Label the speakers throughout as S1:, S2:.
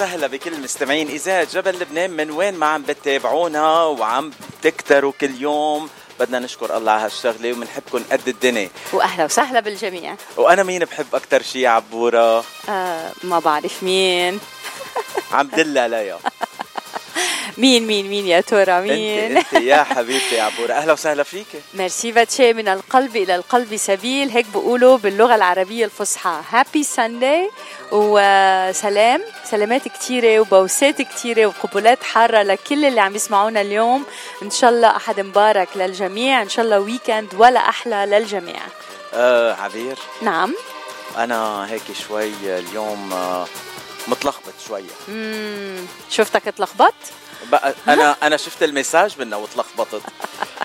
S1: أهلا وسهلا بكل المستمعين. اذاعه جبل لبنان من وين ما عم بتتابعونا وعم تكتروا كل يوم بدنا نشكر الله على هالشغلة وبنحبكم قد الدنيا.
S2: وأهلا وسهلا بالجميع.
S1: وأنا مين بحب أكثر شيء عبورة؟
S2: آه ما بعرف مين.
S1: عم دل عليها
S2: مين مين مين يا ترى؟ مين؟
S1: أنت, انت يا حبيبتي يا عبوره أهلا وسهلا فيك.
S2: ميرسي باتشي من القلب إلى القلب سبيل. هيك بقولوا باللغة العربية الفصحى. هابي ساندي وسلام. سلامات كثيرة وبوسات كثيرة وقبلات حارة لكل اللي عم يسمعونا اليوم. إن شاء الله أحد مبارك للجميع. إن شاء الله ويكند ولا أحلى للجميع.
S1: آه عبير.
S2: نعم.
S1: أنا هيك شوي اليوم آه متلخبط شوية.
S2: شفتك تلخبط؟
S1: بقى أنا أنا شفت المساج منها وتلخبطت.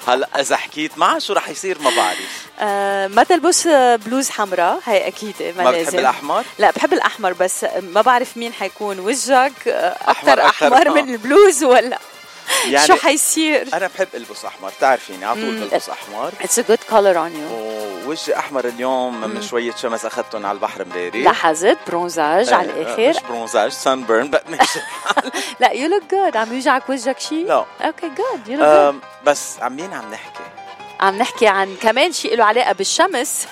S1: هلا إذا حكيت معها شو رح يصير ما بعرف.
S2: آه ما تلبس بلوز حمراء هي أكيد ما,
S1: ما
S2: لازم.
S1: بتحب الأحمر؟
S2: لا بحب الأحمر بس ما بعرف مين حيكون وجهك أكثر
S1: أحمر
S2: احمر,
S1: أكتر،
S2: أحمر
S1: آه.
S2: من البلوز ولا
S1: يعني
S2: شو حيصير؟
S1: أنا بحب ألبس أحمر بتعرفيني على طول. بلبس أحمر.
S2: It's a good color on you.
S1: ووجهي أحمر اليوم من شوية شمس أخذتهم على البحر امبارح
S2: لاحظت؟ bronzage على
S1: إيه،
S2: الآخر.
S1: مش bronzage sunburn
S2: لا you look good عم يوجعك وجهك شيء؟
S1: لا
S2: okay good you look
S1: good بس عم مين عم نحكي؟
S2: عم نحكي عن كمان شيء له علاقة بالشمس.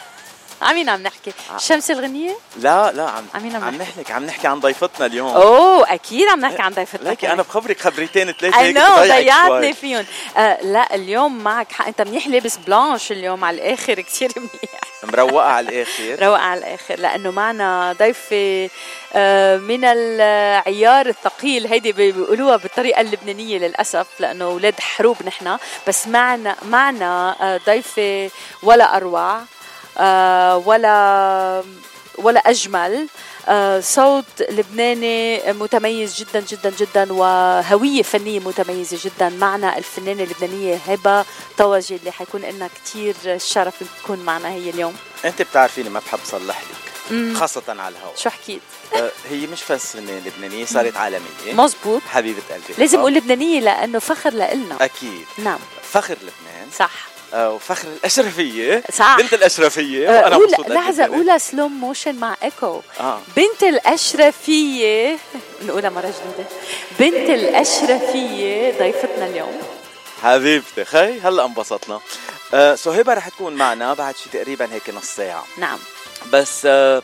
S2: عن مين عم نحكي؟ الشمس الغنية؟
S1: لا لا عم
S2: عن مين عم
S1: عم
S2: نحكي؟
S1: عم نحكي عن ضيفتنا اليوم.
S2: أوه أكيد عم نحكي عن ضيفتنا
S1: ليكي أنا بخبرك خبريتين ثلاثة
S2: اي
S1: هيك
S2: ضيعتني. فيهم. آه لا اليوم معك حق. أنت منيح لابس بلانش اليوم على الآخر كثير منيح.
S1: مروقة على الآخر.
S2: روق على الآخر لأنه معنا ضيفة آه، من العيار الثقيل. هيدي بي- بيقولوها بالطريقة اللبنانية للأسف لأنه أولاد حروب نحن. بس معنا معنا آه، ضيفة ولا أروع. آه، ولا ولا أجمل. آه، صوت لبناني متميز جدا جدا جدا وهوية فنية متميزة جدا. معنا الفنانة اللبنانية هبة طوجي اللي حيكون لنا كثير الشرف تكون معنا هي اليوم.
S1: أنت بتعرفيني ما بحب صلح لك
S2: مم.
S1: خاصة على الهواء.
S2: شو حكيت؟
S1: أه، هي مش بس فنانة لبنانية صارت عالمية.
S2: مزبوط.
S1: حبيبة قلبي.
S2: لازم
S1: آه،
S2: أقول لبنانية لأنه فخر لإلنا.
S1: أكيد.
S2: نعم.
S1: فخر لبنان.
S2: صح.
S1: آه، وفخر الأشرفية
S2: صح.
S1: بنت الأشرفية
S2: آه،
S1: وأنا
S2: قول
S1: مبسوط لحظة.
S2: قولها slow motion مع echo
S1: آه.
S2: بنت الأشرفية نقولها مرة جديدة. بنت الأشرفية ضيفتنا اليوم.
S1: حبيبتي خي هلا انبسطنا. آه so هبه رح تكون معنا بعد شي تقريبا هيك نص ساعة.
S2: نعم.
S1: بس آه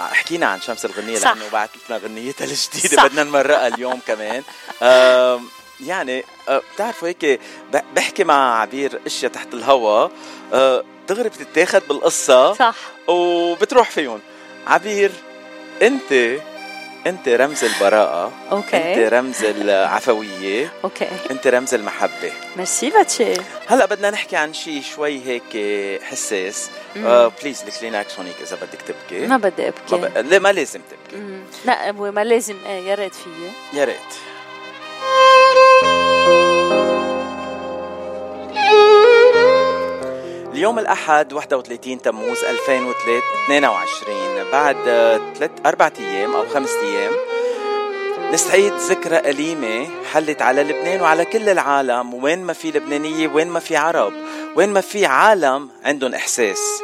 S1: آه، حكينا عن شمس الغنية
S2: صح.
S1: لأنه بعت لنا غنيتها الجديدة
S2: صح.
S1: بدنا نمرقها اليوم كمان. يعني آه، بتعرفوا هيك ب- بحكي مع عبير أشياء تحت الهوا آه، دغري بتتاخد بالقصة
S2: صح.
S1: وبتروح فيهم. عبير أنت أنت رمز البراءة
S2: okay.
S1: أنت رمز العفوية
S2: okay.
S1: أنت رمز المحبة.
S2: ميرسي باتشي.
S1: هلأ بدنا نحكي عن شيء شوي هيك حساس. آه please ال Kleenex هونيك إذا بدك تبكي.
S2: ما بدي
S1: ما,
S2: ابكي
S1: ب... لا ما لازم تبكي؟
S2: مم. لا ما لازم. إيه يا ريت فيي.
S1: يا ريت. اليوم الأحد 31 تموز 2022 بعد ثلاث أربعة أيام أو خمسة أيام نستعيد ذكرى أليمة حلت على لبنان وعلى كل العالم. وين ما في لبنانية وين ما في عرب وين ما في عالم عندهم إحساس.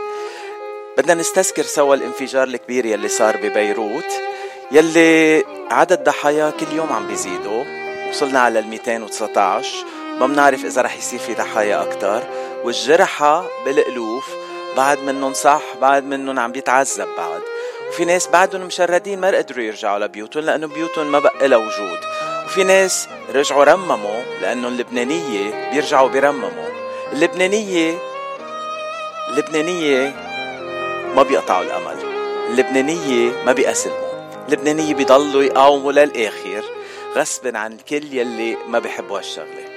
S1: بدنا نستذكر سوا الانفجار الكبير يلي صار ببيروت يلي عدد ضحايا كل يوم عم بيزيدوا. وصلنا على ال 219 ما بنعرف إذا رح يصير في ضحايا أكثر والجرحى بالألوف بعد منهم صح بعد منهم عم بيتعذب بعد. وفي ناس بعدهم مشردين ما قدروا يرجعوا لبيوتهم لأنه بيوتهم ما بقى لها وجود. وفي ناس رجعوا رمموا لأنه اللبنانية بيرجعوا بيرمموا اللبنانية اللبنانية ما بيقطعوا الأمل. اللبنانية ما بيأسلموا اللبنانية بيضلوا يقاوموا للآخر غصبا عن الكل يلي ما بيحبوا هالشغلة.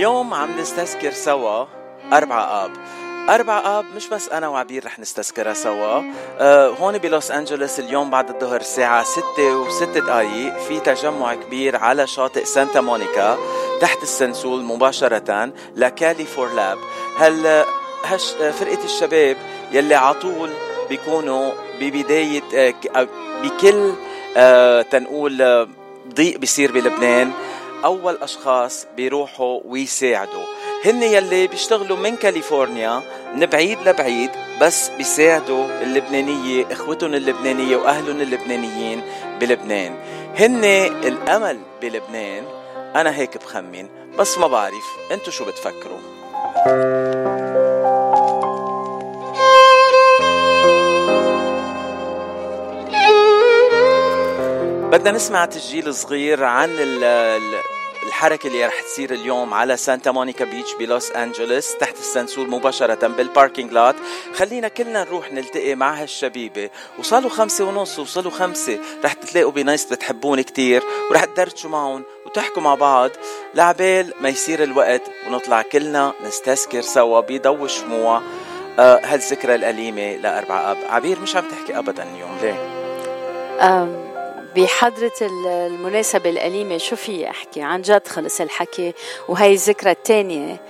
S1: اليوم عم نستذكر سوا أربعة آب. أربعة آب مش بس أنا وعبير رح نستذكرها سوا. آه هون بلوس أنجلوس اليوم بعد الظهر الساعة ستة وستة دقايق في تجمع كبير على شاطئ سانتا مونيكا تحت السنسول مباشرة ل Cali for Leb. هل هش فرقة الشباب يلي عطول بيكونوا ببداية آه، آه، بكل آه، تنقول ضيق بيصير بلبنان أول أشخاص بيروحوا ويساعدوا. هن يلي بيشتغلوا من كاليفورنيا من بعيد لبعيد بس بيساعدوا اللبنانية إخوتهم اللبنانية وأهلهم اللبنانيين بلبنان. هن الأمل بلبنان أنا هيك بخمن بس ما بعرف انتو شو بتفكروا؟ بدنا نسمع تسجيل صغير عن الحركة اللي رح تصير اليوم على سانتا مونيكا Beach بلوس أنجلوس تحت السنسول مباشرة بال parking lot خلينا كلنا نروح نلتقي مع هالشبيبة. وصلوا خمسة ونص وصلوا خمسة. رح تلاقوا بناس بتحبون كتير. ورح تدردشوا معهم وتحكوا مع بعض. لعبال ما يصير الوقت ونطلع كلنا نستذكر سوا بضوء شموع آه هالذكرى الأليمة لأربعة أب. عبير مش عم تحكي أبدا اليوم ليه؟
S2: بحضرة المناسبة الأليمة شو في أحكي؟ عن جد خلص الحكي وهي الذكرى الثانية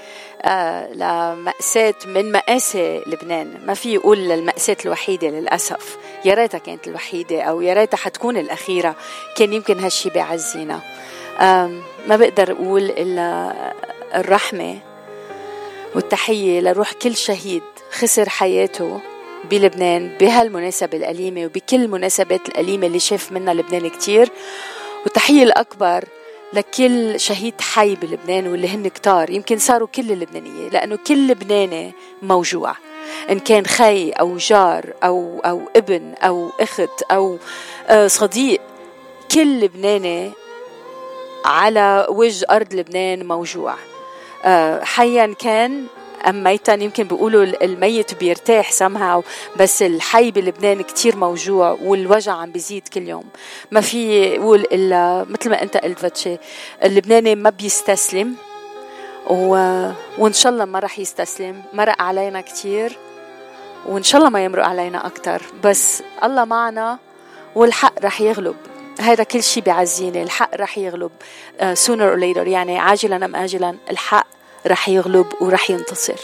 S2: آه لمأساة من مآسي لبنان. ما في يقول المأساة الوحيدة للأسف. يا ريتها كانت الوحيدة أو يا ريتها حتكون الأخيرة. كان يمكن هالشي بيعزينا آه ما بقدر أقول إلا الرحمة والتحية لروح كل شهيد خسر حياته. بلبنان بهالمناسبة الأليمة وبكل المناسبات الأليمة اللي شاف منها لبنان كتير. والتحية الأكبر لكل شهيد حي بلبنان واللي هن كتار. يمكن صاروا كل اللبنانية لأنه كل لبناني موجوع إن كان خي أو جار أو أو ابن أو أخت أو آه، صديق كل لبناني على وجه أرض لبنان موجوع آه، حيا كان أم ميتا يمكن بيقولوا الميت بيرتاح somehow بس الحي بلبنان كتير موجوع والوجع عم بيزيد كل يوم. ما في يقول إلا مثل ما أنت قلت فتشي اللبناني ما بيستسلم و... وإن شاء الله ما رح يستسلم. مرق علينا كتير وإن شاء الله ما يمرق علينا أكتر. بس الله معنا والحق رح يغلب. هذا كل شيء بيعزيني الحق رح يغلب. uh, sooner or later يعني عاجلا أم آجلا الحق رح يغلب ورح ينتصر.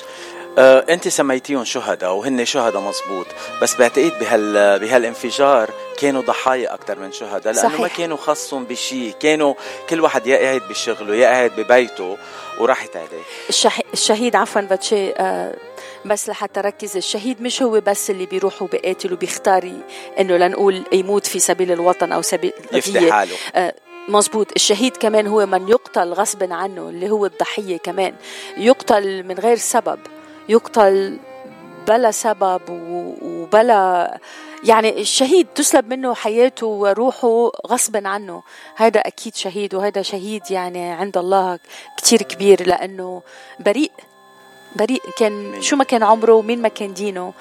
S1: أه أنت سميتيهم شهداء وهن شهداء مزبوط بس بعتقد بهال بهالانفجار كانوا ضحايا أكثر من شهداء لأنه صحيح. ما كانوا خصهم بشيء كانوا كل واحد يا قاعد بشغله يا قاعد ببيته وراحت عليه
S2: الشه... الشهيد عفوا باتشي آه بس لحتى ركز الشهيد مش هو بس اللي بيروح وبيقاتل وبيختار إنه لنقول يموت في سبيل الوطن أو سبيل
S1: يفتح حاله.
S2: آه مزبوط الشهيد كمان هو من يقتل غصبا عنه اللي هو الضحية كمان. يقتل من غير سبب يقتل بلا سبب وبلا يعني الشهيد تسلب منه حياته وروحه غصبا عنه. هذا أكيد شهيد وهذا شهيد يعني عند الله كتير كبير لأنه بريء. بريء. كان شو ما كان عمره ومين ما كان دينه.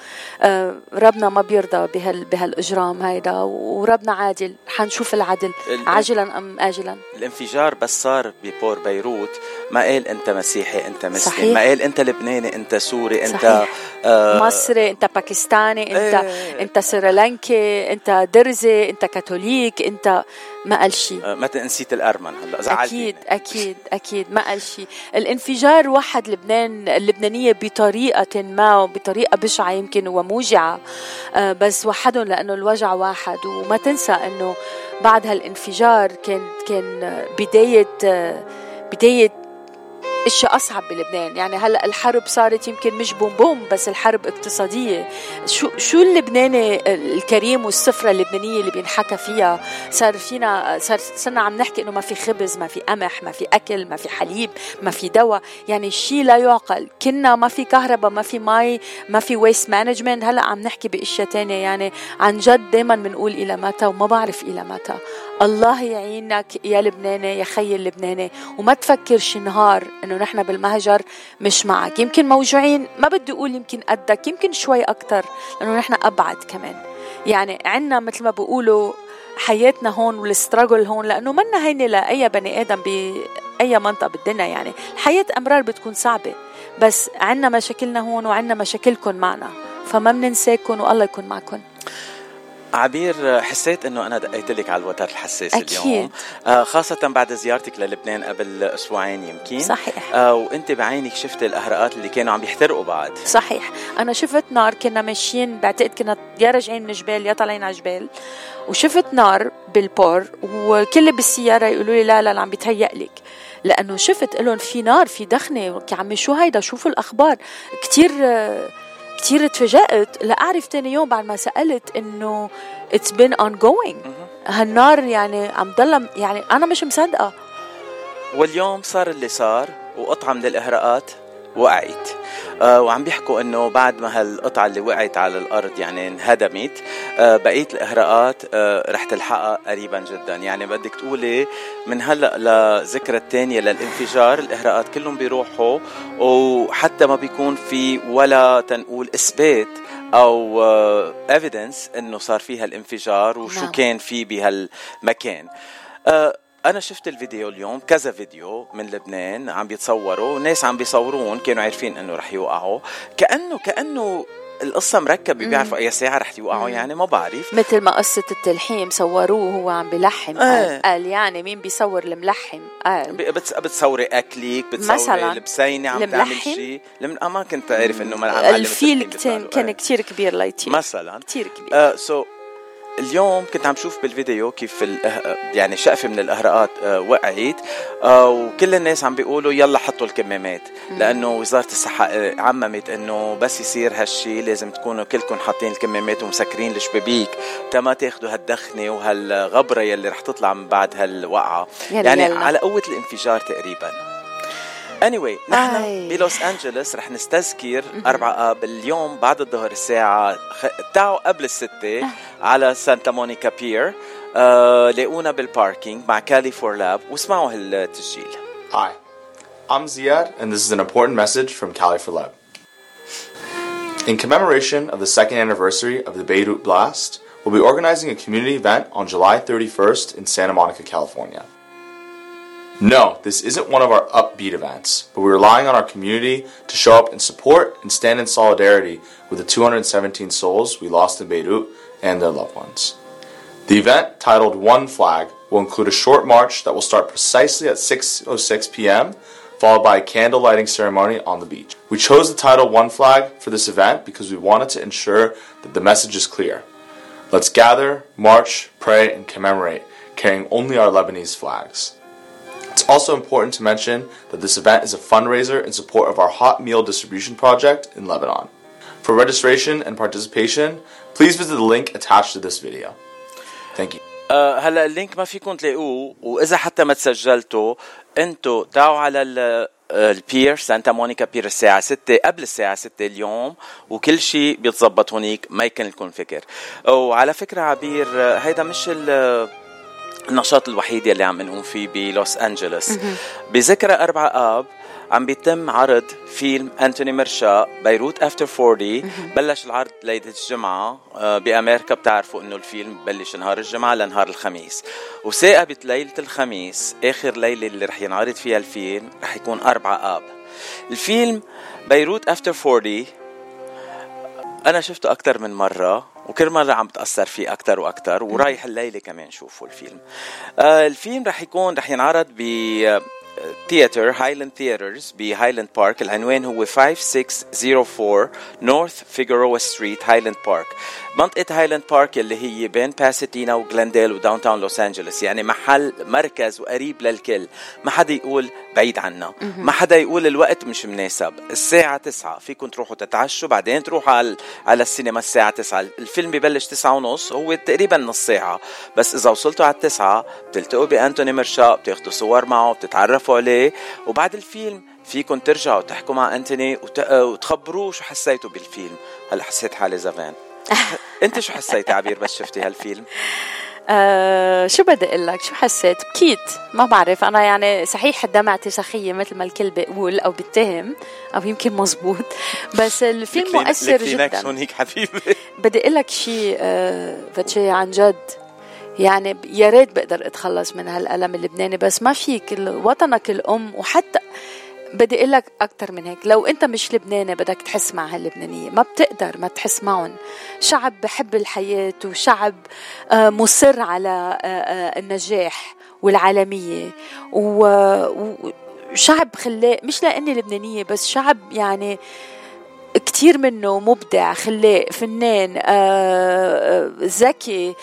S2: آه ربنا ما بيرضى بهال بهالإجرام هيدا وربنا عادل. حنشوف العدل. عاجلا أم اجلا؟
S1: الانفجار بس صار ببور بيروت. ما قال أنت مسيحي أنت مسلم. صحيح. ما قال أنت لبناني أنت سوري أنت صحيح.
S2: آه مصري أنت باكستاني أنت إيه. أنت سريلانكي أنت درزي أنت كاثوليك أنت ما قال شيء
S1: آه متى نسيت الأرمن هلا زعلتني.
S2: أكيد أكيد أكيد ما قال شيء الانفجار وحد لبنان اللبنانية بطريقة ما وبطريقة بشعة يمكن وموجعة. آه بس وحدهم لأنه الوجع واحد. وما تنسى إنه بعد هالانفجار كان كان بداية آه بداية اشياء أصعب بلبنان. يعني هلأ الحرب صارت يمكن مش boom boom بس الحرب اقتصادية. شو شو اللبناني الكريم والسفرة اللبنانية اللي بينحكى فيها؟ صار فينا صار صرنا عم نحكي إنه ما في خبز ما في قمح ما في أكل ما في حليب ما في دواء. يعني شيء لا يعقل. كنا ما في كهرباء ما في مي ما في waste management هلأ عم نحكي بإشياء تانية. يعني عن جد دائما بنقول إلى متى وما بعرف إلى متى. الله يعينك يا لبناني يا خي اللبناني. وما تفكر شي نهار إنه نحن بالمهجر مش معك. يمكن موجوعين ما بدي أقول يمكن قدك يمكن شوي أكثر لأنه نحن أبعد كمان. يعني عنا مثل ما بيقولوا حياتنا هون والستراجل هون لأنه منا هيني لاي بني آدم باي منطقة بالدنيا يعني. الحياة أمرار بتكون صعبة بس عنا مشاكلنا هون وعنا مشاكلكم معنا. فما بننساكم والله يكون معكم
S1: عبير حسيت إنه أنا دقيت لك على الوتر الحساس
S2: أكيد.
S1: اليوم. آه خاصة بعد زيارتك للبنان قبل أسبوعين يمكن.
S2: صحيح.
S1: آه وأنت بعينك شفت الاهراءات اللي كانوا عم يحترقوا بعد.
S2: صحيح. أنا شفت نار كنا ماشيين بعتقد كنا يا راجعين من جبال يا طالعين على جبال. وشفت نار بالبور وكل بالسيارة يقولوا لي لا لا, لا عم بيتهيأ لك. لأنه شفت لهم في نار في دخنة. عمي شو هيدا؟ شوفوا الأخبار. كثير كثير تفاجأت. لأعرف تاني يوم بعد ما سألت إنه it's been ongoing. هالنار يعني عم ضل يعني أنا مش مصدقة.
S1: واليوم صار اللي صار وقطعة من الإهراءات وقعت. آه وعم بيحكوا إنه بعد ما هالقطعة اللي وقعت على الأرض يعني انهدمت آه بقيه الإهراءات آه رح تلحقها قريبا جدا. يعني بدك تقولي من هلأ لذكرى الثانية للانفجار الإهراءات كلهم بيروحوا وحتى ما بيكون في ولا تنقول إثبات أو ايفيدنس إنه صار فيها الانفجار وشو نعم. كان في بهالمكان. آه أنا شفت الفيديو اليوم كذا فيديو من لبنان عم بيتصوروا ناس عم بيصورون كانوا عارفين إنه رح يوقعوا. كانه كأنه القصة مركبة بيعرفوا أي ساعة رح يوقعوا يعني ما بعرف.
S2: مثل ما قصة التلحيم صوروه وهو عم بلحم. آه. قال يعني مين بيصور الملحم؟ قال.
S1: بتصوري أكلك بتصوري مثلا لبسينة عم تعمل شيء لم... ما كنت أعرف إنه
S2: الفيل كان, كان كتير كبير ليتي
S1: مثلا.
S2: كتير كبير.
S1: آه so so اليوم كنت عم شوف بالفيديو كيف يعني شقفة من الأهراءات آه، وقعت. آه، وكل الناس عم بيقولوا يلا حطوا الكمامات لأنه وزارة الصحة عممت إنه بس يصير هالشي لازم تكونوا كلكم حاطين الكمامات ومسكرين الشبابيك تما تاخذوا هالدخنة وهالغبرة يلي رح تطلع من بعد هالوقعة. يعني يلا. على قوة الانفجار تقريبا. anyway نحن بلوس انجلوس رح نستذكر أربعة آب اليوم بعد الظهر الساعة تعوا قبل الستة على سانتا مونيكا بير آه لاقونا بالباركينج مع كالي فور لاب واسمعوا هالتسجيل
S3: Hi, I'm Ziad and this is an important message from Cali for Lab. In commemoration of the second anniversary of the Beirut blast, we'll be organizing a community event on July 31st in Santa Monica, California. No, this isn't one of our upbeat events, but we're relying on our community to show up and support and stand in solidarity with the 217 souls we lost in Beirut and their loved ones. The event, titled One Flag, will include a short march that will start precisely at 6:06 p.m., followed by a candle lighting ceremony on the beach. We chose the title One Flag for this event because we wanted to ensure that the message is clear. Let's gather, march, pray, and commemorate, carrying only our Lebanese flags. It's also important to mention that this event is a fundraiser in support of our hot meal distribution project in Lebanon. For registration and participation, please visit the link attached to this video. Thank you.
S1: Uh, هلا اللينك ما فيكم تلاقوه واذا حتى ما تسجلتوا انتوا تعوا على البير سانتا مونيكا بير الساعة 6 قبل الساعة 6 اليوم وكل شيء بيتظبط هونيك ما يكون لكم فكر وعلى فكرة عبير هيدا مش ال النشاط الوحيد يلي عم نقوم فيه بلوس أنجلوس. بذكرى أربعة آب عم بيتم عرض فيلم أنتوني مرشا بيروت أفتر 40 بلش العرض ليلة الجمعة آه، بأمريكا بتعرفوا إنه الفيلم بلش نهار الجمعة لنهار الخميس. وثاقبت ليلة الخميس آخر ليلة اللي رح ينعرض فيها الفيلم رح يكون أربعة آب. الفيلم بيروت أفتر 40 أنا شفته أكثر من مرة وكل مرة عم بتأثر فيه أكثر وأكثر ورايح الليلة كمان شوفوا الفيلم. آه الفيلم رح يكون رح ينعرض ب theater Highland Theatres بهايلاند بارك العنوان هو 5604 North Figueroa Street هايلاند بارك منطقة هايلاند بارك اللي هي بين باسادينا وجلنديل و downtown لوس انجلوس يعني محل مركز وقريب للكل. ما حدا يقول بعيد عنا. ما حدا يقول الوقت مش مناسب. الساعة تسعة. فيكم تروحوا تتعشوا بعدين تروحوا على على السينما الساعة تسعة. الفيلم ببلش تسعة ونص هو تقريبا نص ساعة. بس إذا وصلتوا على التسعة بتلتقوا بأنتوني مرشا بتاخدوا صور معه بتتعرفوا عليه. وبعد الفيلم فيكم ترجعوا تحكوا مع أنتوني وتخبروه شو حسيتوا بالفيلم. هلا حسيت حالي زمان انت شو حسيتي عبير بس شفتي هالفيلم؟
S2: آه شو بدي أقول لك؟ شو حسيت؟ بكيت. ما بعرف. أنا يعني صحيح دمعتي سخيه مثل ما الكل بيقول أو بيتهم أو يمكن مزبوط. بس الفيلم مؤثر جدا.
S1: هونيك حبيبي.
S2: بدي أقول لك شيء آه فتشي عن جد. يعني يا ريت بقدر أتخلص من هالألم اللبناني بس ما فيك وطنك الأم وحتى بدي أقول لك أكثر من هيك. لو أنت مش لبناني بدك تحس مع هاللبنانية. ما بتقدر ما تحس معهم. شعب بحب الحياة وشعب آه، مصر على آه، آه، النجاح والعالمية. وشعب خلاق مش لأني لبنانية بس شعب يعني كتير منه مبدع خلاق فنان ذكي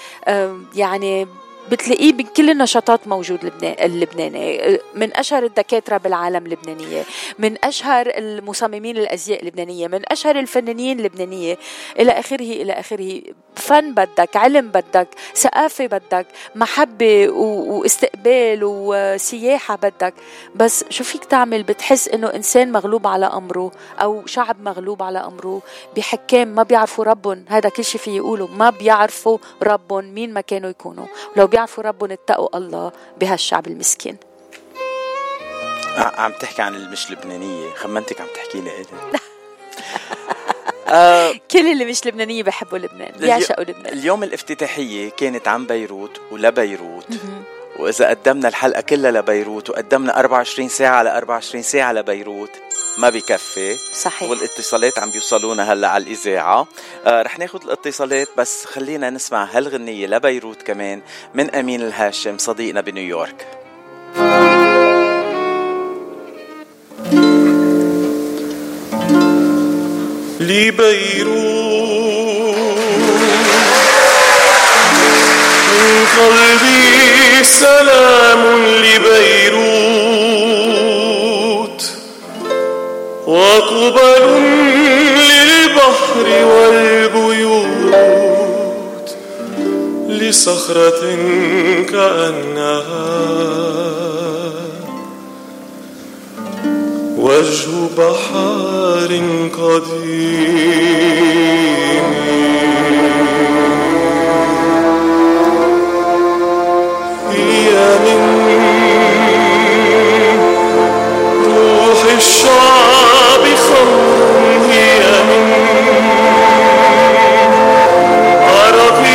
S2: يعني بتلاقيه بكل النشاطات موجود لبنان اللبناني. من أشهر الدكاترة بالعالم اللبنانية من أشهر المصممين الأزياء اللبنانية من أشهر الفنانين اللبنانية. إلى آخره إلى آخره. فن بدك علم بدك ثقافة بدك محبة واستقبال وسياحة بدك. بس شو فيك تعمل؟ بتحس إنه إنسان مغلوب على أمره أو شعب مغلوب على أمره. بحكام ما بيعرفوا ربهم. هذا كل شيء في يقولوا. ما بيعرفوا ربهم مين ما كانوا يكونوا. لو بيعرفوا ربهم اتقوا الله بهالشعب المسكين.
S1: عم تحكي عن المش لبنانية. خمنتك عم تحكي لي آه
S2: كل اللي مش لبنانية بحبوا لبنان بيعشقوا لبنان.
S1: اليوم الافتتاحية كانت عن بيروت ولبيروت. وإذا قدمنا الحلقة كلها لبيروت وقدمنا 24 ساعة على 24 ساعة لبيروت ما بكفي.
S2: صحيح.
S1: والاتصالات عم بيوصلونا هلا على الإذاعة. آه رح ناخذ الاتصالات بس خلينا نسمع هالغنية لبيروت كمان من أمين الهاشم صديقنا بنيويورك.
S4: لبيروت. من قلبي سلام لبيروت. وقبل للبحر والبيوت لصخرة كأنها وجه بحار قديم. هي من روح الشعب خمر هي من عرقه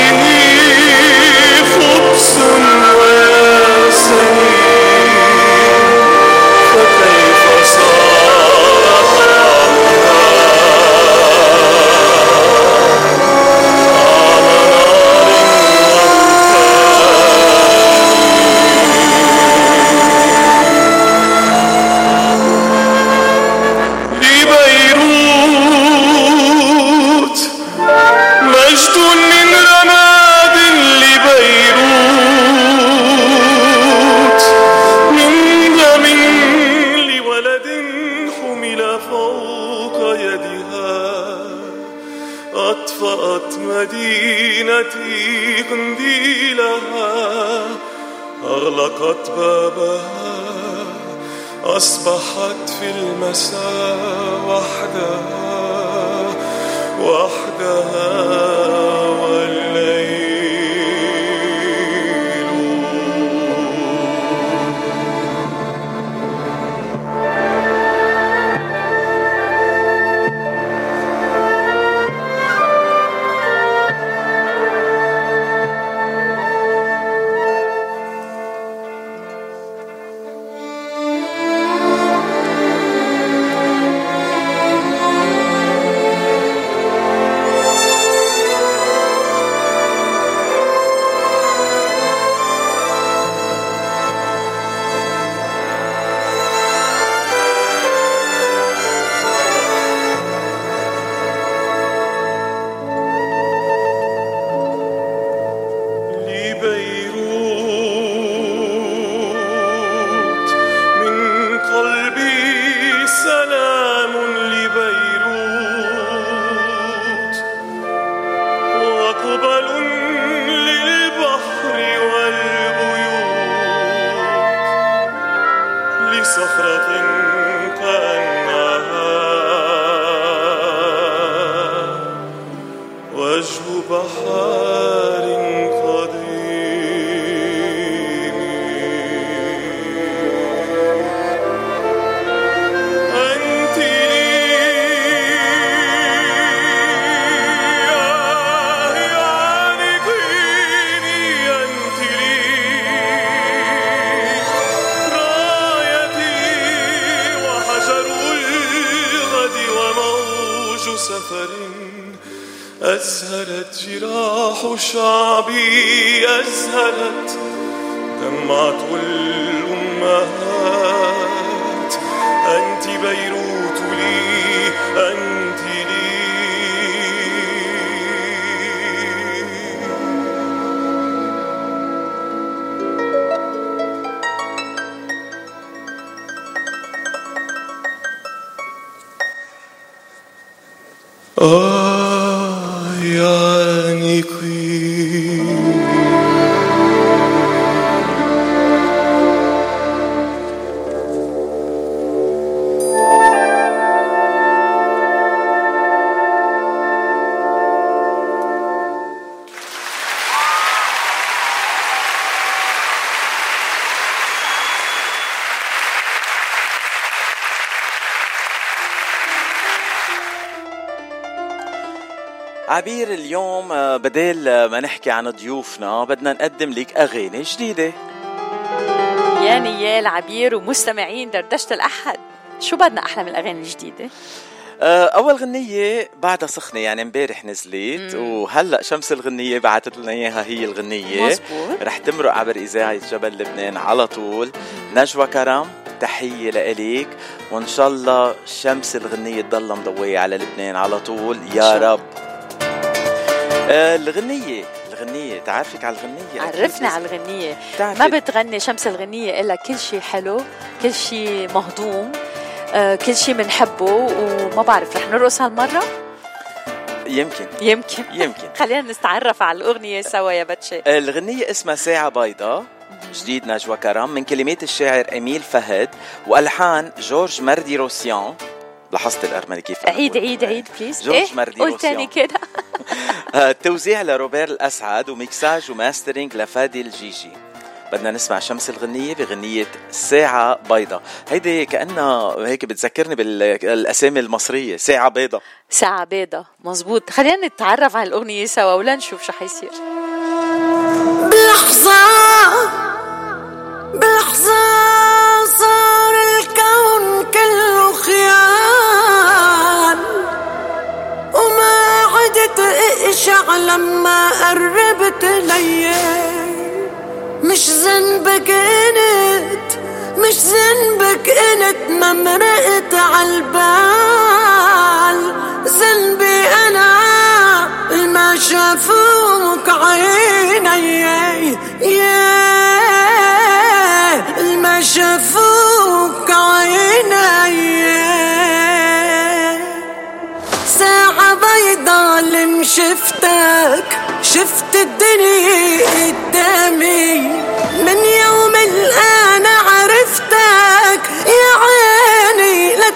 S1: عبير اليوم آه، بدل ما نحكي عن ضيوفنا بدنا نقدم لك أغاني جديدة
S2: يا نيال عبير ومستمعين دردشة الأحد شو بدنا أحلى من الأغاني الجديدة؟
S1: آه، أول غنية بعدها سخنة يعني امبارح نزلت
S2: مم.
S1: وهلأ شمس الغنية بعثت لنا إياها هي الغنية
S2: مزبوط.
S1: رح تمرق عبر إذاعة جبل لبنان على طول نجوى كرم تحية لإليك وإن شاء الله شمس الغنية تضلها مضوية على لبنان على طول يا. رب آه، الغنية. الغنية. تعرفك على الغنية
S2: عرفنا على الغنية. ما بتغني شمس الغنية إلا كل شيء حلو كل شيء مهضوم آه، كل شيء بنحبه وما بعرف رح نرقص هالمرة؟
S1: يمكن.
S2: يمكن.
S1: يمكن.
S2: خلينا نستعرف على الأغنية سوا يا بتشي.
S1: الغنية اسمها ساعة بيضاء. جديد نجوى كرم. من كلمات الشاعر أميل فهد. وألحان جورج مردي روسيان. لاحظت الأرمني كيف
S2: عيد؟ عيد عيد please
S1: جورج
S2: إيه؟
S1: مردي
S2: قول تاني. كده.
S1: آه، التوزيع لروبير الأسعد و mixage و mastering لفادي الجيجي. بدنا نسمع شمس الغنية بغنية ساعة بيضة. هيدي كأنها هيك بتذكرني بالأسامي المصرية. ساعة بيضة.
S2: ساعة بيضة. مزبوط خلينا نتعرف على الأغنية سوا ولا نشوف شو حيصير.
S5: بلحظة بلحظة صار الكون كله خيال. عدت اقشع لما قربت لي. مش ذنبك إنت مش ذنبك إنت ما مرقت عالبال. ذنبي أنا ما شافوك عيني. يا ما شافوك عيني. شفتك شفت الدنيا قدامي. من يوم الآن عرفتك يا عيني لا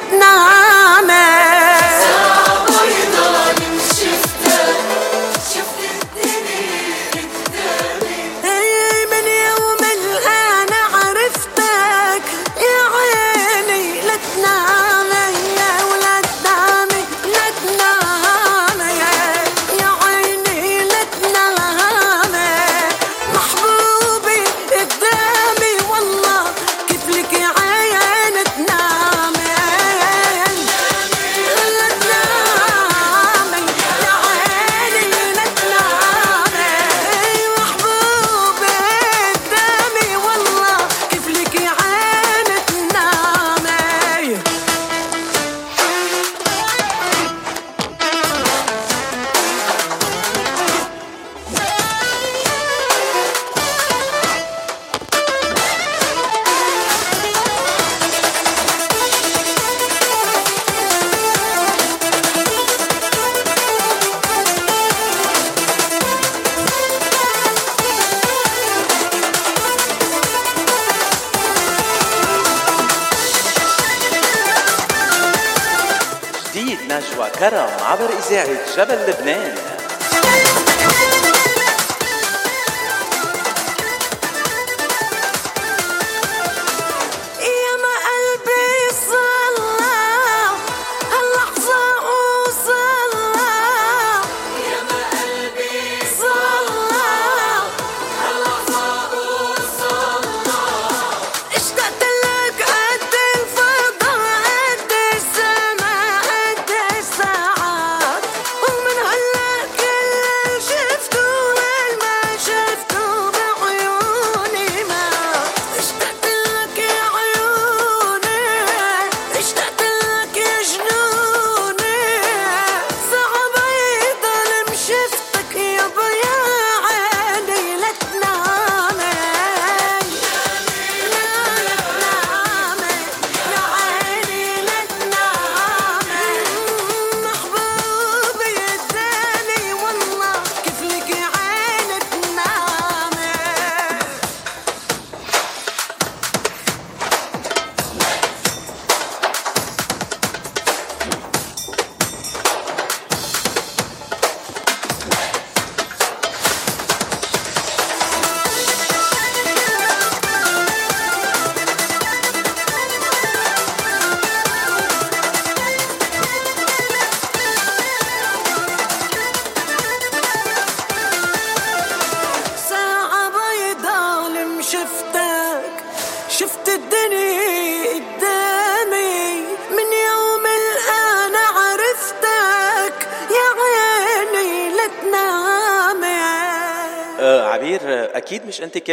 S1: جبل لبنان.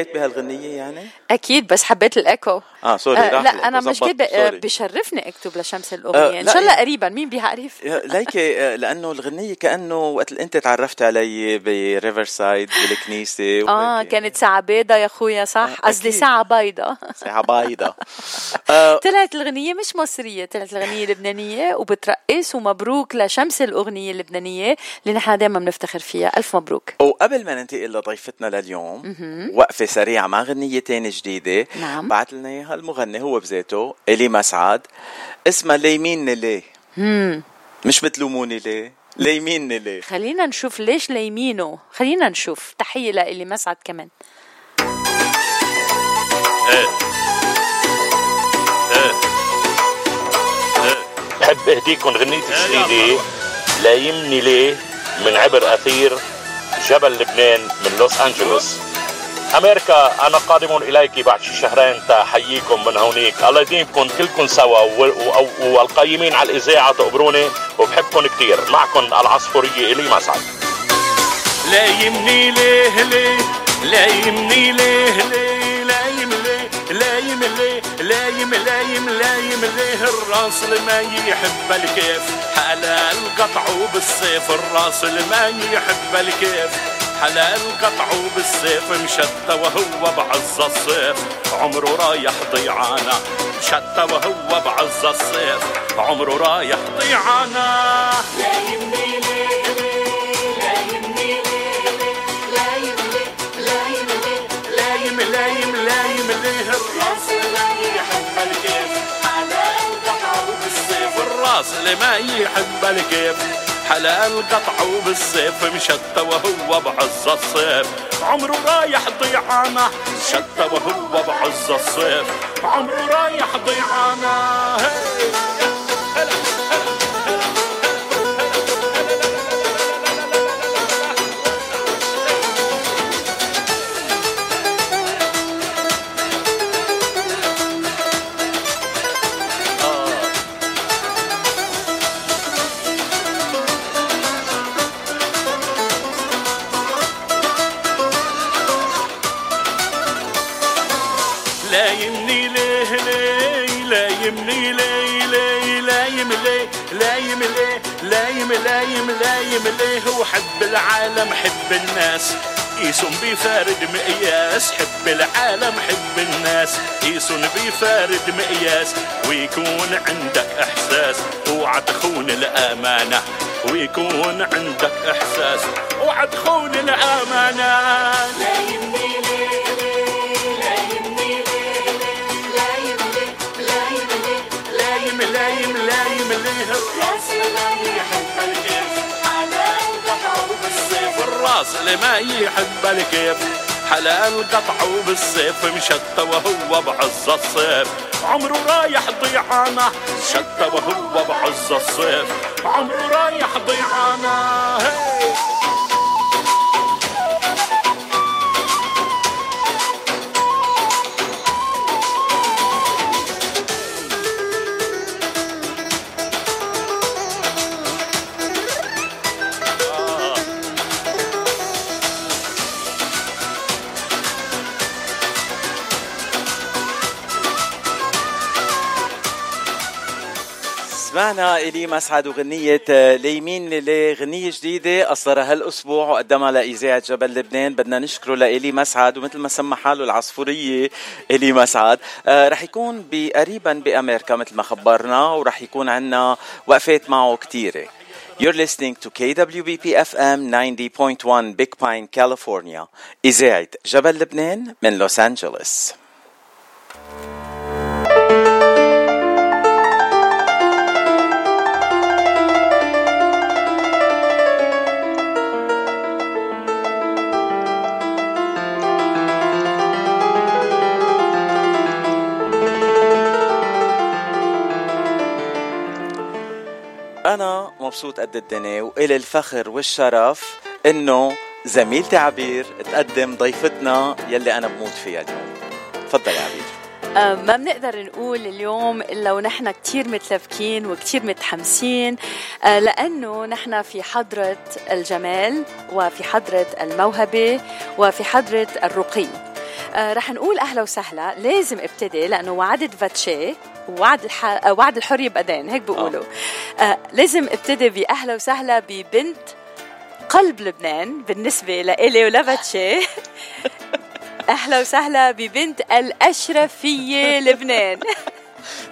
S1: كاتبه هالغنيه يعني؟
S2: أكيد بس حبيت الإيكو.
S1: آه sorry
S2: آه لا
S1: الإيكو،
S2: أنا مش كده آه. بشرفني أكتب لشمس
S1: آه،
S2: الاغنيه إن
S1: لا،
S2: شاء الله
S1: يعني-
S2: قريبا مين بيعرف؟
S1: يا- ليكي آه، لأنه الغنية كأنه وقت أنت تعرفت علي بغير side بالكنيسة
S2: آه
S1: وهيك.
S2: كانت ساعة بيضة يا أخويا صح؟
S1: آه،
S2: قصدي
S1: أكيد.
S2: ساعة بيضة
S1: ساعة بيضة آه،
S2: طلعت الغنية مش مصرية طلعت الغنية لبنانية وبترقص ومبروك لشمس الأغنية اللبنانية اللي نحن دائما بنفتخر فيها. ألف مبروك.
S1: وقبل ما ننتقل لضيفتنا لليوم وقفة سريعة مع غنية تاني جديدة.
S2: نعم.
S1: بعت لنا إياها المغني هو بذاته إلي مسعد. اسمها ليميني ليه مش بتلوموني ليه ليميني ليه
S2: خلينا نشوف ليش ليمينه خلينا نشوف. تحية لإلي مسعد كمان.
S6: بحب إهديكم غنيتي الجديدة لا يمني ليه من عبر أثير جبل لبنان من لوس أنجلوس. أمريكا أنا قادم إليك بعد شي شهرين تحييكم من هونيك. الله يديمكم كلكم سوا والقيمين على الإذاعة تقبروني وبحبكم كثير معكم العصفورية إلي مسعد.
S7: لا يمني ليه ليه لا يمني ليه ليه. يملي لا يم لا يم لا يمليه الراس ما يحب الكيف؟ حلال قطعه بالسيف الراس ما يحب الكيف؟ حلال قطعه بالسيف مشتى وهو بعز الصيف. عمره رايح ضيعانا مشتى وهو بعز الصيف. عمره رايح ضيعانا. لا يمني لا يحب الكيف حلال قطعه بالسيف الراس اللي ما يحب الكيف حلال قطعه بالسيف مشتى وهو بعز الصيف عمره رايح ضيعانه شتى وهو بعز الصيف عمره رايح ضيعانه هي. لا لا يم لا يم لا يملي هو حب العالم حب الناس. يسون بفارد مقياس. حب العالم حب الناس. يسون بفارد مقياس. ويكون عندك إحساس. اوعى تخون الأمانة. ويكون عندك إحساس. اوعى تخون الأمانة. لا يمني ليه؟ لا لايم لايم لايم ليه؟ يحب الراس اللي ما يحب الكيف. حلال قطعه بالسيف مشتى وهو بعز الصيف. عمره رايح ضيعانه شتى وهو بعز الصيف. عمره رايح ضيعانه
S1: سمعنا إلي مسعد وغنية آه، ليمين للي غنية جديدة. أصدرها هالأسبوع وقدمها لإذاعة جبل لبنان. بدنا نشكره لإلي مسعد ومثل ما سمى حاله العصفورية إلي مسعد آه رح يكون قريبا بأمريكا مثل ما خبرنا ورح يكون عنا وقفات معه كتيرة. You're listening to KWBP FM 90.1 Big Pine, California. إذاعة جبل لبنان من لوس أنجلوس. مبسوط قد الدنيا وإلي الفخر والشرف إنه زميلتي عبير تقدم ضيفتنا يلي أنا بموت فيها اليوم. تفضل يا عبير.
S2: آه، ما بنقدر نقول اليوم إلا ونحن كتير متلفكين وكتير متحمسين آه، لأنه نحن في حضرة الجمال وفي حضرة الموهبة وفي حضرة الرقي. آه، رح نقول أهلا وسهلا لازم أبتدي لأنه وعدت فاتشي وعد الح... آه، وعد الحر يبقى دين هيك بيقولوا. آه. لازم ابتدي بأهلا وسهلا ببنت قلب لبنان بالنسبة لإلي ولفاتشي أهلا وسهلا ببنت الأشرفية لبنان.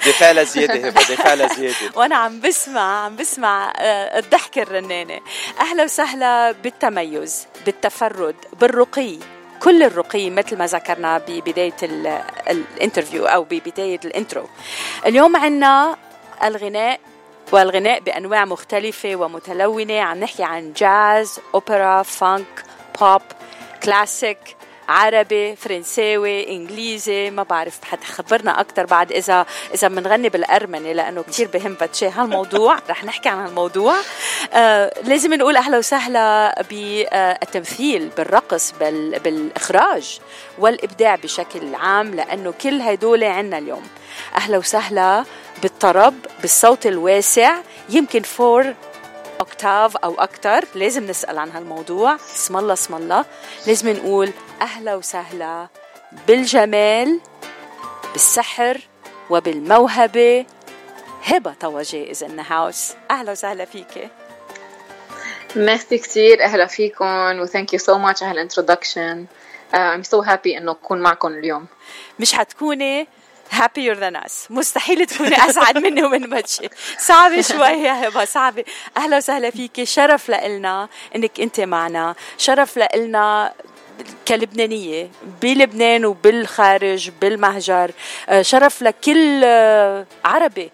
S1: دفاع لزياده هبة دفاع لزياده
S2: وأنا عم بسمع عم بسمع آه، الضحكه الرنانة. أهلا وسهلا بالتميز بالتفرد بالرقي. كل الرقي مثل ما ذكرنا ببداية ال- ال interview أو ببداية ال intro. اليوم عنا الغناء والغناء بأنواع مختلفة ومتلونة. عم نحكي عن جاز اوبرا funk pop classic عربي فرنساوي إنجليزي ما بعرف حتخبرنا أكثر بعد إذا إذا بنغني بالأرمني لأنه كثير بهم باتشي هالموضوع. رح نحكي عن هالموضوع. آه لازم نقول أهلا وسهلا بالتمثيل بالرقص بال بالإخراج والإبداع بشكل عام لأنه كل هدول عنا اليوم. أهلا وسهلا بالطرب بالصوت الواسع يمكن four octaves أو أكثر لازم نسأل عن هالموضوع. اسم الله اسم الله. لازم نقول أهلا وسهلا بالجمال بالسحر وبالموهبة. هبة طوجي is in house أهلا وسهلا فيكي
S8: ميرسي كثير أهلا فيكم و thank you so much على ال introduction. I'm so happy إنه أكون معكم اليوم.
S2: مش حتكوني. Happier than us. مستحيل تكوني أسعد مني ومن بتشي صعبة شوي يا هبة صعبة. أهلا وسهلا فيكي. شرف لإلنا إنك انت معنا. شرف لإلنا كلبنانية بلبنان وبالخارج بالمهجر. آه، شرف لكل آه، عربي.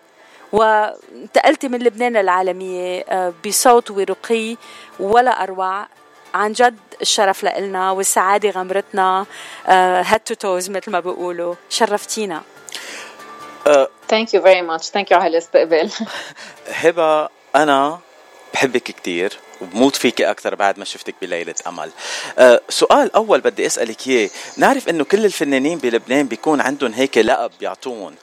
S2: وانتقلتي من لبنان للعالمية آه، بصوت ورقي ولا أروع. عن جد الشرف لإلنا والسعادة غمرتنا head to toes مثل ما بيقولوا. شرفتينا.
S8: thank you very much thank you على الاستقبال
S1: هبة أنا بحبك كتير وبموت فيكي أكثر بعد ما شفتك بليلة أمل. أه سؤال أول بدي أسألك إياه. نعرف إنه كل الفنانين بلبنان بيكون عندهم هيك لقب بيعطون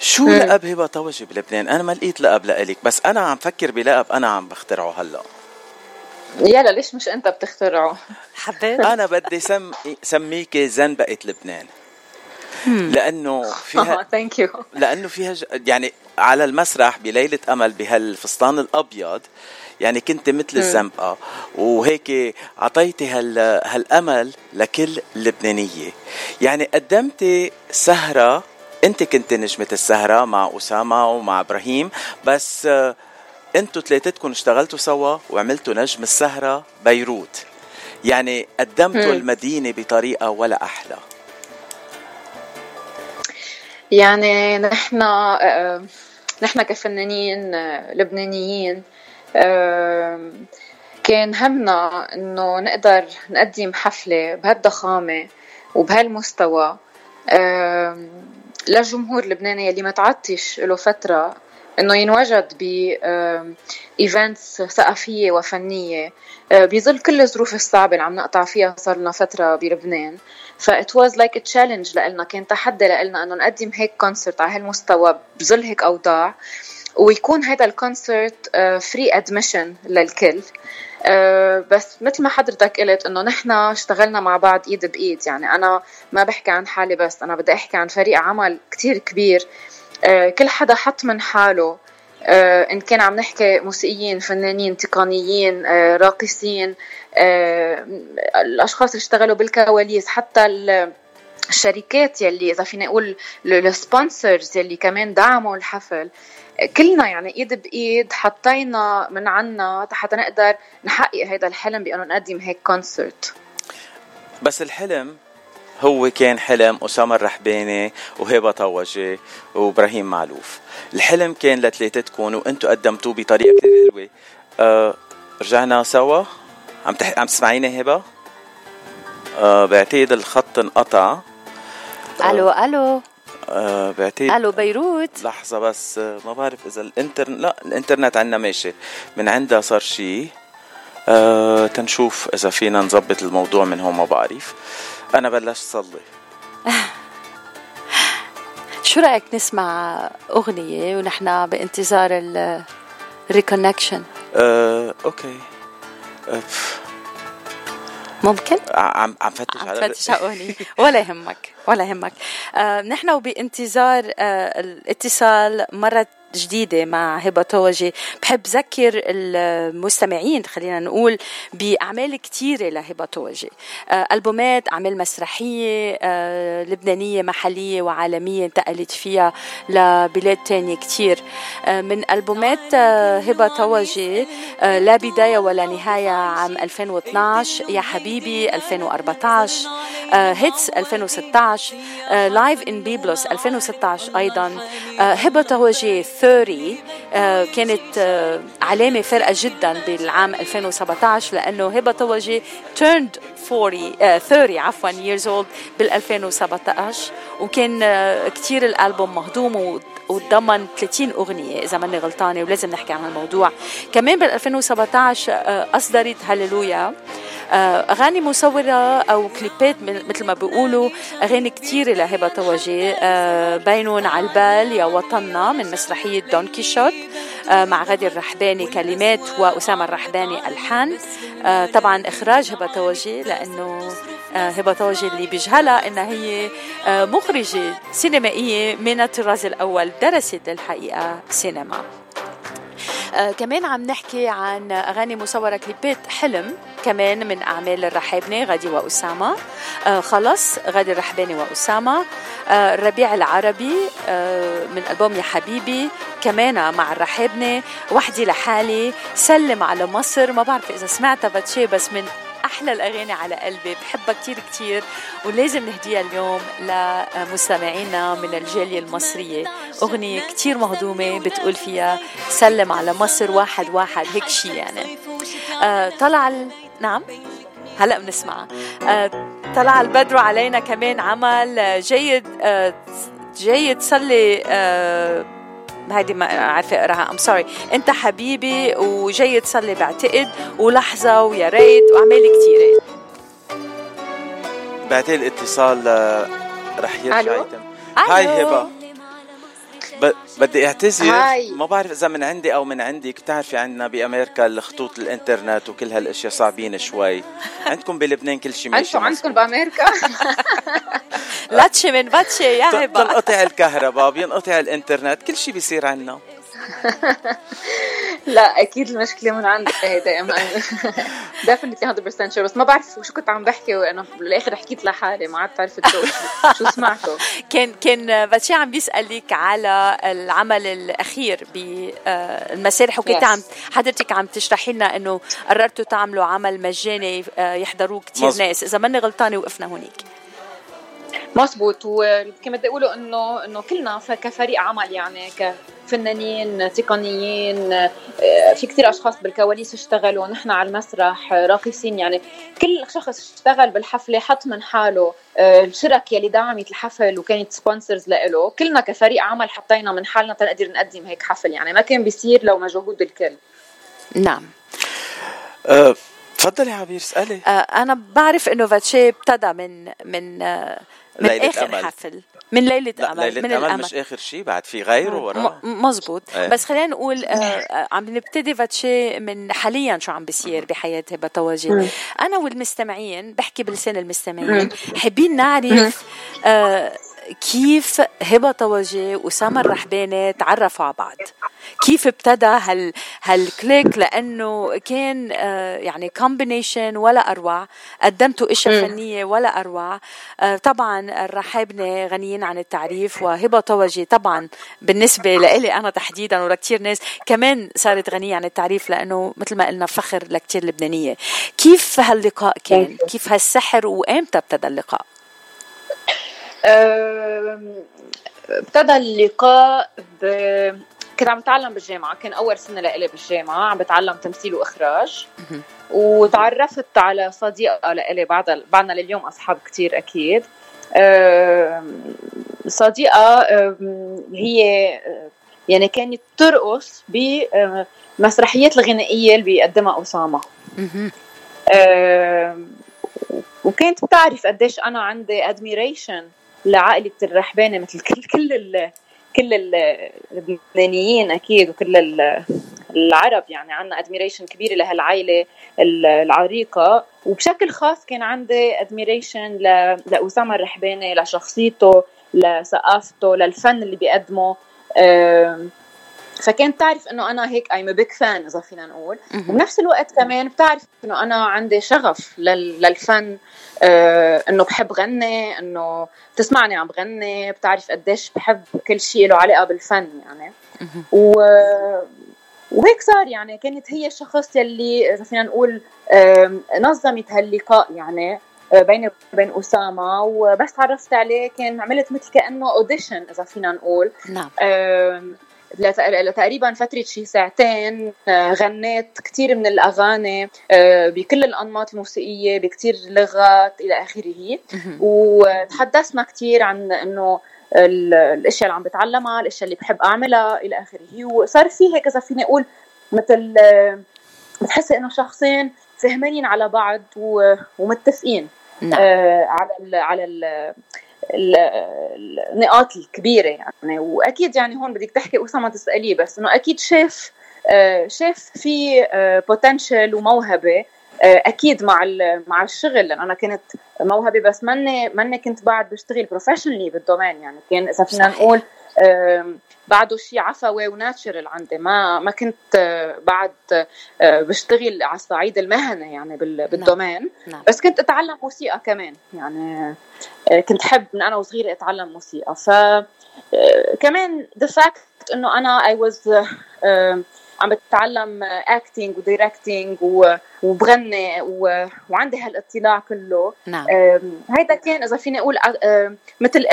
S1: شو. لقب هبة؟ طوجي بلبنان. أنا ما لقيت لقب لإلك بس أنا عم فكر بلقب أنا عم بخترعه هلأ.
S8: يلا ليش مش أنت بتخترعه؟
S2: حبيت.
S1: أنا بدي سم سميكي زنبقة لبنان. لأنه فيها
S8: ثانك يو
S1: لأنه فيها. يعني على المسرح بليلة أمل بهالفستان الأبيض يعني كنت مثل الزنبقه وهيك أعطيتي هال... هالأمل لكل لبنانيه يعني قدمتي سهرة أنت كنت نجمة السهرة مع أسامة ومع إبراهيم بس آه، أنتوا ثلاثتكم اشتغلتوا سوا وعملتوا نجم السهرة بيروت. يعني قدمتوا المدينة بطريقة ولا أحلى.
S8: يعني نحن آه، نحن كفنانين آه، لبنانيين آه، كان همنا إنه نقدر نقدم حفلة بهالضخامة وبهالمستوى للجمهور اللبناني يلي متعطش له فترة إنه ينوجد ب events ثقافية وفنية. آه، بظل كل الظروف الصعبة اللي عم نقطع فيها صار لنا فترة بلبنان. ف it was like challenge لإلنا كان تحدي لإلنا إنه نقدم هيك concert على هالمستوى بظل هيك أوضاع. ويكون هذا ال concert free admission للكل. آه، بس مثل ما حضرتك قلت إنه نحن اشتغلنا مع بعض إيد بإيد. يعني أنا ما بحكي عن حالي بس أنا بدي أحكي عن فريق عمل كتير كبير. كل حدا حط من حاله. آه، إن كان عم نحكي موسيقيين فنانين تقنيين آه، راقصين آه، الأشخاص اللي اشتغلوا بالكواليس حتى ال- الشركات يلي إذا فينا نقول ال sponsors يلي كمان دعموا الحفل. كلنا يعني إيد بإيد حطينا من عنا حتى نقدر نحقق هذا الحلم بأنه نقدم هيك concert
S1: بس الحلم هو كان حلم أسامة الرحباني وهبة طوجي وإبراهيم معلوف. الحلم كان لثلاثتكم وأنتوا قدمتوه بطريقة كثير حلوة. أه رجعنا سوا؟ عم تح... عم تسمعيني هبة أه بعتقد الخط انقطع.
S2: ألو ألو.
S1: أه بعتقد
S2: ألو بيروت.
S1: لحظة بس آه، ما بعرف إذا الإنتر لا الإنترنت عنا ماشي. من عندها صار شيء أه تنشوف إذا فينا نظبط الموضوع من هون ما بعرف. أنا بلشت صلي.
S2: شو رأيك نسمع أغنية ونحن بانتظار ال reconnection
S1: آه، okay. آه، بف،
S2: ممكن؟
S1: عم عم فتش
S2: عم
S1: على
S2: تفتش على ولا يهمك ولا يهمك. آه نحن وبانتظار آه الاتصال مرة جديدة مع هبة بحب ذكر المستمعين خلينا نقول بأعمال كتيرة لهبة آه ألبومات أعمال مسرحية آه لبنانية محلية وعالمية انتقلت فيها لبلاد تانية كتير. آه من ألبومات هبة لا بداية ولا نهاية عام 2012 يا حبيبي 2014 آه هيتس 2016 آه لايف ان بيبلوس 2016 أيضا. هبة 30 آه كانت آه علامة فارقة جدا بالعام 2017 لأنه هبة توجي turned 40 آه 30 عفوا years old بال 2017 وكان آه كتير الألبوم مهضوم وتضمن 30 أغنية. إذا ماني غلطانة ولازم نحكي عن الموضوع كمان بال 2017 آه، أصدرت هاليلويا آه، أغاني مصورة أو كليبات مثل ما بيقولوا أغاني كتيرة لهبة طوجي آه، بينون على البال يا وطننا من مسرحية دون كيشوت. مع غادي الرحباني كلمات وأسامة الرحباني ألحان. آه، طبعا إخراج هبة طوجي لأنه آه، هبة طوجي اللي بيجهلها إنها هي آه، مخرجة سينمائية من الطراز الأول درست الحقيقة سينما. آه كمان عم نحكي عن أغاني مصورة كليبات حلم كمان من أعمال الرحابنة غادي وأسامة. آه خلص غادي الرحباني وأسامة. آه الربيع العربي من ألبوم يا حبيبي كمان مع الرحابنة. وحدي لحالي سلم على مصر. ما بعرف إذا سمعتها باتشي بس من أحلى الأغاني على قلبي بحبها كتير كتير ولازم نهديها اليوم لمستمعينا من الجالية المصرية. أغنية كتير مهضومة بتقول فيها سلم على مصر واحد واحد هيك شي يعني. آه طلع ال... نعم؟ هلا بنسمعها آه طلع البدر علينا كمان عمل آه، جيد آه جيد صلي آه هيدي ما عارفه اقراها I'm sorry انت حبيبي وجاي تصلي بعتقد ولحظة ويا ريت واعمال كثيره
S1: بعتقد الاتصال رح يرجع
S8: ألو؟
S1: يتم. هاي هبة. ب- بدي أعتذر.
S8: هاي.
S1: ما بعرف إذا من عندي أو من عندك. بتعرفي عندنا بأمريكا الخطوط الإنترنت وكل هالأشياء صعبين شوي. عندكم بلبنان كل شيء ماشي
S8: أنتم عندكم بأمريكا؟
S2: لاتشي من باتشي يا هبه
S1: بتنقطع الكهرباء بينقطع الإنترنت كل شيء بيصير عنا.
S8: لا أكيد المشكلة من عندك هيدا man definitely 100% شو بس ما بعرف شو كنت عم بحكي وأنا بالآخر حكيت لحالي ما عاد عرفت شو شو سمعته؟
S2: كان كان باتشي عم بيسألك على العمل الأخير بالمسارح وكنت
S8: Yes.
S2: عم حضرتك عم تشرحي لنا إنه قررتوا تعملوا عمل مجاني آه، يحضروه كتير
S1: مظبوط.
S2: ناس. إذا ماني غلطانة وقفنا هونيك
S8: مزبوط وكما بدي أقوله انه إنه كلنا كفريق عمل يعني كفنانين تقنيين آه، في كثير أشخاص بالكواليس اشتغلوا نحن على المسرح آه، راقصين يعني. كل شخص اشتغل بالحفلة حط من حاله آه، الشرك يلي دعمت الحفل وكانت سبونسرز لإله. كلنا كفريق عمل حطينا من حالنا تنقدر نقدم هيك حفل يعني. ما كان بيصير لو مجهود الكل.
S2: نعم.
S1: تفضلي عبير اسألي.
S2: آه، أنا بعرف إنه باتشي ابتدى من من آه، من
S1: ليلة
S2: آخر
S1: أمل.
S2: حفل. من ليلة
S1: لا
S2: أمل
S1: ليلة
S2: من
S1: أمل
S2: الأمل.
S1: مش آخر شيء بعد في غيره وراه.
S2: مزبوط
S1: إيه.
S2: بس خلينا نقول آه، آه، عم نبتدي باتشي من حاليا شو عم بيصير بحياة هبة طوجي أنا والمستمعين بحكي بلسان المستمعين حابين نعرف آه، كيف هبة طوجي وأسامة الرحباني تعرفوا على بعض؟ كيف ابتدى هال هال click؟ لأنه كان آه، يعني combination ولا أروع قدمتوا اشياء فنية ولا أروع. آه، طبعا الرحابنه غنيين عن التعريف وهبه طوجي طبعا بالنسبة لإلي أنا تحديدا ولكثير ناس كمان صارت غنية عن التعريف لأنه مثل ما قلنا فخر لكثير لبنانية. كيف هاللقاء كان؟ كيف هالسحر؟ وإمتى ابتدى اللقاء؟
S8: ابتدى اللقاء ب... كنت عم بتعلم بالجامعة كان أول سنة لإلي بالجامعة عم بتعلم تمثيل وإخراج. وتعرفت على صديقة لإلي بعد بعدنا لليوم أصحاب كتير أكيد. صديقة هي يعني كانت ترقص بمسرحيات الغنائية اللي بيقدمها أسامة وكانت بتعرف قديش أنا عندي admiration لعائلة الرحبانة مثل كل كل ال كل ال- اللبنانيين أكيد وكل ال- العرب يعني عندنا admiration كبيرة لهالعائلة ال- العريقة. وبشكل خاص كان عندي admiration لأسامة الرحباني لشخصيته لثقافته للفن اللي بيقدمه. فكانت تعرف إنه أنا هيك I'm big fan إذا فينا نقول. وبنفس الوقت كمان بتعرف إنه أنا عندي شغف لل- للفن آه إنه بحب غني إنه بتسمعني عم بغني بتعرف قديش بحب كل شيء له علاقة بالفن يعني. و وهيك صار يعني كانت هي الشخص يلي إذا فينا نقول نظمت هاللقاء يعني آه، بيني وبين أسامة. وبس تعرفت عليه كان عملت مثل كأنه اوديشن إذا فينا نقول.
S2: نعم.
S8: لتقريبا فترة شي ساعتين آه، غنيت كتير من الأغاني آه، بكل الأنماط الموسيقية بكتير لغات إلى آخره. وتحدثنا كتير عن ال- الأشياء اللي عم بتعلمها الأشياء اللي بحب أعملها إلى آخره. وصار في هيك إذا فيني أقول مثل آه، بتحسي إنه شخصين فهمانين على بعض ومتفقين
S2: نعم.
S8: آه، على ال على ال- النقاط الكبيرة يعني. وأكيد يعني هون بدك تحكي أسامة تسأليه بس إنه أكيد شاف آه، شاف في بوتنشل وموهبة آه، أكيد مع مع الشغل. لأن أنا كنت موهبة بس مني مني كنت بعد بشتغل professionally بال domaine يعني. كان إذا فينا. نقول بعده شيء عفوي و naturel عندي. ما ما كنت آه، بعد آه، بشتغل على الصعيد المهني يعني بال- بال domaine.
S2: نعم.
S8: بس كنت أتعلم موسيقى كمان يعني آه، كنت حب من أنا وصغيرة أتعلم موسيقى. ف كمان the fact إنه أنا I was عم بتعلم acting و directing وبغني و- وعندي هالاطلاع كله.
S2: نعم.
S8: هيدا كان إذا فيني أقول مثل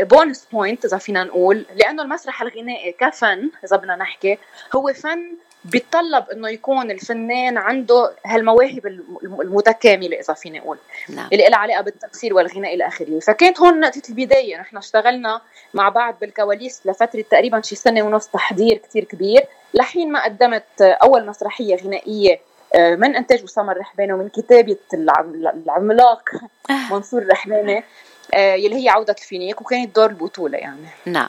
S8: bonus point إذا فينا نقول لأنه المسرح الغنائي كفن إذا بدنا نحكي هو فن بيتطلب إنه يكون الفنان عنده هالمواهب الم- المتكاملة إذا فيني أقول.
S2: نعم.
S8: اللي لها علاقة بالتمثيل والغناء إلى آخره. فكانت هون نقطة البداية. نحن اشتغلنا مع بعض بالكواليس لفترة تقريبا شي سنة ونص تحضير كتير كبير لحين ما قدمت أول مسرحية غنائية آه، من إنتاج اسامه الرحباني ومن كتابة العم- العملاق منصور الرحباني. آه، يلي هي عودة الفينيك وكانت دور البطولة يعني.
S2: نعم.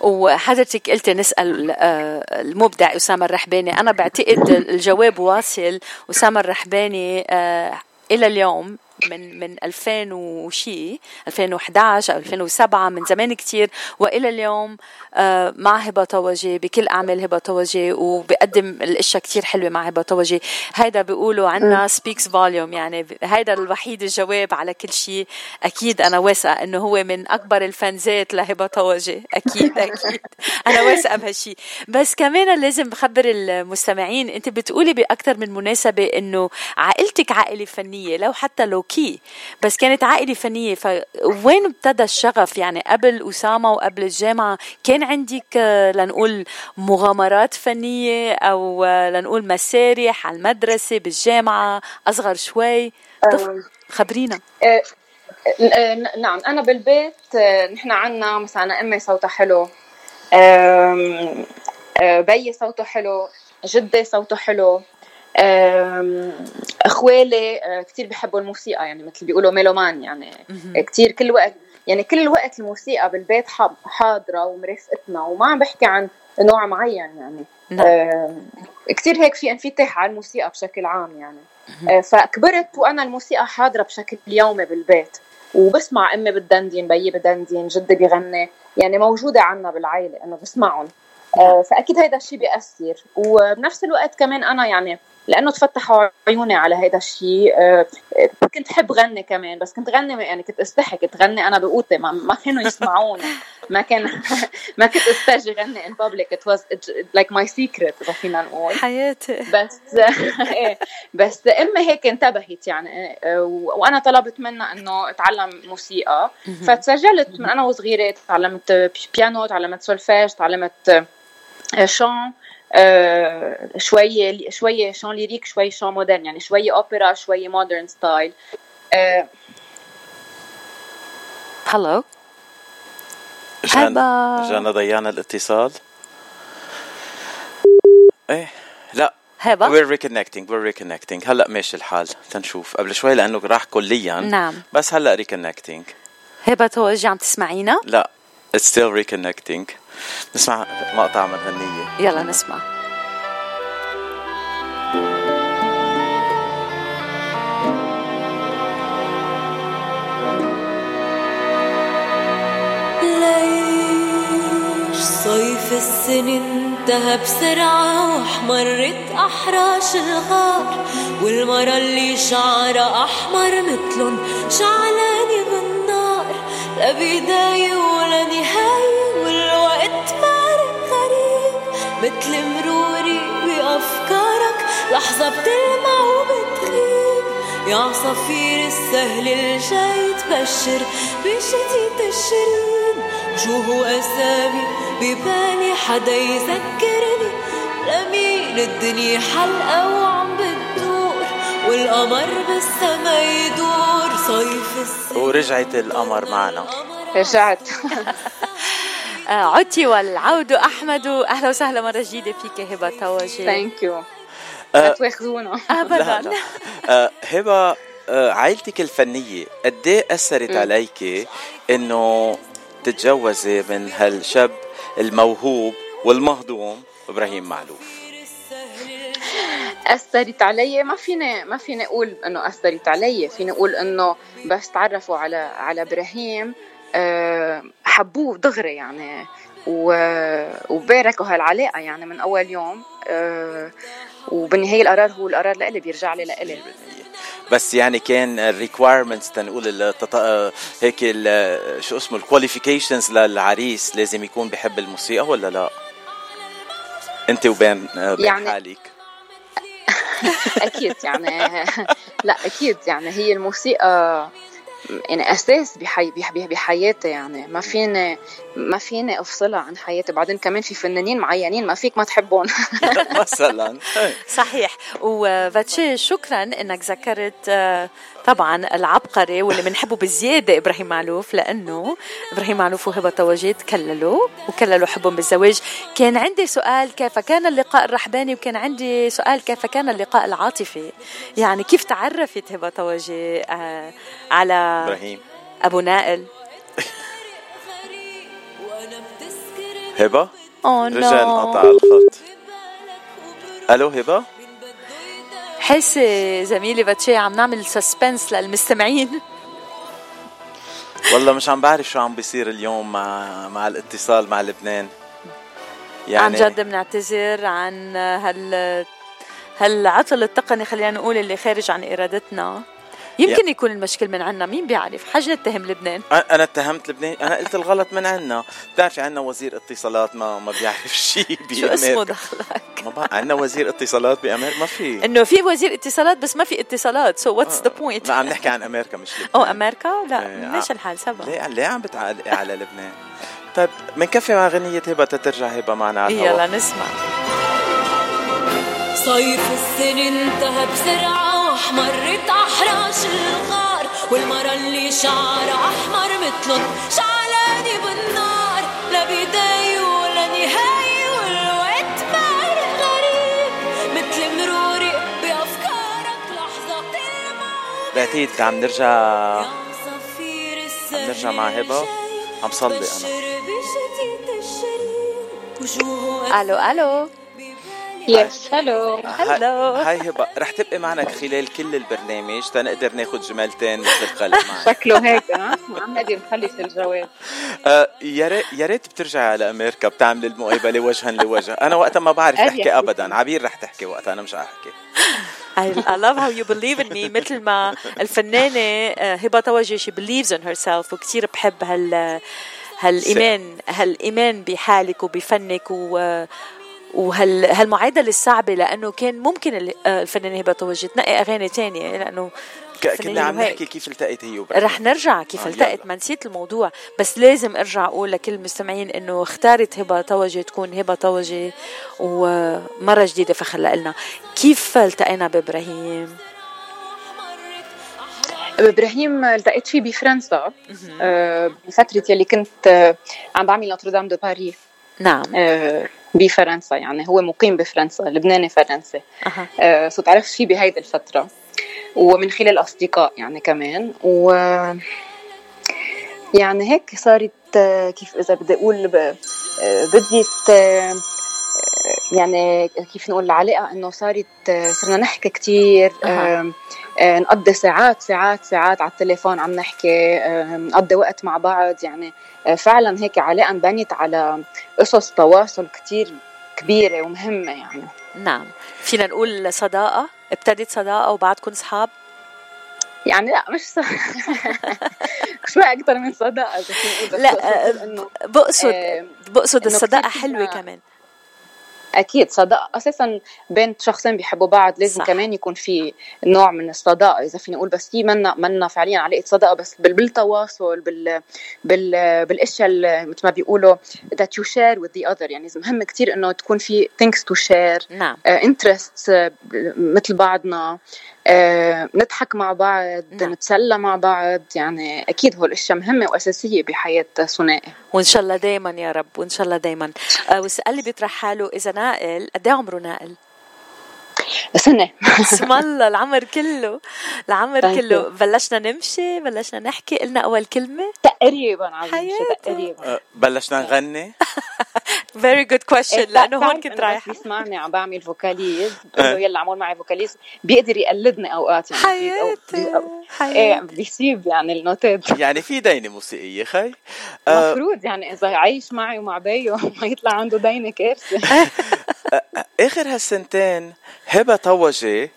S2: وحضرتك قلت نسأل آه، المبدع أسامة الرحباني. أنا بعتقد الجواب واصل. أسامة الرحباني آه، إلى اليوم من من 2000 وشي 2011 أو 2007 من زمان كتير. وإلى اليوم آه، مع هبة طوجي بكل أعمال هبة طوجي وبقدم الأشياء كتير حلوة مع هبة طوجي. هيدا بيقولوا عنا speaks volumes يعني هيدا الوحيد الجواب على كل شيء أكيد أنا واثقة إنه هو من أكبر ال fans ات لهبة طوجي. أكيد أكيد. أنا واثقة بهالشيء بس كمان لازم بخبر المستمعين أنت بتقولي باكثر من مناسبة إنه عائلتك عائلة فنية. لو حتى لو كي. بس كانت عائلة فنية. فوين ابتدى الشغف؟ يعني قبل أسامة وقبل الجامعة كان عندك آه، لنقول مغامرات فنية أو آه، لنقول مسارح على المدرسة بالجامعة أصغر شوي؟ خبرينا.
S8: آه، نعم. أنا بالبيت نحن عنا مثلا أمي صوتها حلو. بيي صوته حلو. جدي صوته حلو. إخوالي آه، كثير بيحبوا الموسيقى يعني مثل بيقولوا ميلومان يعني كثير كل وقت يعني كل وقت الموسيقى بالبيت حاضرة ومرافقتنا وما عم بحكي عن نوع معين يعني.
S2: نعم.
S8: كثير هيك في انفتاح على الموسيقى بشكل عام يعني. آه، فكبرت وأنا الموسيقى حاضرة بشكل يومي بالبيت وبسمع أمي بتدندن بيي بدندن جدي بيغني يعني موجودة عنا بالعائلة إنه بسمعهم. آه، فأكيد هيدا الشيء بيأثر. وبنفس الوقت كمان أنا يعني لأنه تفتحوا عيوني على هيدا الشيء آه، كنت حب غني كمان بس كنت غني يعني كنت استحي كنت غني أنا بقوتي. ما, ما كانوا يسمعوني. ما كان ما كنت استجي غني in public. It was like my secret إذا فينا نقول.
S2: حياتي.
S8: بس إيه، بس امي هيك انتبهت يعني و- وأنا طلبت منها إنه أتعلم موسيقى. فتسجلت من أنا وصغيرة تعلمت بي- بيانو تعلمت سولفيج تعلمت آه، شوية شوية chant lyrique شوي chant moderne يعني شوية اوبرا شوية modern style
S2: hello
S1: جانا. جانا ضيعنا الاتصال إيه لا
S2: هبة
S1: we're reconnecting we're reconnecting. هلا ماشي الحال تنشوف. قبل شوي لأنه راح كليا
S2: نعم.
S1: بس هلا reconnecting.
S2: هبه توجي عم تسمعينا؟
S1: لا. It's still reconnecting. نسمع مقطع من غنية.
S2: يلا نسمع.
S9: ليش صيف السنة انتهى بسرعة واحمرت أحراش الغار؟ والمرة اللي شعرها أحمر متلن شعلانة بالنار. لا بداية ولا نهاية والوقت فارق غريب متل مروري بأفكارك. لحظة بتلمع وبتغيب. يا عصافير السهل الجاي تبشر بشتي تشرين. شو هو أسامي ببالي؟ حدا يذكرني؟ لمين الدنيا حلقة وعم بتدور والقمر بالسما يدور. صيف السنة
S1: ورجعت القمر معنا.
S8: رجعت.
S2: آه، عدتي والعود أحمد. أهلا وسهلا مرة جديدة فيك هبة طوجي
S8: thank you
S1: آه.
S8: لا تواخذونا
S2: ابدا.
S1: آه، هبة آه، عائلتك الفنية قد إيه أثرت عليك إنه تتجوزي من هالشاب الموهوب والمهضوم إبراهيم معلوف
S8: أثرت علي. ما فيني ما فيني أقول إنه أثرت علي. فيني أقول إنه بس تعرفوا على على إبراهيم. آه، حبوه دغري يعني. وباركوا هالعلاقة يعني من أول يوم آه، وبالنهايه القرار هو القرار لإلي بيرجع لي لإلي.
S1: بس يعني كان ال requirements تنقول التط... آه، هيك ال- شو اسمه ال qualifications للعريس لازم يكون بحب الموسيقى ولا لا؟ أنت وبين آه، بين
S8: يعني-
S1: حالك.
S8: أكيد يعني. لا أكيد يعني هي الموسيقى يعني أساس بحي بح- بحياتي يعني. ما فيني ما فيني أفصلها عن حياتي. بعدين كمان في فنانين معينين ما فيك ما تحبهم.
S1: مثلا.
S2: صحيح. وفاتشي شكرا إنك ذكرت آه، طبعا العبقري واللي بنحبه بزيادة إبراهيم معلوف لأنه إبراهيم معلوف وهبة توجيه تكللوا وكللوا حبهم بالزواج. كان عندي سؤال كيف كان اللقاء الرحباني وكان عندي سؤال كيف كان اللقاء العاطفي؟ يعني كيف تعرفت هبة توجيه آه، على
S1: إبراهيم.
S2: أبو نائل؟
S1: هبة؟
S2: اوه
S1: رجع انقطع الخط. ألو هبة؟
S2: حسي زميلي باتشي عم نعمل سسبنس للمستمعين.
S1: والله مش عم بعرف شو عم بيصير اليوم مع مع الاتصال مع لبنان.
S2: عن جد بنعتذر عن هال هالعطل التقني خلينا نقول اللي خارج عن إرادتنا. يمكن يكون المشكل من عنا. مين بيعرف؟ حاجة نتهم لبنان.
S1: أنا اتهمت لبنان. أنا قلت الغلط من عنا. بتعرفي عنا وزير اتصالات ما ما بيعرف شيء
S2: شو اسمه دخلك؟
S1: ما بقى عنا وزير اتصالات بامريكا ما في.
S2: إنه في وزير اتصالات بس ما في اتصالات. so what's the point
S1: لا عم نحكي عن أمريكا مش لبنان.
S2: أو أمريكا؟ لا
S1: إيه، ع-
S2: الحال؟ سبا
S1: ليه ليه عم بتعلقي على لبنان؟ طيب بنكفي مع غنية هبة تترجع هبة معنا على الهواء.
S2: يلا نسمع.
S9: صيف السنة انتهى بسرعة واحمرت الغار والمرة اللي شعرها أحمر مثلن شعلانة بالنار لا بداية ولا نهاية والوقت فارق غريب مثل مروري بأفكارك لحظة
S1: بعتقد عم نرجع عم نرجع مع هبة. عم صلي أنا.
S9: بشر بشتي
S8: يس هلو.
S2: هلو.
S1: هاي هبة رح تبقي معنا خلال كل البرنامج تنقدر ناخد جملتين مثل الخلق معك
S8: شكله هيك ها؟ ما عم نقدر نخلص الجواب.
S1: آه، يا ريت يا ريت بترجعي على أمريكا بتعمل المقابلة وجها لوجه. أنا وقتها ما بعرف أحكي
S8: أحكي.
S1: ابدا. عبير رح تحكي وقتها أنا مش رح أحكي.
S2: I, love how you believe in me. مثل ما الفنانة آه، هبة توجي she believes in herself وكثير بحب هال هالإيمان هالإيمان بحالك وبفنك و وهال هالمعادلة الصعبة لأنه كان ممكن آه، الفنانة هبة توجي تنقي أغاني تانية فنانة
S1: كنا عم. نحكي كيف التقيت هي وبعدين.
S2: رح نرجع كيف
S1: آه،
S2: التقت. ما نسيت الموضوع بس لازم أرجع أقول لكل المستمعين إنه اختارت هبة توجي تكون هبة توجي ومرة جديدة فخلينا كيف التقينا بإبراهيم
S8: إبراهيم التقيت فيه بفرنسا آه، بفترة يلي كنت آه، عم بعمل نوتردام دو باري
S2: نعم
S8: آه، بفرنسا يعني هو مقيم بفرنسا لبناني فرنسي
S2: أها.
S8: آه، so تعرفت فيه بهيدي الفترة ومن خلال أصدقاء يعني كمان و يعني هيك صارت آه، كيف إذا بدي أقول ب- آه، بديت آه، يعني كيف نقول العلاقة إنه صارت صرنا نحكي كثير
S2: أها.
S8: نقضي ساعات ساعات ساعات على التليفون عم نحكي آه، نقضي وقت مع بعض. يعني آه، فعلا هيك علاقه انبنت على قصص تواصل كثير كبيرة ومهمة يعني.
S2: نعم. فينا نقول صداقة؟ ابتدت صداقة وبعدكم أصحاب
S8: يعني لا مش ص... شوي أكثر من صداقة
S2: لا،
S8: بقصد
S2: بقصد
S8: آه، كتير
S2: حلوة
S8: فينا-
S2: كمان.
S8: أكيد صداقه أساسا بين شخصين بيحبوا بعض لازم
S2: صح.
S8: كمان يكون في نوع من الصداقه إذا فينا نقول بس هي منا منا فعليا علاقة صداقه بس بال- بالتواصل بال بال بالأشياء مثل ما بيقولوا that you share with the other. يعني مهم كتير إنه تكون في things to share
S2: نعم.
S8: انترست مثل بعضنا. آه، نضحك مع بعض
S2: نعم.
S8: نتسلى مع بعض يعني أكيد هول الأشياء مهمة وأساسية بحياة ثنائي.
S2: وإن شاء الله دايما يا رب وإن شاء الله دايما. آه والسؤال اللي بيطرح حاله إذا نائل قد إيه عمره نائل؟
S8: سنة.
S2: اسم الله العمر كله العمر كله. بلشنا نمشي بلشنا نحكي قلنا أول كلمة.
S8: تقريبا. شي تقريبا؟
S1: أه، بلشنا نغني.
S2: very good question.
S8: إيه،
S2: لأنه هون كنت
S8: بس بيسمعني عم بعمل vocalises بقول له يلا عمول معي vocalises بيقدر يقلدني أوقات يعني أو-
S2: حياتي
S8: أو- إيه
S2: حياتي
S8: بيصيب يعني النوتات
S1: يعني في دينة موسيقية خي؟ أه،
S8: مفروض يعني إذا عايش معي ومع بيّو ما يطلع عنده دينة كارثة.
S1: آخر هالسنتين هبة طوجي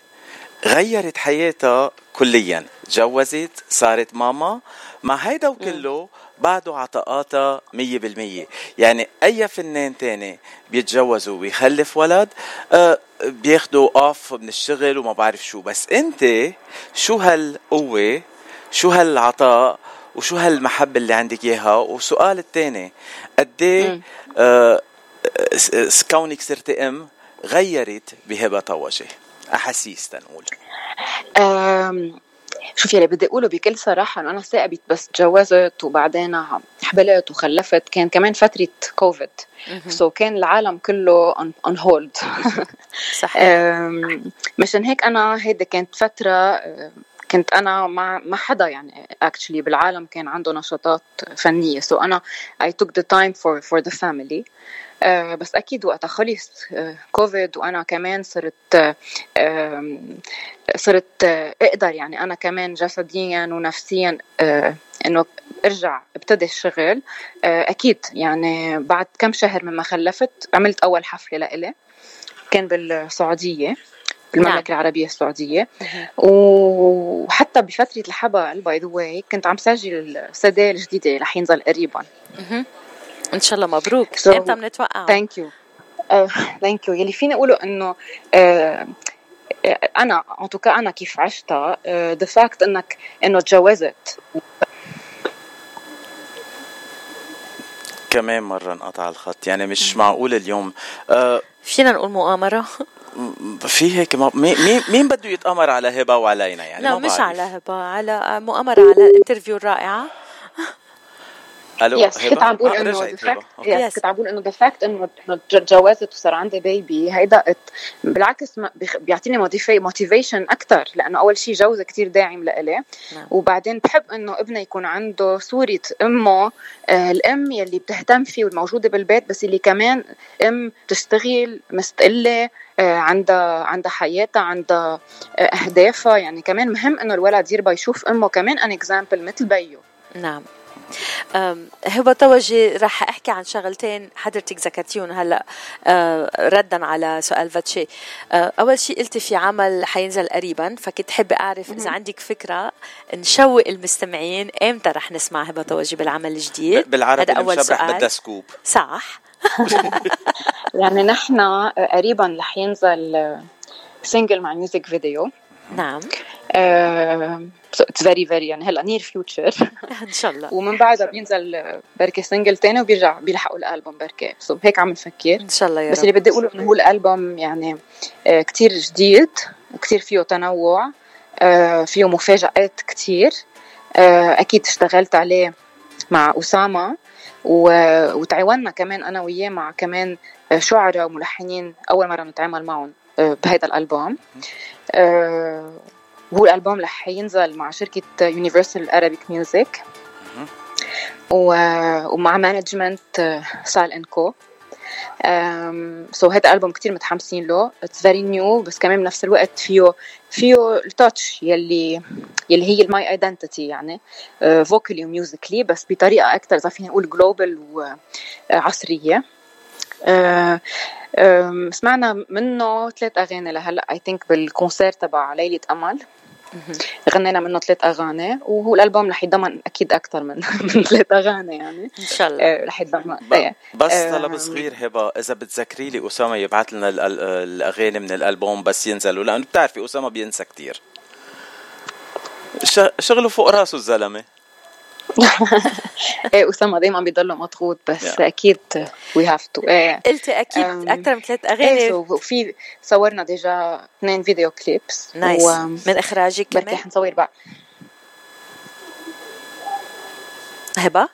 S1: غيرت حياتها كليا. تجوزت صارت ماما. مع هيدا وكله بعده عطاءاتها مية بالمية. يعني أي فنان تاني بيتجوزوا ويخلف ولد آه بياخدوا اوف من الشغل وما بعرف شو. بس أنت شو هالقوة شو هالعطاء وشو هالمحبة اللي عندك إياها؟ والسؤال الثاني قد إيه
S8: مم.
S1: آه، كونك صرتي أم غيرت بهبة طوجه أحاسيس تنقول.
S8: أم، شوف يلي بدي أقوله بكل صراحة إنه أنا ثاقبت بس تجوزت وبعدين حبلت وخلفت. كان كمان فترة كوفيد so كان العالم كله on hold
S2: صح
S8: مشان هيك أنا هيدي كانت فترة كنت أنا مع ما حدا يعني actually بالعالم كان عنده نشاطات فنية. so أنا took the time for for the family. آه بس أكيد وقتها خلص آه كوفيد وأنا كمان صرت آه صرت آه أقدر يعني أنا كمان جسديا ونفسيا آه إنه أرجع أبتدي الشغل. آه أكيد يعني بعد كم شهر مما خلفت عملت أول حفلة لإلي كان بالسعودية بالمملكة
S2: نعم.
S8: العربية السعودية. وحتى بفترة الحبل by the way كنت عم سجل السدى الجديده رح ينزل قريبا.
S2: إن شاء الله مبروك.
S8: So-
S2: إمتى بنتوقع؟
S8: thank you thank you يلي فيني أقوله إنه آه، أنا en tout cas أنا كيف عشتها the fact إنك إنه تجوزت.
S1: كمان مرة انقطع الخط. يعني مش معقول اليوم. آه
S2: فينا نقول مؤامرة؟
S1: في هيك ما- مين مين بده يتأمر على هبة وعلينا يعني
S2: لا
S1: ما
S2: مش
S1: بعرف.
S2: على هبة على مؤامرة على ال interview الرائعة
S1: ألو
S8: يس
S1: هبة؟
S8: كنت عم بقول
S1: آه، إنه
S8: yes كنت عم بقول إنه the fact إنه إنه تجوزت وصار عندي بيبي هيدا بالعكس بيعطيني motivation أكثر لأنه أول شيء جوزي كتير داعم لإلي.
S2: نعم.
S8: وبعدين بحب إنه ابني يكون عنده صورة أمه آه، الأم يلي بتهتم فيه والموجودة بالبيت بس اللي كمان أم تشتغل مستقلة آه، عندها عندها حياتها عندها آه، أهدافها. يعني كمان مهم إنه الولد يربى يشوف أمه. كمان an example مثل بيو.
S2: نعم. هبة طوجي رح أحكي عن شغلتين حضرتك ذكرتيهم هلأ أه، ردا على سؤال فاتشي. أه، أول شيء قلتي في عمل حينزل قريبا فكنت حابة أعرف إذا عندك فكرة نشوق المستمعين إمتى رح نسمع هبة طوجي بالعمل الجديد؟
S1: بالعربي
S2: هذا
S1: أول
S2: سؤال.
S1: بدها scoop.
S2: صح.
S8: يعني نحن قريبا رح ينزل single مع music video
S2: نعم.
S8: it's very very يعني هلا near future
S2: إن شاء الله.
S8: ومن بعدها بينزل بركي single تاني وبيرجع بيلحقوا الألبوم بركي so هيك عم نفكر.
S2: إن شاء الله يا
S8: بس اللي بدي أقوله إنه هو الألبوم يعني آه، كتير جديد كتير فيه تنوع آه، فيه مفاجآت كتير. آه، أكيد اشتغلت عليه مع أسامة وتعاوننا كمان أنا وياه مع كمان شعراء وملحنين أول مرة نتعامل معهم. بهذا الألبوم. آه، وهو الألبوم رح ينزل مع شركة Universal Arabic Music ومع management Sal & Co so هذا ألبوم كتير متحمسين له. it's very new بس كمان بنفس الوقت فيه فيه ال touch يلي يلي هي ال my identity يعني. vocally و musically بس بطريقة أكثر إذا فينا نقول global وعصريه آه، سمعنا منه ثلاث أغاني لهلا. اي ثينك بالكونسير تبع ليلة أمل. غنينا منه ثلاث أغاني وهو الألبوم رح يتضمن أكيد أكثر من من ثلاث أغاني يعني.
S2: إن شاء الله.
S8: آه، رح يتضمن.
S1: بس
S8: آه،
S1: طلب صغير هبة إذا بتذكري لي أسامة يبعث لنا ال- ال- الأغاني من الألبوم بس ينزلوا لأنه بتعرفي أسامة بينسى كتير. ش- شغله فوق راسه الزلمة.
S8: إيه أسامة دائما بيضله مضغوط بس
S1: Yeah.
S8: أكيد we have to إيه.
S2: قلتي
S8: أكيد
S2: أكثر من ثلاث
S8: إيه
S2: اغاني
S8: so وفي صورنا déjà اثنين video clips
S2: nice من اخراجك
S8: بركي
S2: كمان
S8: حنصور بقى.
S2: هبة؟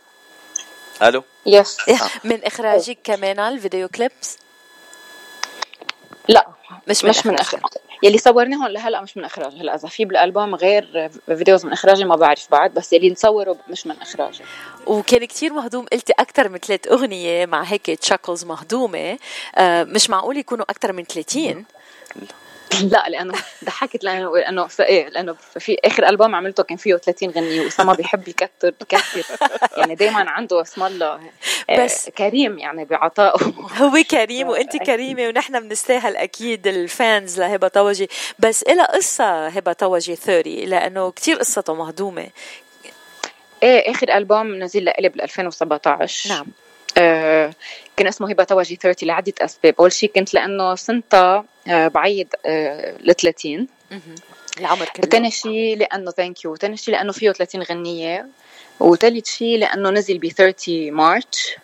S1: ألو؟
S8: yes
S2: من اخراجك كمان ال video clips؟
S8: لا
S2: مش من
S8: مش من
S2: إخراجك.
S8: يلي صورناهم لهلا مش من اخراج هلا إذا في بالألبوم غير videos من إخراجي ما بعرف بعد بس يلي نصوره مش من إخراجي.
S2: وكان كتير مهضوم قلتي أكثر من ثلاث أغنية مع هيك chuckles مهضومة. آه مش معقول يكونوا أكثر من 30
S8: لا لأنه ضحكت لأنه لأنه إيه لأنه في آخر ألبوم عملته كان فيه 30 غنيه واسامه بيحب يكتر يكتر. يعني دائما عنده اسم الله آه،
S2: بس-
S8: كريم يعني بعطائه.
S2: هو كريم وانت كريمة ونحن بنستاهل أكيد ال fans لهبة طوجي. بس إلها قصة هبة طوجي 30 لأنه كتير قصته مهضومة.
S8: إيه آخر ألبوم نزل لإلي بال 2017
S2: نعم.
S8: آه كان اسمه هبه طوجي 30 لعدة أسباب. أول شيء كنت لأنه سنتها آه بعيد آه ل 30
S2: العمر كله.
S8: وثاني شيء لأنه thank you وثاني شيء لأنه فيه 30 غنية. وثالث شيء لأنه نزل ب 30 March.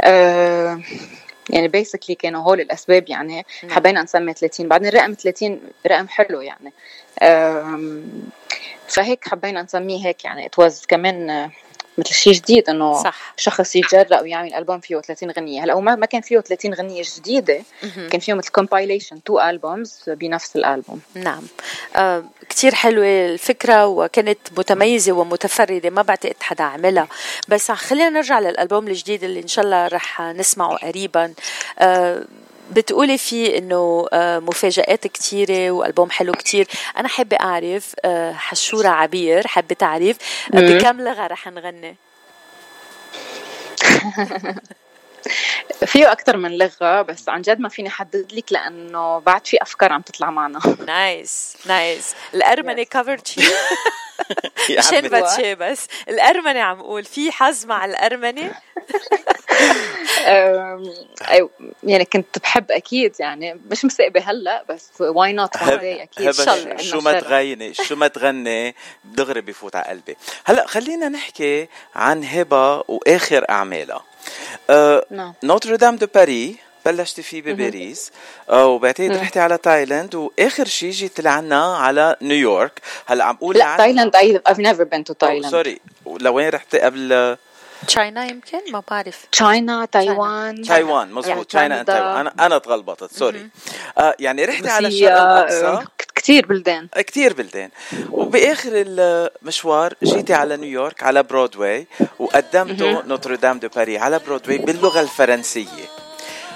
S8: آه يعني basically كانوا هول الأسباب يعني.
S2: نعم.
S8: حبينا نسمي 30 بعدين الرقم 30 رقم حلو يعني. فهيك حبينا نسميه هيك يعني. it was كمان مثل شيء جديد إنه
S2: صح.
S8: شخص يتجرأ ويعمل ألبوم فيه 30 غنية. هلا هو ما ما كان فيه 30 غنية جديدة
S2: مهم.
S8: كان فيه مثل compilation two albums بنفس الألبوم.
S2: نعم. آه كتير حلوة الفكرة وكانت متميزة ومتفردة ما بعتقد حدا عملها. بس خلينا نرجع للألبوم الجديد اللي إن شاء الله رح نسمعه قريبا. آه بتقولي فيه إنه آه، مفاجآت كتيرة وألبوم حلو كتير أنا حابة أعرف آه، حشورة عبير حابة تعرف آه،
S8: مم.
S2: بكم لغة رح نغني
S8: فيه أكثر من لغة بس عن جد ما فيني أحدد لك لأنه بعد في أفكار عم تطلع معنا.
S2: nice nice الأرمنة كفرد شي؟
S1: يا
S2: مشان. باتشي بس. الأرمنة عم قول في حظ مع الأرمنة؟
S8: أيوة، يعني كنت بحب أكيد يعني مش مسقبة هلأ بس why
S1: not
S8: أكيد.
S1: شو ما تغني شو ما تغني دغري بفوت على قلبي. هلأ خلينا نحكي عن هبة وآخر أعمالها. آه
S8: نعم.
S1: Notre Dame de Paris بلشتي فيه بباريس. آه وبعتقد رحتي على تايلاند وآخر شيء جيت لعنا على نيويورك. هلا عم قول
S8: لا تايلاند I- I've never been to Thailand.
S1: sorry لوين رحتي قبل؟
S2: China يمكن؟ ما بعرف.
S8: China تايوان
S1: تايوان مزبوط China
S8: and.
S1: تايوان أنا أنا تغلبطت sorry آه يعني رحتي على الشرق الأقصى.
S8: آه، كتير بلدان.
S1: كتير بلدان. وبآخر المشوار جيتي على نيويورك على برودواي وقدمتوا Notre Dame de Paris على برودواي باللغة الفرنسية.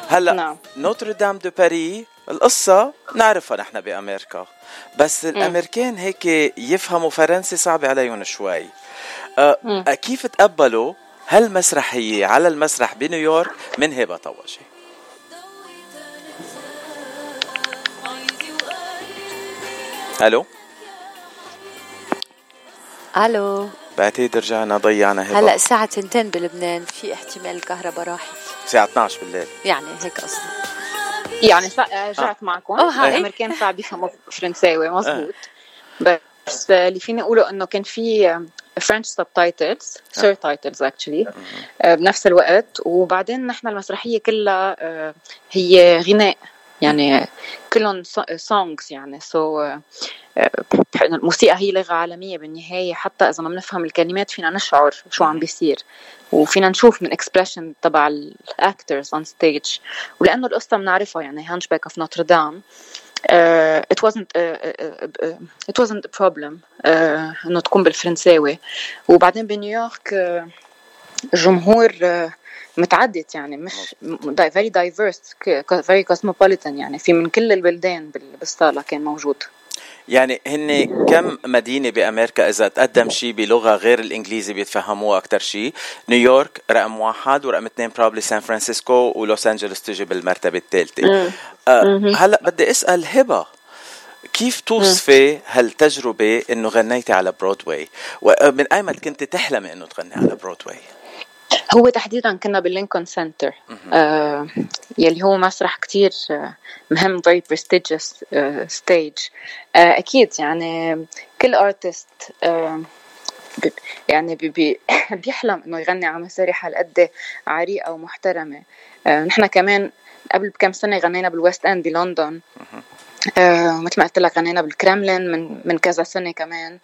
S1: هلأ
S8: نعم.
S1: Notre Dame de Paris القصة نعرفها نحن بأمريكا بس الأمريكان هيك يفهموا فرنسي صعب عليهم شوي. أه. أه، كيف تقبلوا هالمسرحية على المسرح بنيويورك من هبة طوشي ألو؟
S2: ألو.
S1: بعتقد رجعنا ضيعنا هبة.
S2: هلا الساعة تنتين بلبنان في احتمال الكهرباء راحت
S1: الساعة 12 بالليل.
S2: يعني هيك قصدي.
S8: يعني سا- رجعت معكم.
S2: أوه، هاي.
S8: الأمريكان صعب يفهموا فرنساوي مزبوط بس اللي فيني أقوله إنه كان في French subtitles surtitles actually بنفس الوقت. وبعدين نحن المسرحية كلها آه، هي غناء. يعني كلهم songs يعني. so الموسيقى هي لغة عالمية بالنهاية. حتى إذا ما بنفهم الكلمات فينا نشعر شو عم بيصير. وفينا نشوف من expression تبع ال actors on stage ولأنه القصة بنعرفها يعني Hunchback of Notre-Dame uh, it wasn't uh, uh, it wasn't a problem uh, إنه تكون بالفرنساوي. وبعدين بنيويورك uh, جمهور آه، متعدد يعني مش very diverse very cosmopolitan يعني في من كل البلدان بالصالة كان موجود.
S1: يعني هن كم مدينة بأمريكا إذا تقدم شيء بلغة غير الإنجليزي بيتفهموها أكثر شيء؟ نيويورك رقم واحد ورقم اثنين probably سان فرانسيسكو ولوس أنجلوس تجي بالمرتبة الثالثة. أه هلأ بدي أسأل هبة كيف توصفي هالتجربة إنه غنيتي على برودواي ومن ايمت كنت تحلمي إنه تغني على برودواي
S8: هو تحديدا كنا باللينكولن سنتر. آه يلي هو مسرح كتير آه مهم very prestigious آه stage. آه أكيد يعني كل artist آه يعني بي بي بيحلم إنه يغني على مسارح هالقد عريقة ومحترمة. آه نحن كمان قبل بكم سنة غنينا بال West End بلندن. آه مثل ما قلت لك غنينا بالكرملين من من كذا سنة كمان.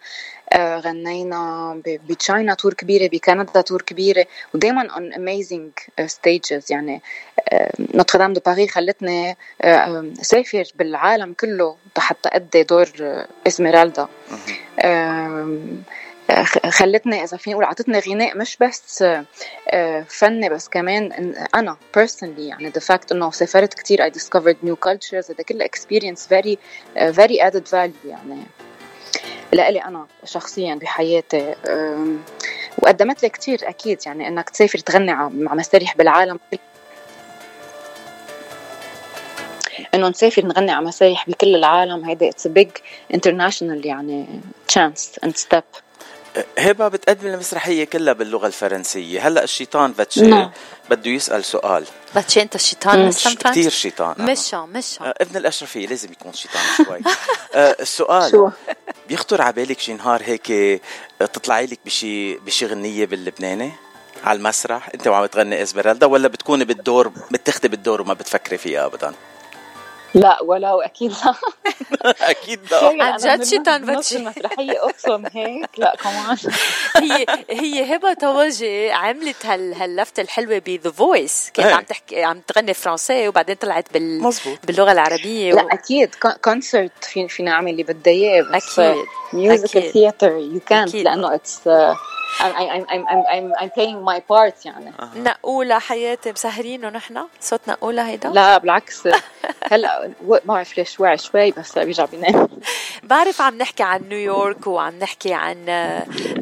S8: آه غنينا ب China tour كبيرة بكندا tour كبيرة ودائما on amazing stages يعني آه Notre-Dame de Paris خلتني آه سافر بالعالم كله حتى أدي دور إسميرالدا. خلتني إذا فيني أقول أعطتني غناء مش بس فني بس كمان أنا personally يعني the fact إنه سافرت كثير I discovered new cultures هذا كله experience very very added value يعني لإلي أنا شخصيا بحياتي. وقدمت لي كثير أكيد يعني إنك تسافر تغني مع مسارح بالعالم. إنه نسافر نغني على مسارح بكل العالم هيدا it's big international يعني chance and step
S1: هبة بتقدم المسرحية كلها باللغة الفرنسية. هلأ الشيطان فاتشي نعم. بده يسأل سؤال.
S2: فاتشي أنت الشيطان
S1: كثير شيطان.
S2: مشا مشا
S1: آه ابن الأشرفية لازم يكون شيطان شوي. آه السؤال؟ بيخطر على بالك شي نهار هيك آه، تطلعي لك بشي بشي غنية باللبناني؟ على المسرح؟ أنت وعم تغني اسبرالدا ولا بتكوني بالدور متخذه بالدور وما بتفكري فيها ابدا؟
S8: لا ولا وأكيد لا.
S1: أكيد لا.
S2: عن جد شيطان بتشي
S8: المسرحية أقسم هيك. لا كمان
S2: هي هي هبة طواجي عملت هال هاللفتة الحلوة بذا فويس كانت عم تحكي عم تغني فرنسي وبعدين طلعت بال
S1: مزبوط.
S2: باللغة العربية
S8: لا و... أكيد. كونسرت في فينا نعمل اللي بدها إياه بس
S2: أكيد
S8: ميوزيكال ثياتر يو كانت لأنه اتس I'm, I'm, I'm, I'm, I'm playing my part يعني.
S2: نقولة حياتي مسهرين ونحن. صوت نقولة هيدا.
S8: لا بالعكس. هلا ما بعرف ليش وعي شوي بس بيرجع بينام.
S2: بعرف عم نحكي عن نيويورك وعم نحكي عن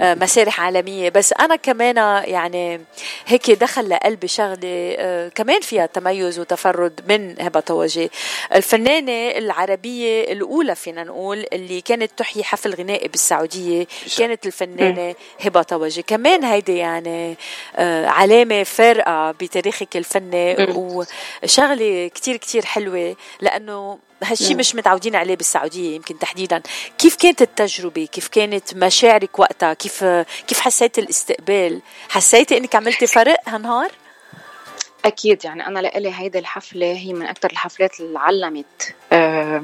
S2: مسارح عالمية بس أنا كمان يعني هيك دخل لقلبي شغلة كمان فيها تميز وتفرد من هبة طوجي. الفنانة العربية الأولى فينا نقول اللي كانت تحيي حفل غنائي بالسعودية كانت الفنانة هبة طوجي كمان هيدي يعني علامة فارقة بتاريخك الفني وشغلة كتير كتير حلوة لأنه هالشي مش متعودين عليه بالسعودية يمكن تحديدا. كيف كانت التجربة؟ كيف كانت مشاعرك وقتها؟ كيف كيف حسيت الاستقبال؟ حسيتي إنك عملتي فرق هالنهار؟
S8: أكيد يعني أنا لإلي هيدي الحفلة هي من أكثر الحفلات اللي علمت آه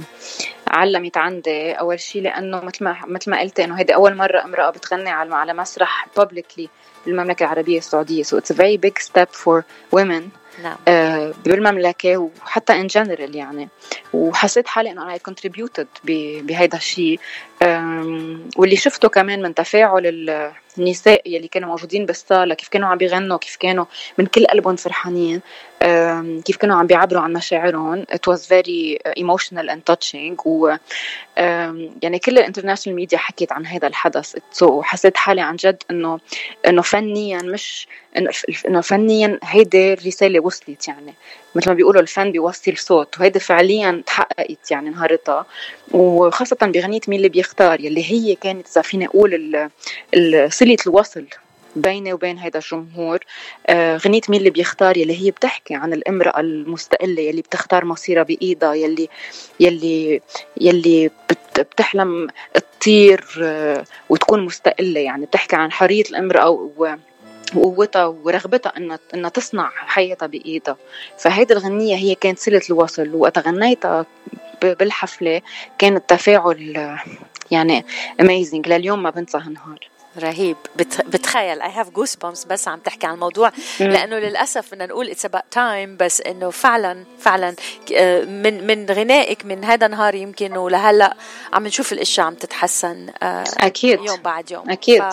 S8: علمت عندي. أول شيء لأنه مثل ما مثل ما قلت إنه هيدي أول مرة امرأة بتغني على على مسرح بابليكلي بالمملكة العربية السعودية. So it's a very big step for women
S2: نعم.
S8: آه بالمملكة وحتى in general يعني. وحسيت حالي إنه أنا contributed بهيدا الشيء واللي شفته كمان من تفاعل النساء يلي كانوا موجودين بالصالة كيف كانوا عم بيغنوا كيف كانوا من كل قلبهم فرحانين كيف كانوا عم بيعبروا عن مشاعرهم. It was very emotional and touching و يعني كل ال international media حكيت عن هذا الحدث. وحسيت حالي عن جد إنه إنه فنيا مش إنه فنيا هيدي الرساله وصلت يعني. مثل ما بيقولوا الفن بيوصل صوت وهيدي فعليا تحققت يعني نهارتها وخاصة بغنية مين اللي بيختار يلي هي كانت إذا فيني أقول صلة الوصل بيني وبين هذا الجمهور. آه غنية مين اللي بيختار يلي هي بتحكي عن الامرأة المستقلة يلي بتختار مصيرها بإيدها يلي يلي يلي بتحلم تطير آه وتكون مستقلة. يعني بتحكي عن حرية الامرأة و وقوتها ورغبتها انها إنها تصنع حياتها بإيدها. فهيدي الغنية هي كانت صلة الوصل وقت غنيتها بالحفلة كان التفاعل يعني amazing لليوم ما بنسى هالنهار.
S2: رهيب. بت... بتخيل I have goosebumps بس عم تحكي عن الموضوع. لأنه للأسف بدنا نقول it's about time بس إنه فعلا فعلا من من غنائك من هذا النهار يمكن ولهلأ عم نشوف الأشياء عم تتحسن
S8: أكيد.
S2: يوم بعد يوم.
S8: أكيد.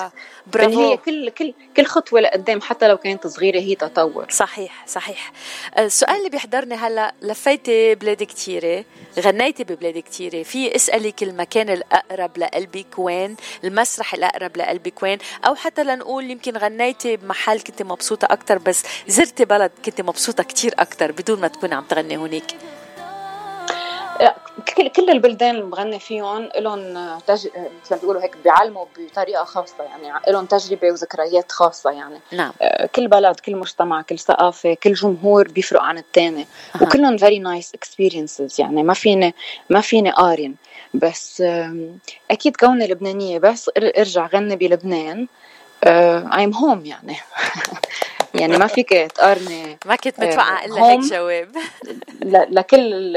S2: برافو.
S8: هي كل كل كل خطوة لقدام حتى لو كانت صغيرة هي تطور.
S2: صحيح صحيح. السؤال اللي بيحضرني هلا لفيتي بلاد كتيرة غنيتي ببلاد كتيرة. في اسألك المكان الأقرب لقلبك وين؟ المسرح الأقرب لقلبك وين؟ أو حتى لنقول يمكن غنيتي بمحل كنت مبسوطة أكتر بس زرتي بلد كنت مبسوطة كتير أكتر بدون ما تكوني عم تغني
S8: لا، كل كل البلدان اللي بغني فيهم لهم تج... مثل ما بيقولوا هيك بيعلموا بطريقة خاصة يعني لهم تجربة وذكريات خاصة يعني.
S2: نعم.
S8: آه، كل بلد كل مجتمع كل ثقافة كل جمهور بيفرق عن الثاني. وكلهم very nice experiences يعني ما فيني ما فيني قارن. بس أكيد كوني لبنانية بس ارجع غني بلبنان. ايم هوم يعني. يعني ما فيك تقارني
S2: ما كنت
S8: آه،
S2: متوقعة إلا هيك جواب.
S8: لكل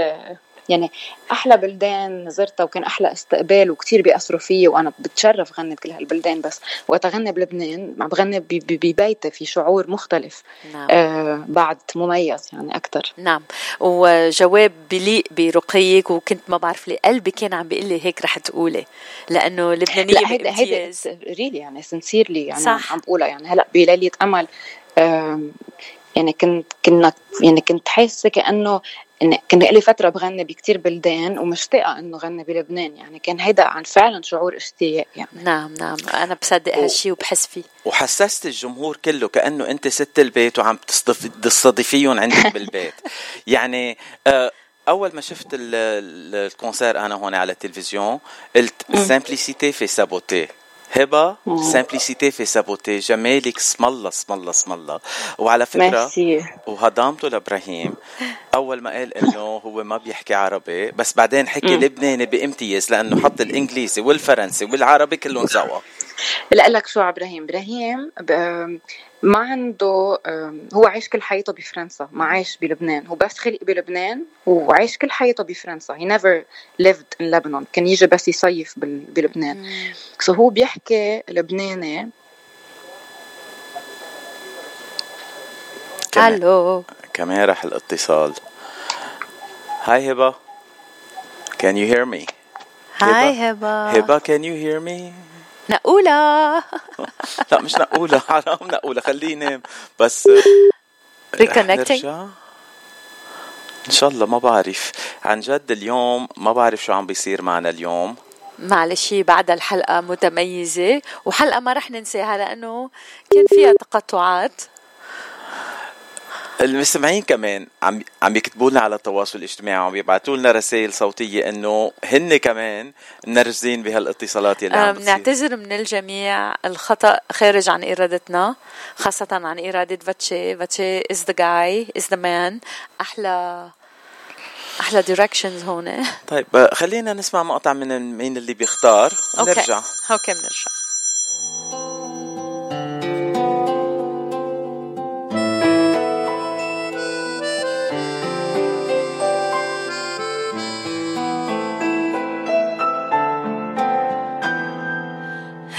S8: يعني أحلى بلدان زرتها وكان أحلى استقبال وكتير بيأثروا فيي وأنا بتشرف غني بكل هالبلدان بس وقت أغني بلبنان عم بغني ببيتي في شعور مختلف.
S2: نعم.
S8: آه بعد مميز يعني أكثر
S2: نعم. وجواب بليق برقيك وكنت ما بعرف لي قلبي كان عم بيقول لي هيك رح تقولي لأنه لبنانية
S8: لا هيدا هيدا ريلي يعني سنسيرلي يعني
S2: صح.
S8: عم بقولها. يعني هلأ بليلة أمل آم، يعني كنت كنا يعني كنت حاسة كأنه إن كان لي فترة بغني بكتير بلدان ومشتاقه إنه غني بلبنان يعني كان هيدا عن فعلا شعور إشتياق يعني.
S2: نعم نعم. أنا بصدق هالشي وبحس فيه.
S1: وحسست الجمهور كله كأنه أنت ست البيت وعم تستضيف- تستضيفيهم عندك بالبيت. يعني آه، أول ما شفت ال- ال- ال concert أنا هون على التلفزيون قلت sa simplicité fait sa beauté هبه sa simplicité fait sa beauté جمالك اسم الله اسم الله اسم الله وعلى فكره
S8: ميرسي
S1: وهضامته لابراهيم اول ما قال انه هو ما بيحكي عربي بس بعدين حكي لبناني بامتياز لأنه حط الانجليزي والفرنسي والعربي كلهم سوا
S8: لك شو إبراهيم إبراهيم ما عنده هو عايش كل حياته بفرنسا ما عايش بلبنان. هو بس خلق بلبنان وعايش كل حياته بفرنسا. He never lived in Lebanon. كان يجي بس يصيف بال- بلبنان. سو هو بيحكي لبناني.
S1: كمان,
S2: ألو.
S1: كمان راح الاتصال. هاي هبه Can you hear me?
S2: هاي هبه
S1: هبه can you hear me?
S2: نقولة.
S1: لا مش نقولها حرام نقولها خليه ينام بس
S2: reconnecting.
S1: نرجع. إن شاء الله ما بعرف. عن جد اليوم ما بعرف شو عم بيصير معنا اليوم.
S2: معلش بعد الحلقة متميزة. وحلقة ما رح ننساها لأنه كان فيها تقطعات.
S1: المستمعين كمان عم عم يكتبوا لنا على التواصل الاجتماعي وعم يبعثوا لنا رسائل صوتية إنه هن كمان نرجسين بهالاتصالات عم
S2: آه،
S1: بتصير.
S2: بنعتذر من الجميع الخطأ خارج عن إرادتنا خاصة عن إرادة فاتشي. فاتشي is the guy is the man. أحلى أحلى directions هون.
S1: طيب آه، خلينا نسمع مقطع من مين اللي بيختار. ونرجع
S2: أوكي بنرجع.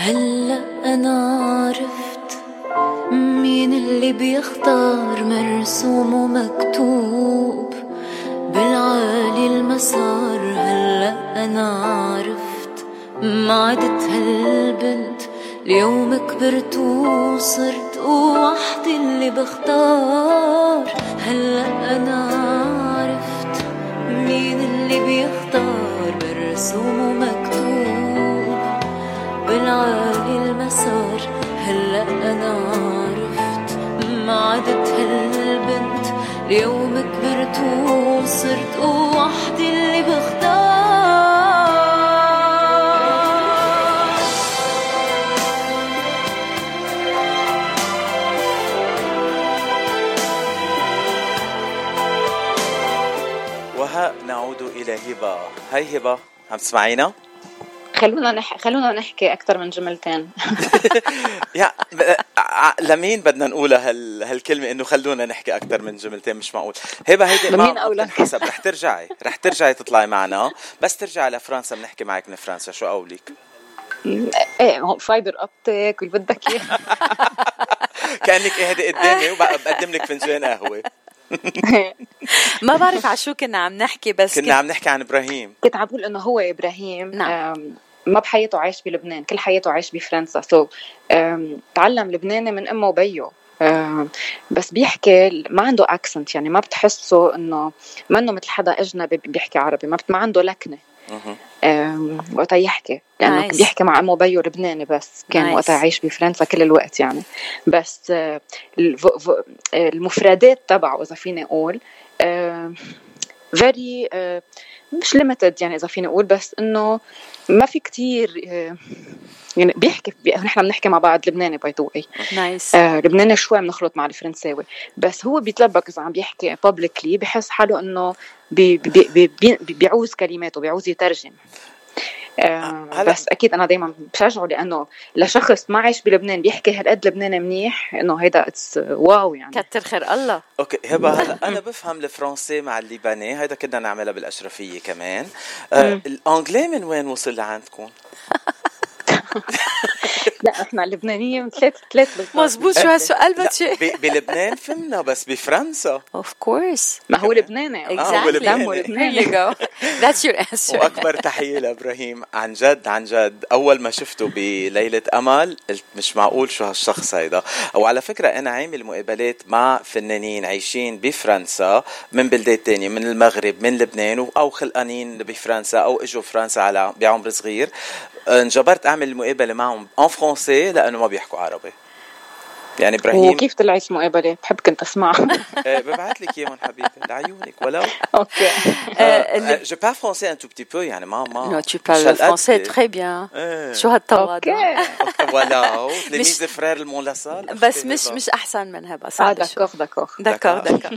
S10: هلا أنا عرفت مين اللي بيختار مرسوم ومكتوب بالعالي المسار. هلا أنا عرفت ما عدت هالبنت اليوم كبرت وصرت وحدي اللي بختار. هلا أنا عرفت مين اللي بيختار مرسوم وصرت وحدي اللي بختار
S1: وها نعود إلى هبة هاي هبة عم تسمعينا؟
S8: خلونا نح... خلونا نحكي أكثر من جملتين.
S1: يا ب- ع- لمين بدنا نقولها هال... هالكلمة إنه خلونا نحكي أكثر من جملتين مش معقول. هبه هيدي ما
S8: لمين أو لك؟
S1: حسب رح ترجعي رح ترجعي تطلعي معنا. بس ترجعي لفرنسا بنحكي معك من فرنسا. شو قولك
S8: إيه هو fiber optic واللي بدك إياه.
S1: كأنك قاعدة قدامي وبقدم لك فنجان قهوة.
S2: ما بعرف على شو كنا عم نحكي بس
S1: كنا عم نحكي عن إبراهيم.
S8: كنت عم بقول إنه هو إبراهيم.
S2: نعم.
S8: ما بحياته عايش بلبنان كل حياته عايش بفرنسا. so so, تعلم لبناني من أمه وبيه. بس بيحكي ما عنده accent يعني ما بتحسه إنه منه مثل حدا أجنبي بيحكي عربي ما, ما عنده لكنة. وقتها يحكي. لأنه nice. بيحكي مع أمه وبيه لبناني بس. كان nice. وقتها عايش بفرنسا كل الوقت يعني. بس آه، المفردات تبعه إذا فيني أقول. very مش limited يعني إذا فيني أقول بس إنه ما في كتير آه، يعني بيحكي نحن بنحكي مع بعض لبناني by the way
S2: nice
S8: لبناني شوي بنخلط مع الفرنساوي. بس هو بيتلبك إذا عم بيحكي publicly بحس حاله إنه بي بي بي بي بيعوز كلماته بيعوز يترجم. آه بس أكيد أنا دائما بشجعه لأنه لشخص ما عايش بلبنان بيحكي هالقد لبناني منيح إنه هيدا it's wow يعني.
S2: كتر خير الله.
S1: okay هبة هلا أنا بفهم الفرنسي مع اللبناني هيدا كنا نعملها بالأشرفية كمان. آه الإنجلي من وين وصل لعندكم؟
S8: لا إحنا اللبنانيه ثلاث ثلاث
S2: مزبوط شو هالسؤال باتشي
S1: بلبنان فهمنا بس بفرنسا.
S2: Of course
S8: ما هو لبناني. لبناني.
S2: That's your answer
S1: وأكبر تحية لإبراهيم. عن جد عن جد أول ما شفته بليلة أمل قلت مش معقول شو هالشخص هيدا. وعلى فكرة أنا عامل مقابلات مع فنانين عايشين بفرنسا من بلدات تانية من المغرب من لبنان أو خلقانين بفرنسا أو إجوا فرنسا على بعمر صغير. انجبرت أعمل المقابله معهم en français لأنه ما بيحكوا عربي. يعني إبراهيم.
S8: وكيف طلعت المقابله؟ بحب كنت اسمعها
S1: إيه، ببعث لك إياهم حبيبي لعيونك ولو.
S8: Okay.
S1: Je parle français un tout petit peu يعني ما mais
S2: non tu parles français très bien شو هالتواضع
S1: voilà تلاميذ Frères ال Mont La Salle
S2: بس مش مش أحسن من هبه
S8: آه d'accord d'accord
S2: d'accord d'accord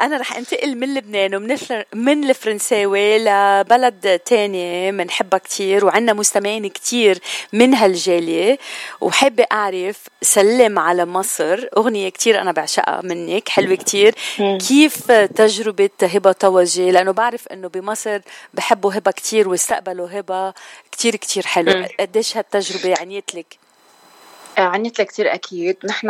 S2: أنا رح انتقل من لبنان ومن من الفرنساوي لبلد تاني بنحبها كثير وعندنا مستمعين كثير من هالجالية. وحابة أعرف سلم على مصر. أغنية كتير أنا بعشقها منك حلوة كتير. كيف تجربة هبة طوجي لأنه بعرف أنه بمصر بحبوا هبة كتير واستقبلوا هبة كتير كتير حلو. قديش هالتجربة عنيت لك؟
S8: عنيت لك كثير أكيد. نحن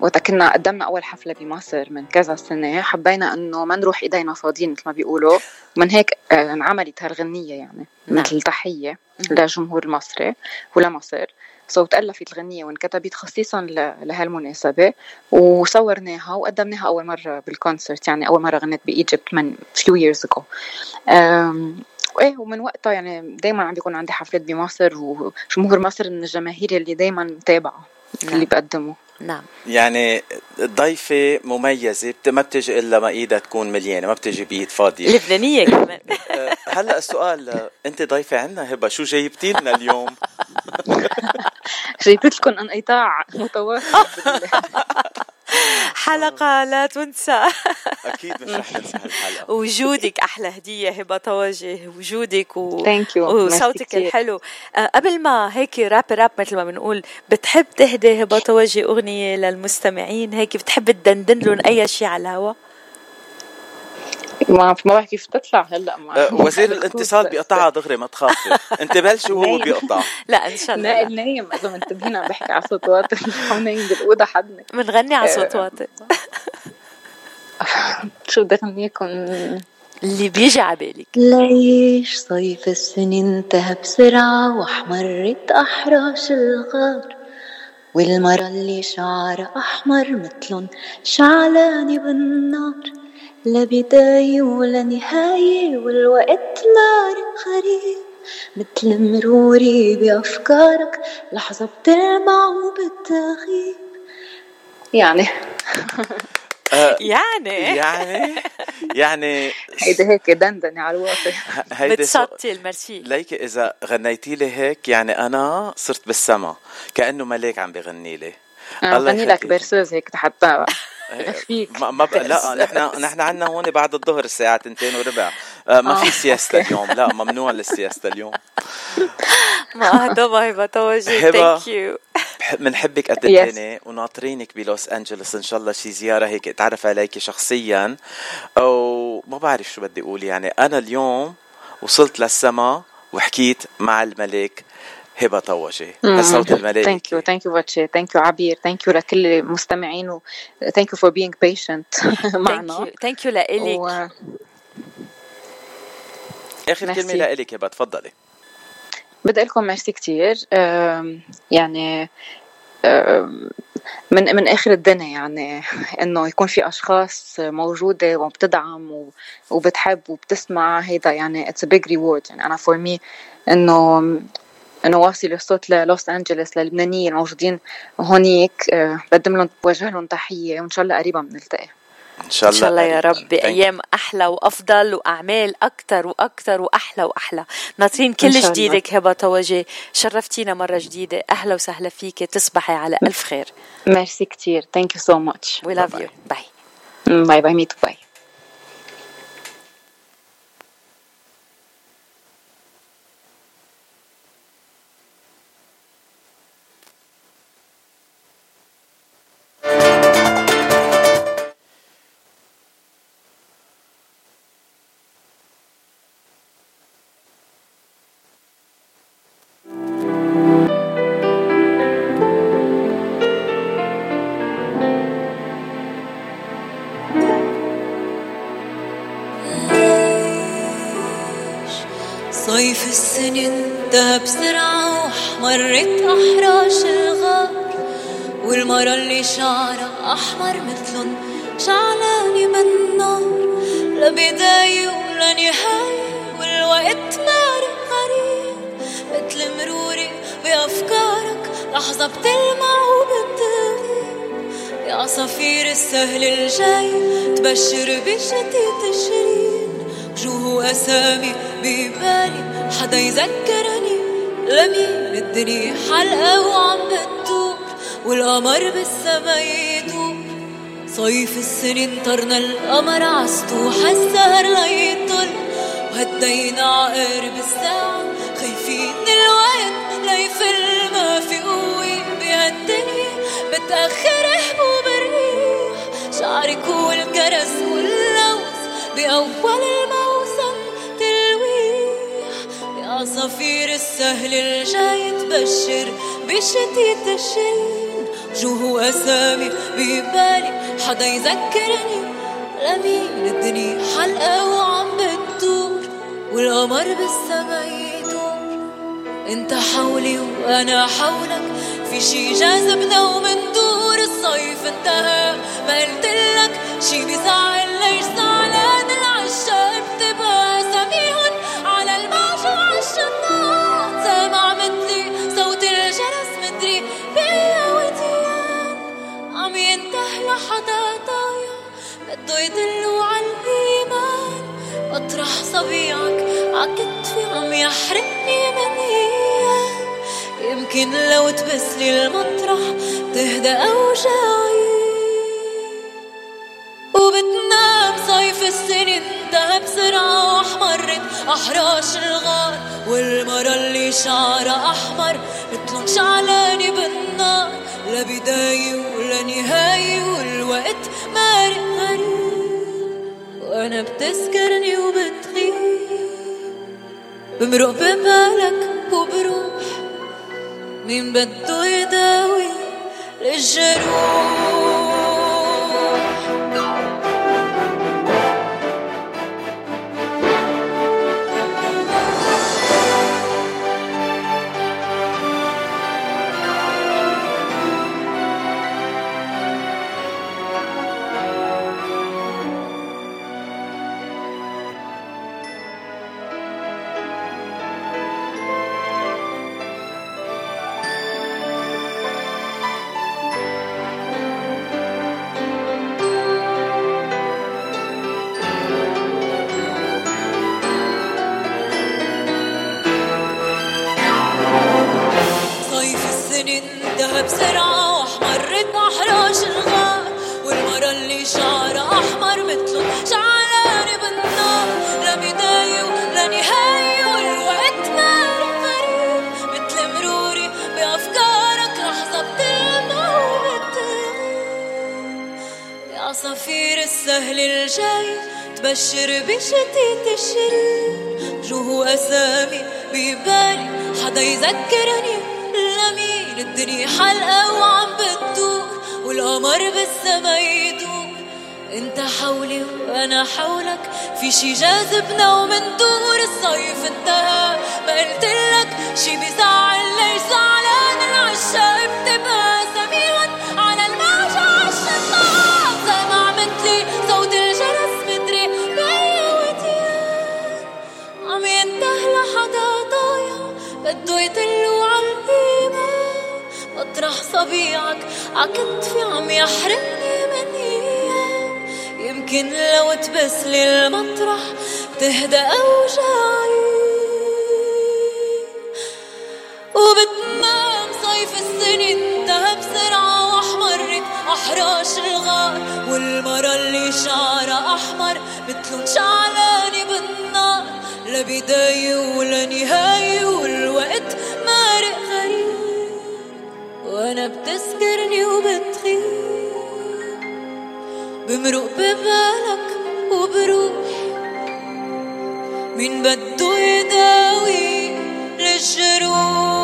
S8: وقت كنا قدمنا أول حفلة بمصر من كذا سنة. حبينا إنه ما نروح إيدينا فاضيين مثل ما بيقولوا. ومن هيك آه، انعملت هالغنية يعني نعم. مثل تحية للجمهور المصري ولمصر. سو تألفت الغنية وانكتبت خصيصا لهالمناسبة وصورناها وقدمناها أول مرة بالكونسرت يعني أول مرة غنيت بإيجيبت من few years ago. وايه ومن وقتها يعني دايما عم بيكون عندي حفلات بمصر وجمهور مصر من الجماهير اللي دايما متابعة نعم. اللي بقدمه
S2: نعم.
S1: يعني ضيفة مميزة ما بتجي إلا ما إيدها تكون مليانة ما بتجي بإيد فاضية.
S2: لبنانية كمان.
S1: أه، هلأ السؤال أنت ضيفة عنا هبة شو جايبتي لنا اليوم؟
S8: جايبت لكم انقطاع متواصل
S2: حلقة لا تنسى.
S1: أكيد مش رح ننسى هالحلقة.
S2: وجودك أحلى هدية هبة توجه وجودك و... وصوتك الحلو. أه قبل ما هيك راب راب مثل ما بنقول بتحب تهدي هبة توجه أغنية للمستمعين؟ هيك بتحب تدندن لهم أي شيء على الهوا؟
S8: ما ما بعرف كيف تطلع هلأ
S1: مع أه وزير الاتصال بيقطعها دغري ما تخافي. انت بلشي وهو بيقطع.
S2: لا إن شاء الله
S8: نائل نايم إذا منتبهين عم بحكي على صوت واطي نايم بالأوضة حدنا.
S2: بنغني على صوت واطي
S8: شو بدي اغنيكم
S2: اللي بيجي على بالك.
S5: ليش صيف السنة انتهى بسرعة وأحمرت أحراش الغار؟ والمرة اللي شعرها أحمر متلن شعلانة بالنار. لا بداية ولا نهاية والوقت مارق غريب مثل مروري بأفكارك لحظة بتلمع وبتغيب
S8: يعني.
S2: يعني.
S1: يعني يعني.
S8: هيدا هيك دندنة على الواطي
S2: بتسطي المرسي
S1: ليكي إذا غنيتي لي هيك يعني أنا صرت بالسما كأنه ملاك عم بغني لي.
S8: الله غني لك برسوز هيك حتى
S1: ما, ما بقى لا نحن نحن عندنا هون بعد الظهر الساعة 2 وربع. آه ما في سياسة اليوم. لا ممنوع السياسة اليوم.
S2: ما هذا ما هبة توجه. ثانك يو
S1: بنحبك قد الدنيا وناطرينك بلوس أنجلوس. إن شاء الله شي زيارة هيك اتعرف عليك شخصيا. أو ما بعرف شو بدي أقول. يعني أنا اليوم وصلت للسما وحكيت مع الملاك هبة طوجي الصوت الملائكي
S8: thank you thank you باتشي. Thank you عبير. Thank you لكل المستمعين و thank you for being patient معنا.
S2: Thank you لإلك.
S1: اخر كلمه لإلك هبة تفضلي.
S8: بدي لكم ميرسي كتير. يعني من من آخر الدنيا يعني إنه يكون في أشخاص موجودة وبتدعم وبتحب وبتسمع. هيدا يعني it's a big reward يعني أنا for me إنه انه واصل الصوت للوس انجلوس للبنانيين الموجودين هونيك. آه، بقدم لهم بوجه لهم تحية وإن شاء الله قريبا بنلتقي.
S2: إن شاء الله إن شاء الله يا رب. بايام أحلى وأفضل وأعمال أكثر وأكثر وأحلى وأحلى. ناطرين كل جديدك هبة طوجي. شرفتينا مرة جديدة. أهلا وسهلا فيك. تصبحي على ألف خير.
S8: ميرسي كثير
S9: thank you so much we love you bye bye bye. Me too bye. يذكرني لمين الدنيا حلقة وعم بتدور والقمر بالسما يدور صيف السنين طرنا القمر عسطوح السهر ليطل وهدينا عقارب الساعة خايفين الوقت ليفل ما في قوة بهالدنيا. بتأخر حبوب الريح شعرك والجرس واللوز. بأول الموسم عصافير السهل الجاي تبشر بشتيت الشرين جوه أسامي ببالي؟ حدا يذكرني؟ لمين الدنيا حلقة وعم بتدور والقمر بالسما يدور. أنت حولي وأنا حولك في شي جاذبنا ومندور الصيف انتهى. ما قلتلك شي بزعل صبيعك عكتفي عم يحرقني من يمكن لو تبسلي المطرح تهدى أوجاعي. وبتنام صيف السنين انتهى بسرعة وأحمرت أحراش الغار. والمرة اللي شعرها أحمر مثلهم شعلانة بالنار. لا بداية ولا نهاية والوقت مارق وأنا بتذكرني وبتغيب. بمرق ببالك وبروح. مين بده يداوي الجروح في شي جاذبنا ومن دور الصيف انتهى. ما قلتلك شي بيزعل ليش زعلان العشاق بتبقى سميعا على الموجة عالشطاء سامع مثلي صوت الجرس مدري بيا وديان عم ينتهي لحدا ضايع بده يدلو عالإيمان مطرح صبيعك عكتفي عم أيام يمكن لو تبسلي المطرح تهدى أوجاعي. وبتمام صيف السنة انتهى بسرعة واحمرت أحراش الغار والمرة اللي شعرها أحمر مثلهم شعلانة بالنار لا بداية ولا نهاية بمرق ببالك وبروح مين بده يداوي للجروح.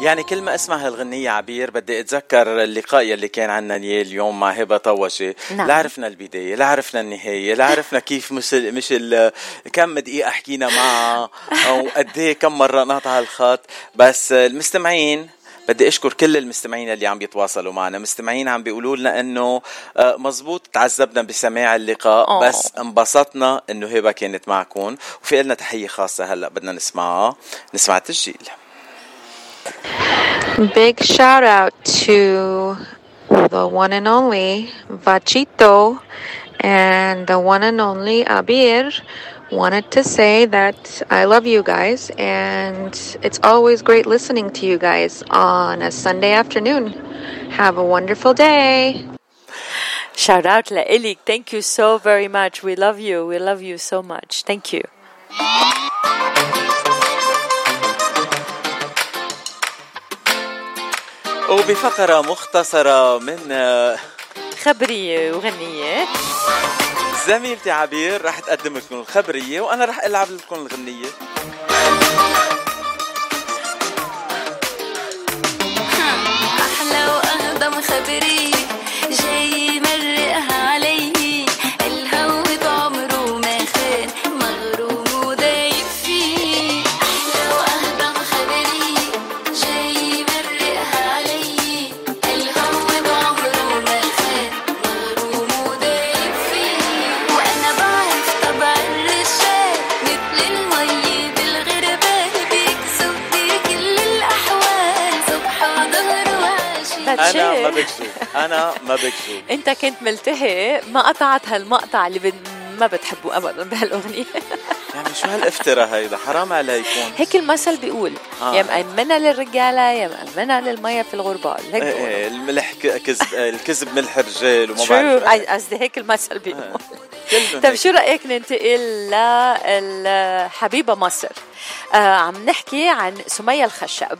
S1: يعني كل ما أسمع هالغنية عبير بدي أتذكر اللقاء يلي كان عنا اليوم مع هبة طوشة
S2: نعم.
S1: لا عرفنا البداية لا عرفنا النهاية لا عرفنا كيف مش ال مش ال كم دقيقة حكينا معها أو قد إيه كم مرة نقطع الخط. بس المستمعين بدي أشكر كل المستمعين اللي عم بيتواصلوا معنا مستمعين عم بيقولوا لنا إنه آه، مزبوط تعذبنا بسماع اللقاء
S2: أوه.
S1: بس انبسطنا إنه هبه كانت معكم وفي لنا تحية خاصة هلأ بدنا نسمعها نسمع التسجيل
S11: Big shout out to the one and only Vachito and the one and only Abir. Wanted to say that I love you guys and it's always great listening to you guys on a Sunday afternoon. Have a wonderful day.
S2: Shout out لإلك. Thank you so very much. We love you. We love you so much. Thank you.
S1: وبفقرة مختصرة من آه،
S2: خبرية وغنية
S1: زميلتي عبير رح تقدم لكم الخبرية وأنا رح ألعب لكم الغنية.
S9: أحلى وأهضم خبري ما
S1: بكذب أنا ما بكذب
S2: أنت كنت ملتهي ما قطعت هالمقطع اللي بن... ما بتحبه ابدا بهالأغنية.
S1: يعني شو هالافتراء هيدا؟ حرام عليكم
S2: هيك المثل بيقول
S1: آه.
S2: يا مأمنة للرجالة يا مأمنة للمية في الغربال هيك بيقولوا.
S1: إيه، الملح كذب الكذب ملح الرجال وما
S2: شو؟
S1: بعرف
S2: قصدي هيك المثل بيقول.
S1: كلهم
S2: طيب. شو رأيك ننتقل لحبيبة مصر؟ آه عم نحكي عن سمية الخشب.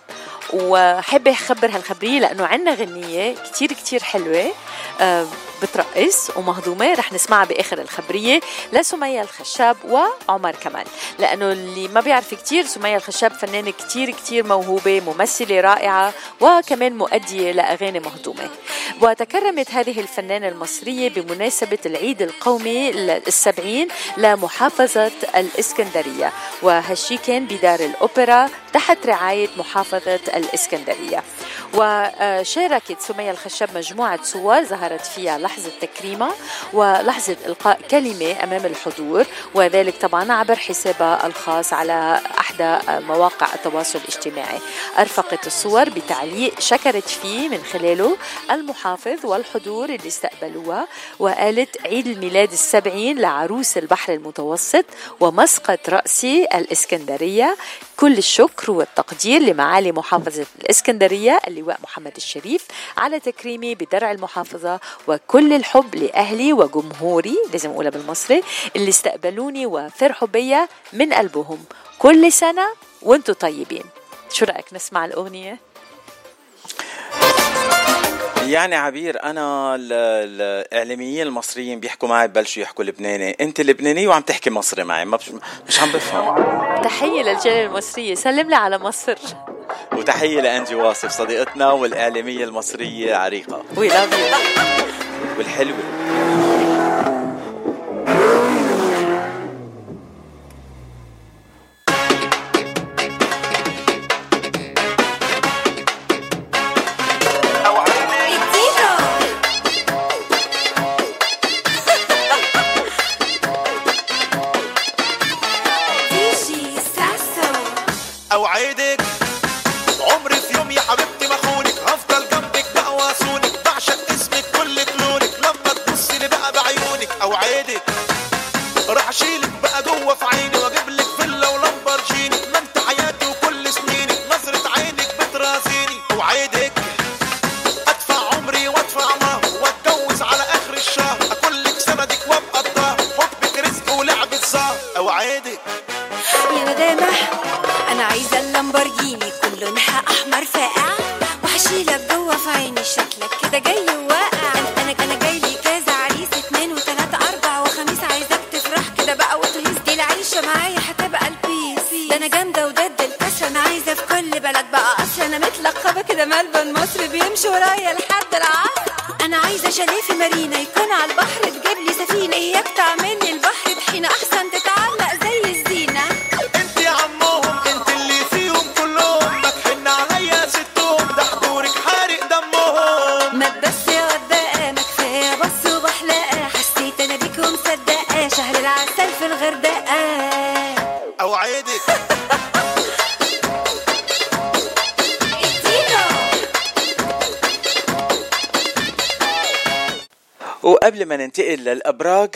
S2: وحابة أخبر هالخبرية لأنه عنا غنية كتير كتير حلوة آه بترقص ومهضومة رح نسمعها بآخر الخبرية لسمية الخشاب وعمر كمال. لأنه اللي ما بيعرف كتير سمية الخشاب فنانة كتير كتير موهوبة ممثلة رائعة وكمان مؤدية لأغاني مهضومة. وتكرمت هذه الفنانة المصرية بمناسبة العيد القومي السبعين لمحافظة الإسكندرية. وهالشي كان بدار الأوبرا تحت رعاية محافظة الإسكندرية. وشاركت سمية الخشاب مجموعة صور ظهرت فيها لحظة تكريمها ولحظة إلقاء كلمة أمام الحضور وذلك طبعا عبر حسابها الخاص على أحدى مواقع التواصل الاجتماعي. أرفقت الصور بتعليق شكرت فيه من خلاله المحافظ والحضور اللي استقبلوها وقالت عيد الميلاد السبعين لعروس البحر المتوسط ومسقط رأسي الإسكندرية. كل الشكر والتقدير لمعالي محافظة الإسكندرية اللواء محمد الشريف على تكريمي بدرع المحافظة وكل الحب لأهلي وجمهوري لازم أقولها بالمصري اللي استقبلوني وفرحوا بيا من قلبهم كل سنة وأنتم طيبين شو رأيك نسمع الأغنية؟
S1: يعني عبير أنا ال- الإعلاميين المصريين بيحكوا معي ببلشوا يحكوا لبناني. أنت لبناني وعم تحكي مصري معي ما بش مش عم بفهم.
S2: تحية للجالية المصرية سلم لي على مصر.
S1: وتحية لانجي واصف صديقتنا والإعلامية المصرية عريقة.
S2: We love you.
S1: والحلوة.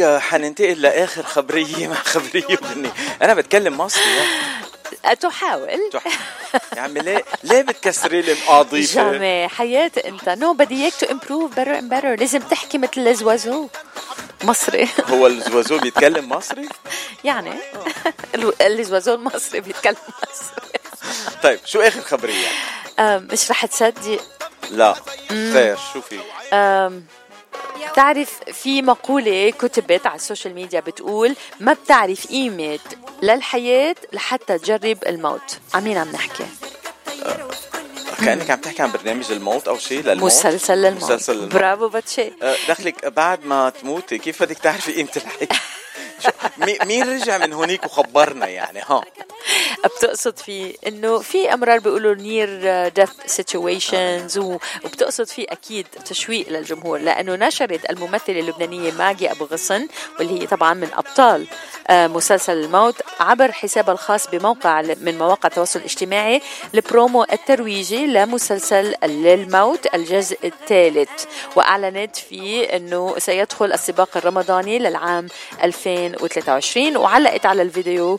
S1: للابراج حننتقل لآخر خبريه مع خبريه وغني أنا بتكلم مصري يا.
S2: تحاول.
S1: يا عمي ليه ليه بتكسري لي القاضي
S2: جامي حياة أنت. نو بدي إياك تو امبروف better and better. لازم تحكي مثل الزوازو. مصري.
S1: هو الزوازو بيتكلم مصري؟
S2: يعني. الزوازو المصري بيتكلم مصري.
S1: طيب شو آخر خبرية؟
S2: أم، مش رح تصدق.
S1: لا. خير شو في؟
S2: بتعرف في مقولة كتبت على ال social media بتقول ما بتعرف قيمة للحياة لحتى تجرب الموت. عمين عم نحكي.
S1: كأنك عم تحكي عن برنامج الموت أو شيء للموت.
S2: مسلسل للموت
S1: مسلسل للموت
S2: برافو باتشي
S1: آه، دخلك بعد ما تموتي كيف بدك تعرفي قيمة الحياة؟ شو- مي- مين رجع من هونيك وخبرنا يعني ها؟
S2: بتقصد في إنه في أمرار بيقولوا near death situations وبتقصد في أكيد تشويق للجمهور لأنه نشرت الممثلة اللبنانية ماجي أبو غصن واللي هي طبعا من أبطال آه، مسلسل الموت عبر حسابها الخاص بموقع من مواقع التواصل الاجتماعي البرومو الترويجي لمسلسل للموت الجزء الثالث وأعلنت فيه إنه سيدخل السباق الرمضاني للعام 2023 وعلقت على الفيديو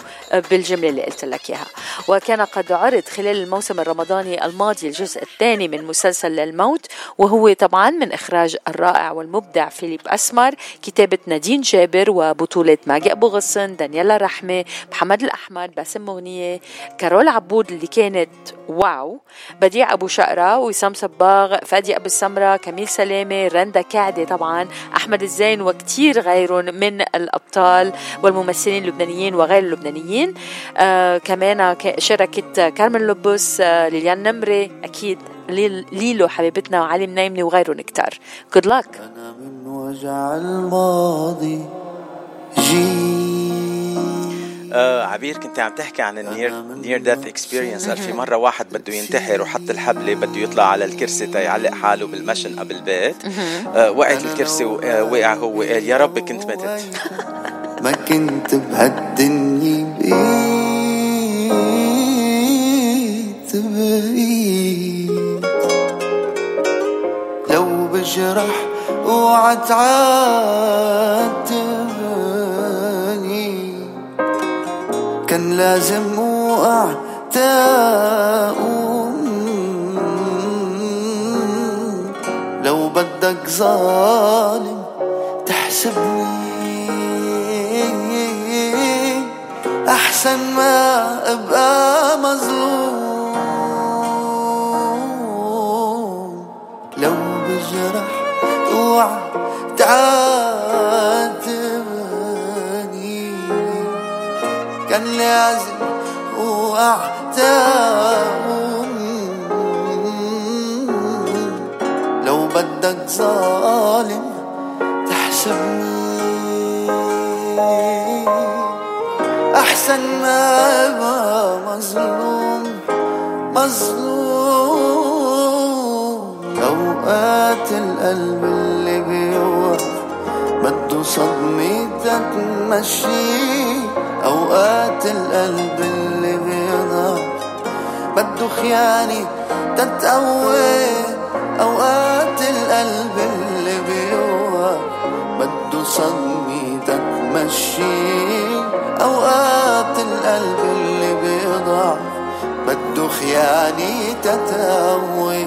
S2: بالجملة اللي قلت لك إياها. وكان قد عرض خلال الموسم الرمضاني الماضي الجزء الثاني من مسلسل للموت وهو طبعا من إخراج الرائع والمبدع فيليب أسمر كتابة نادين جابر وبطولة ماجي أبو غصن دانييلا رحمه محمد الأحمر باسم مغنية كارول عبود اللي كانت واو بديع أبو شقرة وسام صباغ فادي أبو السمرة كميل سلامة رندا كعدة طبعا أحمد الزين وكتير غيرهم من الابطال والممثلين اللبنانيين وغير اللبنانيين. آه كمان شاركت كارمن لبوس آه ليليان نمري أكيد ليل- ليلو حبيبتنا وعلي منيمنة وغيرهم كتار. Good luck
S12: وجع الماضي جي
S1: آه عبير كنت عم تحكي عن ال near near death experience قال في مرة واحد بده ينتحر وحط الحبله بده يطلع على الكرسي تيعلق حاله بالمشن قبل البيت؟ آه وقعت الكرسي ووقع هو. قال يا رب كنت متت.
S12: ما كنت بهالدنيا بقيت بقيت لو بجرح اوعى تعاتبني كان لازم اوقع تقوم. لو بدك ظالم تحسبني أحسن ما أبقى مظلوم. لو بجرح اوعى تعاتبني. كان لازم تقوم لو بدك ظالم يحاسبني أحسن ما أبقى مظلوم مظلوم. أوقات القلب اللي بيوقف بده صدمة تمشي أوقات القلب اللي بيضعف بده خيانة تتقوي. أوقات القلب اللي بيوقف بده صدمة تتمشي. أوقات القلب اللي بيضعف بده خيانة تتقوي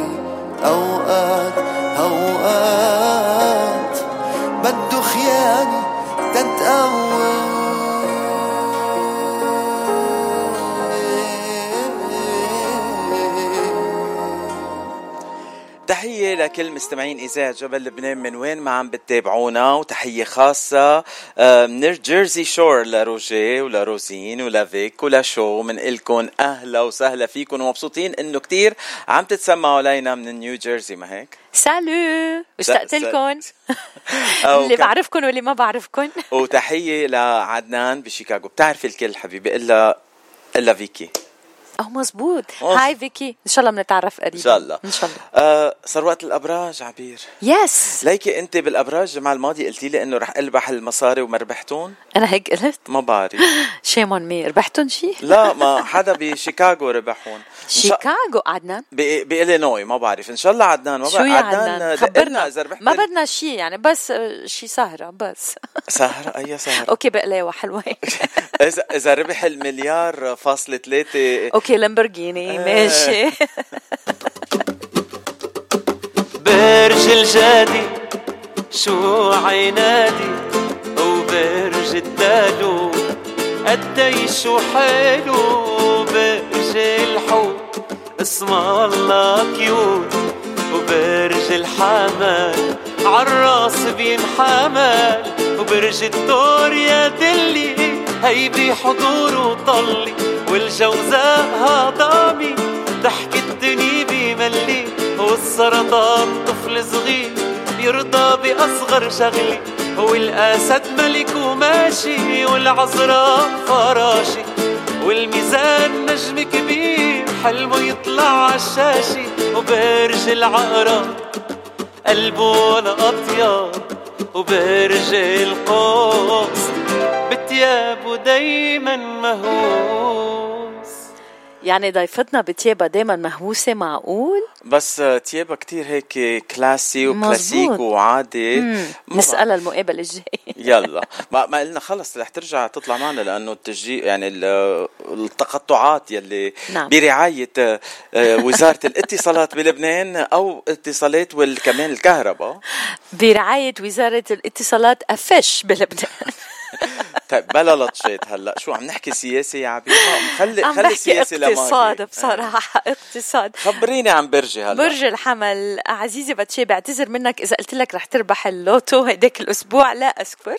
S12: أوقات أوقات بده خيانة تتقوي
S1: تحية لكل مستمعين إذاعة جبل لبنان. من وين ما عم بتتابعونا؟ وتحية خاصة آه، من Jersey Shore لروجي ولروزين ولافيك ولشو من إلكم أهلا وسهلا فيكم ومبسوطين إنه كتير عم تتسمعوا علينا من نيو جيرسي ما هيك؟
S2: Salut اشتقت لكم اللي بعرفكم واللي ما بعرفكم
S1: وتحية لعدنان بشيكاغو. بتعرفي الكل حبيبي إلا إلا فيكي.
S2: آه مزبوط. Hi فيكي. إن شاء الله بنتعرف قريبا.
S1: إن شاء الله.
S2: إن شاء الله.
S1: آه صار وقت الأبراج عبير.
S2: Yes
S1: ليكي أنت بالأبراج الجمعة الماضية قلتي لي إنه رح أربح المصاري وما ربحتون؟
S2: أنا هيك قلت.
S1: ما بعرف.
S2: Shame on me ربحتون شيء
S1: لا ما حدا بشيكاغو ربحون.
S2: شيكاغو؟ عدنان؟
S1: ب- بإلينوي ما بعرف. إن شاء الله عدنان. ما
S2: شو
S1: بعرف.
S2: يا
S1: عدنان؟
S2: خبرنا.
S1: إذا ربحت
S2: ما بدنا شيء يعني بس آه، شيء سهرة بس.
S1: سهرة؟ أي سهرة؟
S2: OK بقلاوة حلوة.
S1: اذا إذا ربح المليار فاصلة ثلاثة
S2: OK لامبورجيني ماشي
S13: برج الجدي شو عينادي وبرج الدالو. قديش حلو برج الحوت. اسم الله cute وبرج الحمل. عالراس بينحمل وبرج الدور يا دلي. هي بحضور وطلي. والجوزاء هضامي ضحك الدنيا بملي والسرطان طفل صغير يرضى بأصغر شغلي والأسد ملك وماشي والعذراء فراشي والميزان نجم كبير حلمه يطلع عالشاشة وبرج العقرب قلبه ولا أطيب وبرج القوس بتيابه دايما مهووس.
S2: يعني ضيفتنا بتيابها دايما مهووسة معقول؟
S1: بس تيابا كتير هيك كلاسي وكلاسيك
S2: مزبوط.
S1: وعادي
S2: نسألها المقابلة الجاي
S1: يلا. ما, ما قلنا خلص رح ترجع تطلع معنا لأنه التشجيع يعني ال- التقطعات يلي
S2: نعم.
S1: برعاية آه، آه، وزارة الاتصالات بلبنان أو اتصالات وكمان الكهرباء.
S2: برعاية وزارة الاتصالات أفش بلبنان.
S1: طيب بلا لطشات هلا. شو عم نحكي سياسة يا عبير ما- خلي خلي
S2: بحكي
S1: السياسة لماضي.
S2: اقتصاد بصراحة اقتصاد.
S1: خبريني عن برجي هلا.
S2: برج الحمل. عزيزي باتشي بعتذر منك إذا قلت لك رح تربح اللوتو هيداك الأسبوع. لا أذكر.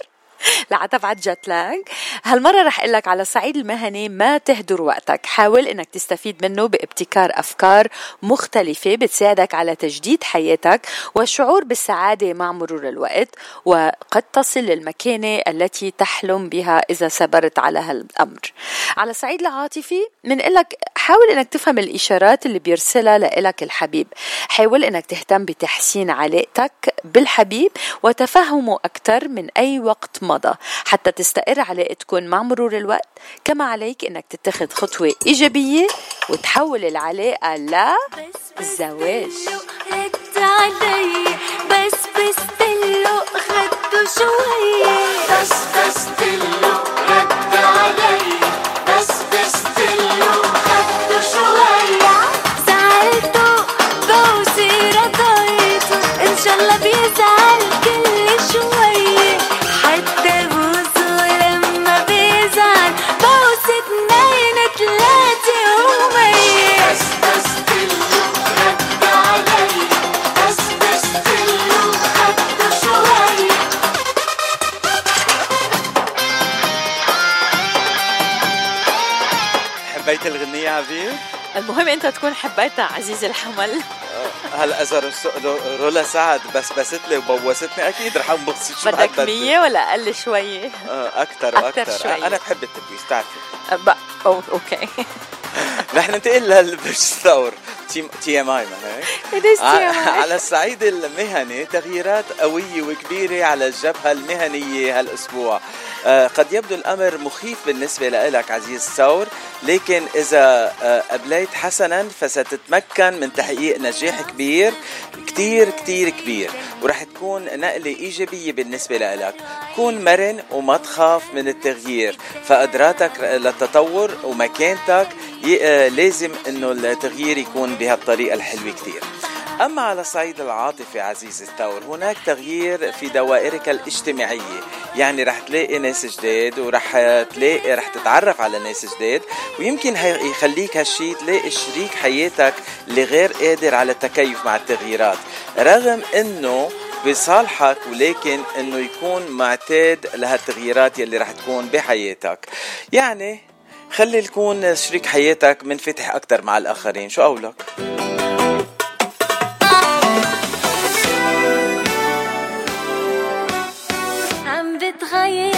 S2: لعتبعت جت لاج هالمرة رح أقول لك على الصعيد المهني ما تهدر وقتك. حاول إنك تستفيد منه بابتكار أفكار مختلفة بتساعدك على تجديد حياتك والشعور بالسعادة مع مرور الوقت وقد تصل للمكانة التي تحلم بها إذا صبرت على هالأمر. على الصعيد العاطفي بنقول لك حاول إنك تفهم الإشارات اللي بيرسلها لك الحبيب. حاول إنك تهتم بتحسين علاقتك بالحبيب وتفهمه أكثر من أي وقت مضى. حتى تستقر علاقتكم مع مرور الوقت. كما عليك إنك تتخذ خطوة إيجابية وتحول العلاقة لزواج
S9: رد علي بس بستلو خدته شوية بس بستلو رد علي. بس بستلو رضيته ان
S2: المهم انت تكون حبيتها عزيزي الحمل.
S1: هلا اذا رولا سعد بس بستني وبوستني؟ أكيد رح أنبسط شو
S2: بدك
S1: بعد
S2: مية ولا أقل شوي؟
S1: أكثر
S2: أكتر
S1: وأكثر
S2: شوي.
S1: أنا بحب التبويس بتعرفي
S2: أه، أو OK.
S1: رح ننتقل للبرج الثور TMI ما هيك؟ على الصعيد المهني تغييرات قوية وكبيرة على الجبهة المهنية هالأسبوع. آه، قد يبدو الأمر مخيف بالنسبة لك عزيز ثور لكن إذا آه، أبليت حسنا فستتمكن من تحقيق نجاح كبير كتير كتير كبير. ورح تكون نقلة إيجابية بالنسبة لك كون مرن وما تخاف من التغيير. فقدراتك للتطور ومكانتك آه، لازم إنه التغيير يكون بهالطريقة الحلوة كتير. أما على الصعيد العاطفي عزيزي الثور هناك تغيير في دوائرك الاجتماعية. يعني رح تلاقي ناس جداد ورح تلاقي رح تتعرف على ناس جداد ويمكن يخليك هالشي تلاقي شريك حياتك اللي غير قادر على التكيف مع التغييرات. رغم إنه بصالحك ولكن إنه يكون معتاد لهالتغييرات يلي رح تكون بحياتك. يعني خلي يكون شريك حياتك منفتح أكثر مع الآخرين. شو قولك؟
S14: عم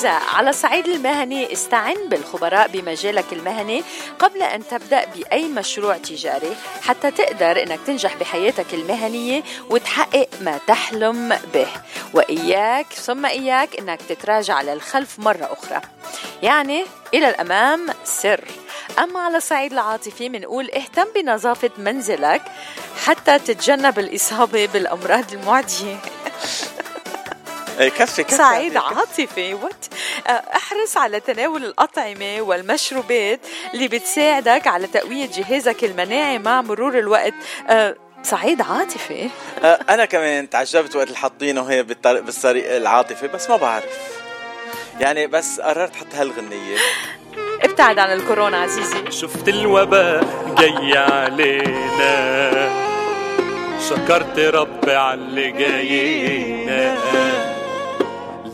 S2: الجوزاء على الصعيد المهني استعن بالخبراء بمجالك المهني قبل أن تبدأ بأي مشروع تجاري حتى تقدر أنك تنجح بحياتك المهنية وتحقق ما تحلم به. وإياك ثم إياك أنك تتراجع للخلف مرة أخرى. يعني إلى الأمام سر. أما على الصعيد العاطفي بنقول اهتم بنظافة منزلك حتى تتجنب الإصابة بالأمراض المعدية.
S1: كفي كفي
S2: صعيد عاطفي. وات أحرص على تناول الأطعمة والمشروبات اللي بتساعدك على تقوية جهازك المناعي مع مرور الوقت. آه، صعيد عاطفي.
S1: آه، أنا كمان تعجبت وقت اللي حاطينه هي بالطريق العاطفي بس ما بعرف. يعني بس قررت حط هالغنية.
S2: ابتعد عن الكورونا عزيزي.
S15: شفت الوباء جاي علينا. شكرت ربي على اللي جاينا.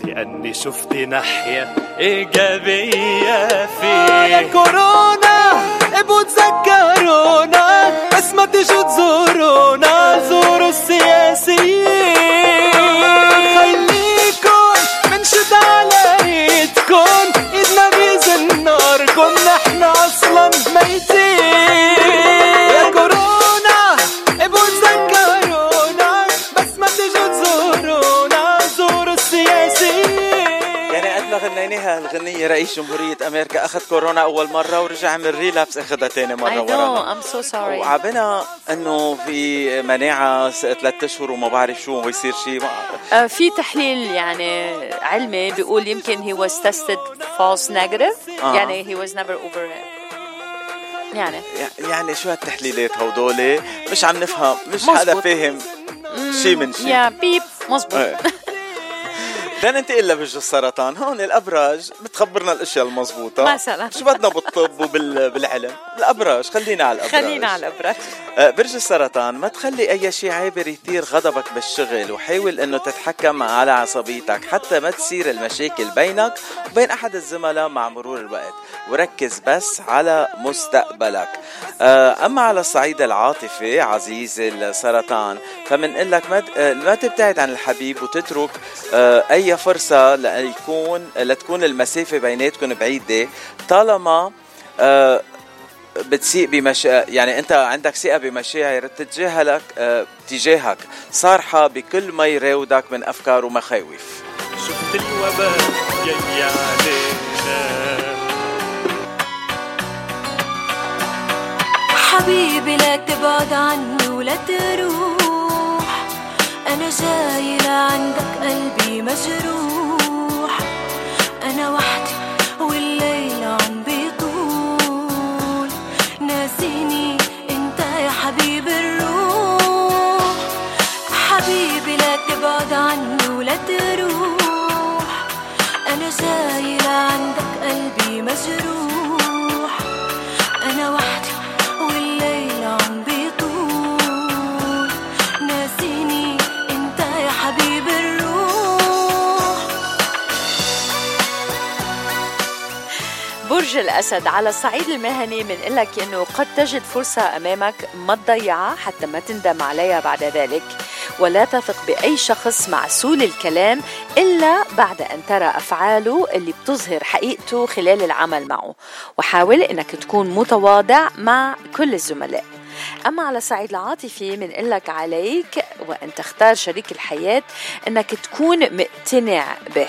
S15: لأني شفت ناحية إيجابية فيه
S16: يا كورونا ابو تذكرونا بس ما تجوا تزورونا
S1: غنيناها الغنية رئيس جمهورية أمريكا أخذ كورونا أول مرة ورجع عمل ريلابس أخذها تاني
S2: know.
S1: ورانا
S2: I'm so sorry.
S1: وعبنا إنه في مناعه ثلاث أشهر وما بعرف شو ويصير شيء ما
S2: آه، في تحليل يعني علمي بيقول يمكن was tested false negative.
S1: آه.
S2: يعني he was never over يعني.
S1: يعني شو هالتحليلات هودول؟ مش عم نفهم مش
S2: مزبوط.
S1: حدا فاهم شيء من شيء
S2: يا بيب مزبوط
S1: إيه. بدنا ننتقل لبرج السرطان. هون الأبراج بتخبرنا الأشياء المضبوطه
S2: مثلا.
S1: شو بدنا بالطب وبالعلم الأبراج خلينا على الأبراج.
S2: خلينا على الأبراج.
S1: آه، برج السرطان ما تخلي أي شيء عابر يثير غضبك بالشغل وحاول إنه تتحكم على عصبيتك حتى ما تصير المشاكل بينك وبين أحد الزملاء مع مرور الوقت. وركز بس على مستقبلك. آه، أما على الصعيد العاطفي عزيز السرطان فمنقول لك ما آه، ما تبتعد عن الحبيب وتترك آه، اي فرصة ليكون لتكون المسافة بيناتكم بعيدة. طالما آه، بتسيء بمشا يعني انت عندك ثقة بمشاعر تتجاهلك آه، تجاهك. صارحة بكل ما يراودك من أفكار ومخاوف
S15: شفت الوباء جاي علينا
S14: حبيبي لا تبعد عني ولا تروح. أنا جاي لعندك قلبي مجروح أنا وحدي والليل عم بيطول. ناسيني أنت يا حبيب الروح.
S5: حبيبي لا تبعد عني ولا تروح. أنا جاي لعندك قلبي مجروح أنا وحدي
S2: برج الأسد على الصعيد المهني من لك أنه قد تجد فرصة أمامك ما تضيعها حتى ما تندم عليها بعد ذلك. ولا تثق بأي شخص معسول الكلام إلا بعد أن ترى أفعاله اللي بتظهر حقيقته خلال العمل معه. وحاول أنك تكون متواضع مع كل الزملاء. أما على الصعيد العاطفي من لك عليك وأن تختار شريك الحياة أنك تكون مقتنع به.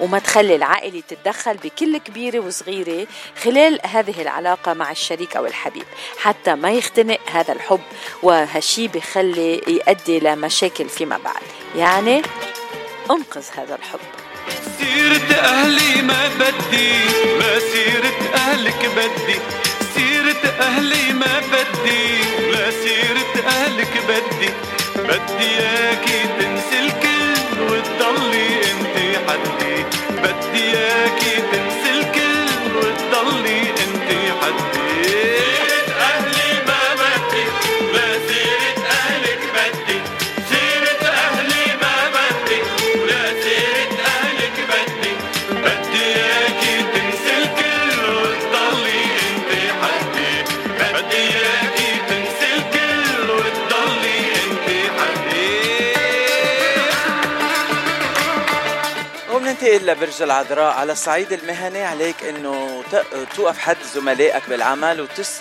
S2: وما تخلي العائلة تتدخل بكل كبيرة وصغيرة خلال هذه العلاقة مع الشريك أو الحبيب حتى ما يختنق هذا الحب. وهالشي بخلي يؤدي لمشاكل فيما بعد. يعني أنقذ هذا الحب.
S17: سيرة أهلي ما بدي لا سيرة أهلك بدي. سيرة أهلي ما بدي لا سيرة أهلك بدي. بدي ياكي تنسي الكل. وتضلي انت حدي بدي ياكي تنسي الكل وتضلي.
S1: لبرج العذراء على الصعيد المهني عليك إنه توقف حد زملائك بالعمل وتس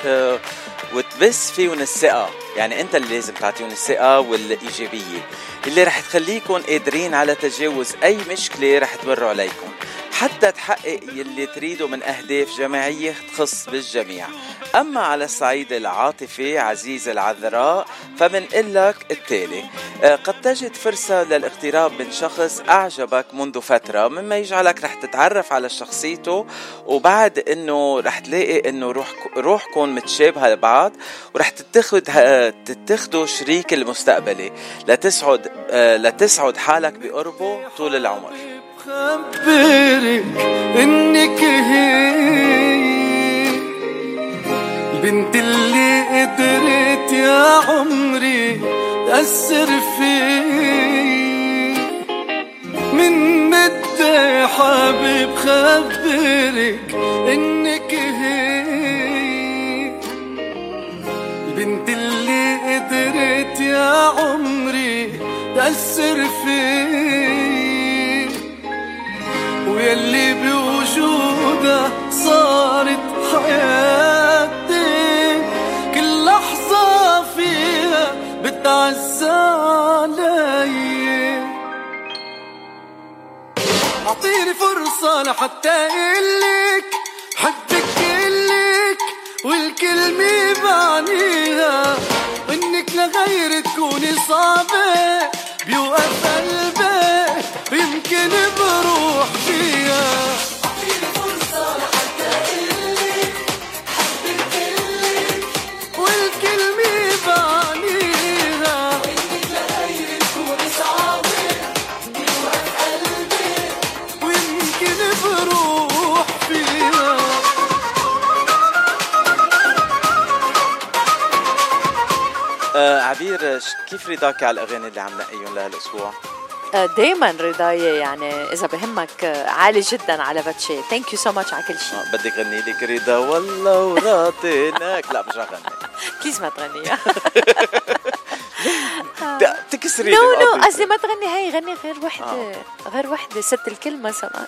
S1: وتبث فيهم الثقة. يعني أنت اللي لازم تعطيهم الثقة والإيجابية. اللي رح تخليكم قادرين على تجاوز أي مشكلة رح تمر عليكم حتى تحقق يلي تريده من أهداف جماعية تخص بالجميع. أما على الصعيد العاطفي عزيز العذراء فبنقول لك التالي. آه، قد تجد فرصة للاقتراب من شخص أعجبك منذ فترة مما يجعلك رح تتعرف على شخصيته وبعد إنه رح تلاقي إنه روح روحكم متشابهة لبعض ورح تتخذ تتخذوا شريك المستقبلي. لتسعد آه، لتسعد حالك بقربه طول العمر.
S17: خبرك إنك هي البنت اللي قدرت يا عمري تأثر في من مدة حابب خبرك إنك هي البنت اللي قدرت يا عمري تأثر في ويلي بوجودها صارت حياتي. كل لحظة فيها بتعزى علي. أعطيني فرصة لحتى أقلك حبك كلك والكلمة بعنيها وإنك لغير تكوني صعبة بيوقف قلبي يمكن بروح
S1: عبير كيف رضاك على الأغاني اللي عم نقيهم لهالأسبوع؟
S2: دايما رضاية يعني إذا بهمك آه، عالي جدا على باتشي. ثانك يو سو ماتش على كل شيء.
S1: بدك غني لك رضا والله وراطنك لا مش غني.
S2: please ما تغنيها
S1: تكسري
S2: no
S1: no.
S2: قصدي ما تغني. هي غني غير وحدة. غير وحدة ست الكل مثلا.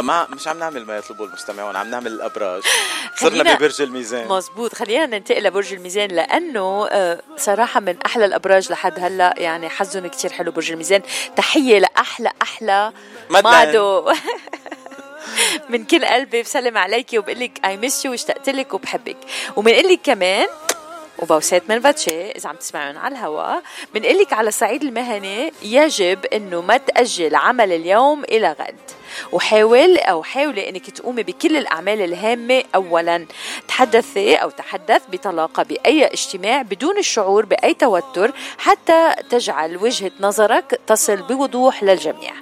S1: ما مش عم نعمل ما يطلبه المستمعون عم نعمل الأبراج. صرنا ببرج الميزان.
S2: مزبوط خلينا ننتقل لبرج الميزان لأنه آه، صراحة من أحلى الأبراج لحد هلأ يعني حظهم كتير حلو برج الميزان. تحية لأحلى
S1: أحلى.
S2: مادو. من كل قلبي بسلم عليكي وبقول لك I miss you واشتقت لك وبحبك. وبنقول لك كمان وبوسات من باتشي إذا عم تسمعون على الهواء بنقول لك على الصعيد المهني يجب إنه ما تأجل عمل اليوم إلى غد. وحاول أو حاولي أنك تقومي بكل الأعمال الهامة أولا. تحدثي أو تحدث بطلاقة بأي اجتماع بدون الشعور بأي توتر حتى تجعل وجهة نظرك تصل بوضوح للجميع.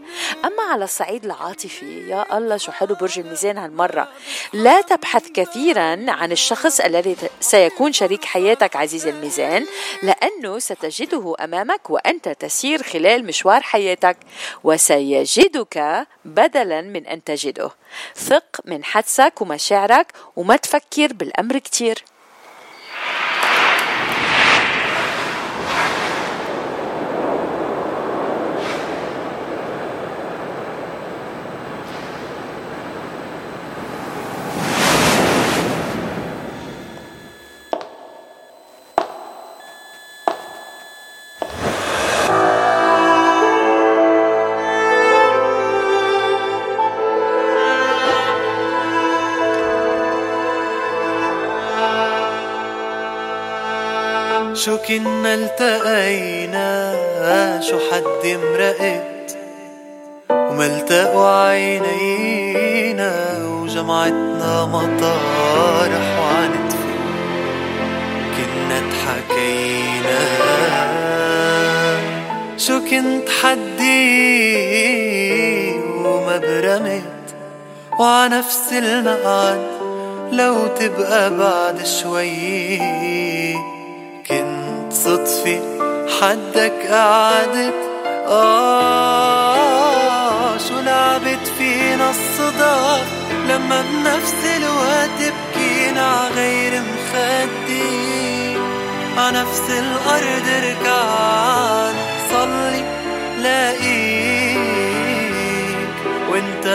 S2: أما على الصعيد العاطفي يا الله شو حلو برج الميزان هالمرة. لا تبحث كثيرا عن الشخص الذي سيكون شريك حياتك عزيزي الميزان لأنه ستجده أمامك وأنت تسير خلال مشوار حياتك وسيجدك بدلا من أن تجده. ثق من حدسك ومشاعرك وما تفكر بالأمر كتير.
S17: شو كنا ألتقينا شو حد مرقت وما التقوا عينينا وجمعتنا مطارح وعنتفي. كنا تحكينا شو كنت حدي وما برمت وعنفس المقعد لو تبقى بعد شوي. كنت صدفة حدك قعدت. آه شو لعبت فينا الصدف لما بنفس الوقت بكينا عغير مخدي. عنفس الأرض ركعان صلي لاقيك وانت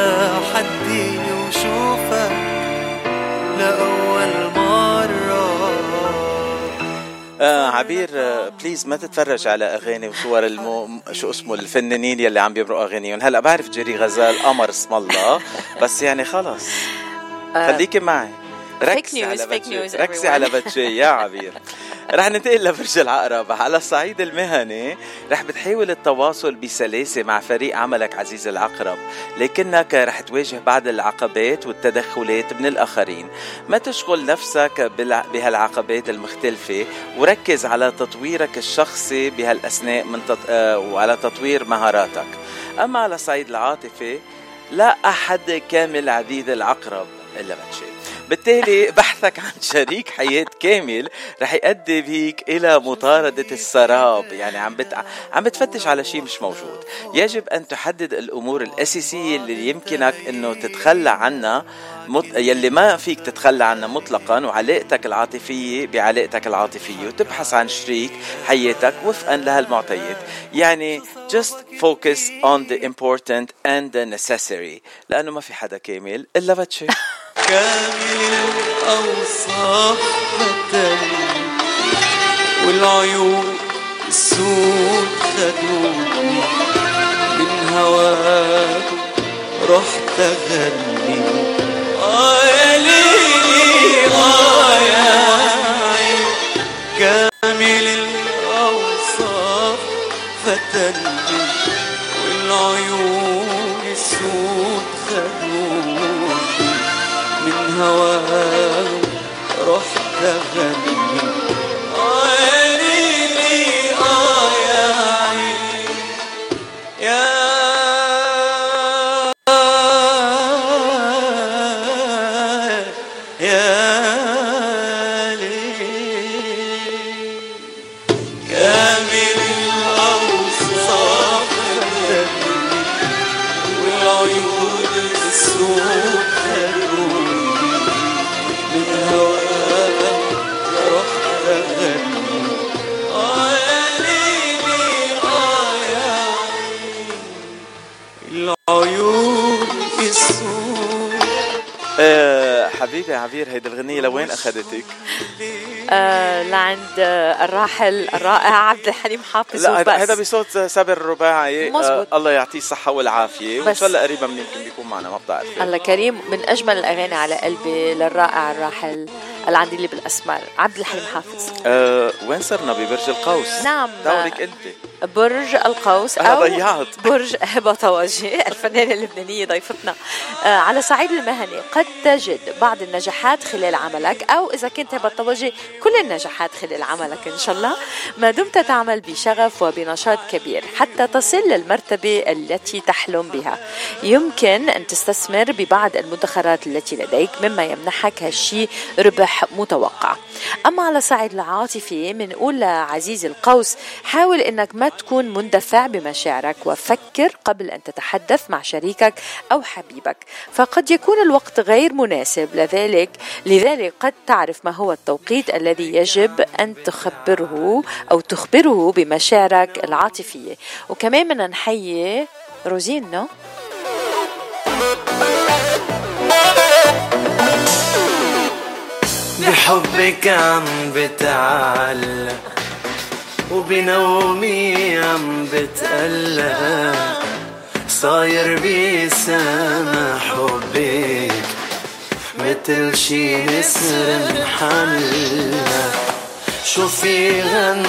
S17: حدي وشوفك لأول مرة
S1: آه عبير آه بليز ما تتفرج على أغاني وصور المو شو اسمه الفنانين يلي عم بيمرقوا أغانيهم هلا بعرف جيري غزال قمر اسم الله بس يعني خلص
S2: آه.
S1: خليكي معي ركزي على
S2: news,
S1: ركزي. على يا عبير رح ننتقل لبرج العقرب. على الصعيد المهني رح بتحاول التواصل بسلاسة مع فريق عملك عزيز العقرب لكنك رح تواجه بعض العقبات والتدخلات من الآخرين. ما تشغل نفسك بهالعقبات المختلفة وركز على تطويرك الشخصي بهالأثناء من تط... آه، وعلى تطوير مهاراتك. أما على الصعيد العاطفي لا أحد كامل عديد العقرب إلا بتشي بالتالي بحثك عن شريك حياة كامل رح يؤدي بيك إلى مطاردة السراب. يعني عم بت... عم بتفتش على شيء مش موجود. يجب أن تحدد الأمور الأساسية اللي يمكنك أنه تتخلى عنها مط... يلي ما فيك تتخلى عنها مطلقا وعلاقتك العاطفية بعلاقتك العاطفية وتبحث عن شريك حياتك وفقا لهالمعطيات. يعني just focus on the important and the necessary. لأنه ما في حدا كامل إلا بتشي.
S17: كامل الأوصاف فتني والعيون السود خدوني من هواك رحت أغني آه يا ليلي آه يا عين كامل الأوصاف فتني والعيون هواه رحت أغني
S1: لوين أخذتك؟
S2: آه لعند آه الراحل الرائع عبد الحليم حافظ
S1: لا هذا بصوت سابر الرباعي. آه الله يعطيه الصحة والعافية. وإن
S2: بس.
S1: شاء الله قريبا من يمكن بيكون معنا ما بتعرف
S2: الله كريم. من أجمل الأغاني على قلبي للرائع الراحل العندي اللي بالاسمر عبد الحليم حافظ.
S1: آه وين صرنا؟ ببرج القوس؟
S2: نعم.
S1: دورك أنت.
S2: برج القوس أو
S1: ضيعت.
S2: برج هبة طواجي الفنانة اللبنانية ضيفتنا. آه، على صعيد المهني قد تجد بعض النجاحات خلال عملك أو إذا كنت هبة طواجي كل النجاحات خلال عملك إن شاء الله. ما دمت تعمل بشغف وبنشاط كبير حتى تصل للمرتبة التي تحلم بها. يمكن أن تستثمر ببعض المدخرات التي لديك مما يمنحك هالشي ربح متوقع. أما على الصعيد العاطفي بنقول لعزيزي القوس حاول أنك ما تكون مندفع بمشاعرك وفكر قبل أن تتحدث مع شريكك أو حبيبك. فقد يكون الوقت غير مناسب لذلك لذلك قد تعرف ما هو التوقيت الذي يجب أن تخبره أو تخبره بمشاعرك العاطفية. وكمان بدنا نحيي روزين نو
S12: بحبك عم بتعلق. وبنومي عم بتقلق. صاير بسما حبك متل شي نسر محلق شو في غن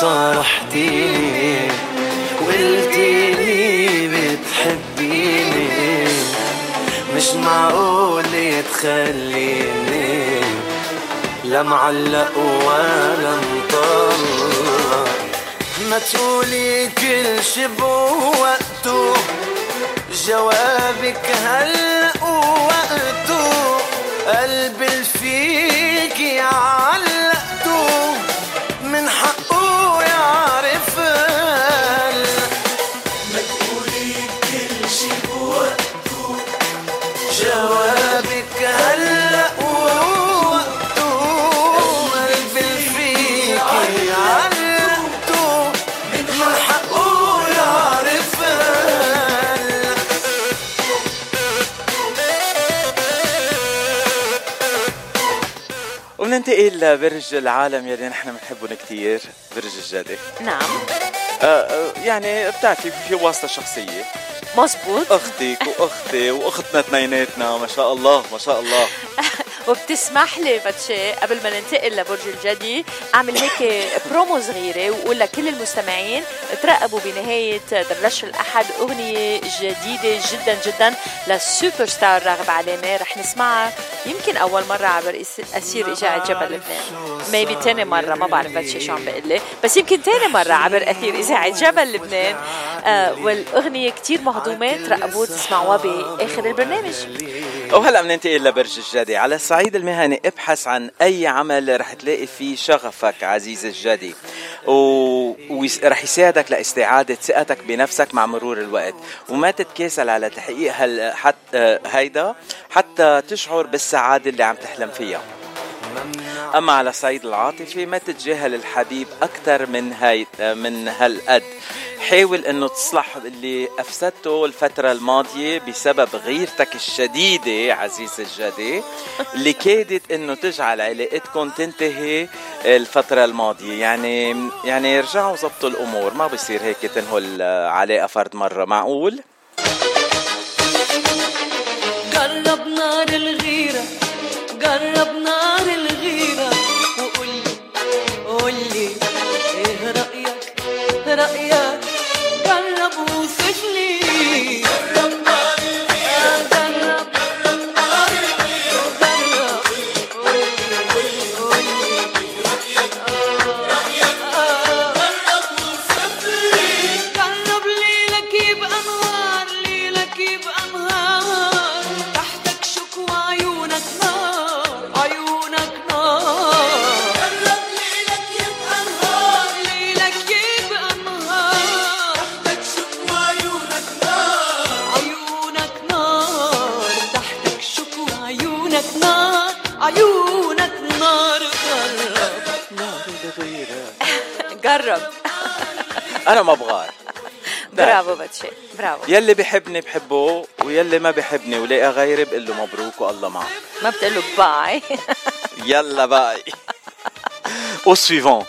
S12: صارحتيني وقلتيلي بتحبيني؟ مش معقول تخليني لا معلق ولا مطلق ما تقولي كل شي بوقته جوابك هلأ ووقته قلبي اللي فيكي
S1: وبننتقل لبرج العالم يلي نحن بنحبهم كثير برج الجدي.
S2: نعم.
S1: آه، آه، يعني بتعرفي في واسطة شخصية.
S2: مزبوط.
S1: أختك وأختي وأختنا اثنيناتنا ما شاء الله ما شاء الله.
S2: وبتسمح لي باتشي قبل ما ننتقل لبرج الجدي أعمل هيك برومو صغيرة واقول لكل المستمعين ترقبوا بنهاية دردشه الأحد أغنية جديدة جدا جدا لل super star راغب علامه رح نسمعها يمكن أول مرة عبر أسير اذاعه جبل لبنان. ميبي تاني مرة ما بعرف باتشي شو عم بقول لي. بس يمكن تاني مرة عبر أثير اذاعه جبل لبنان. آه والأغنية كتير مهضومة ترقبوا تسمعوها بآخر البرنامج.
S1: وهلا بننتقل لبرج الجدي. على الصعيد المهني ابحث عن أي عمل رح تلاقي فيه شغفك عزيزي الجدي. ورح يساعدك لاستعادة ثقتك بنفسك مع مرور الوقت. وما تتكاسل على تحقيق هال حتى هيدا حتى تشعر بالسعادة اللي عم تحلم فيها. أما على الصعيد العاطفي ما تتجاهل الحبيب أكثر من هاي من هالقد حاول إنه تصلح اللي أفسدته الفترة الماضية بسبب غيرتك الشديدة عزيزي الجدي اللي كادت إنه تجعل علاقتكم تنتهي الفترة الماضية يعني يعني رجعوا ظبطوا الأمور ما بصير هيك تنهوا العلاقة فرد مرة معقول؟
S12: جرب نار الغيرة جرب نار الغيرة وقولي قولي إيه رأيك؟ رأيك؟ جرب وصف جرب
S1: أنا ما بغار
S2: برافو باتشي برافو.
S1: يلي بحبني بحبه ويلي ما بحبني ولقى غيري بقول له مبروك والله معك
S2: ما بتقول له bye.
S1: يلا bye. أو سويفون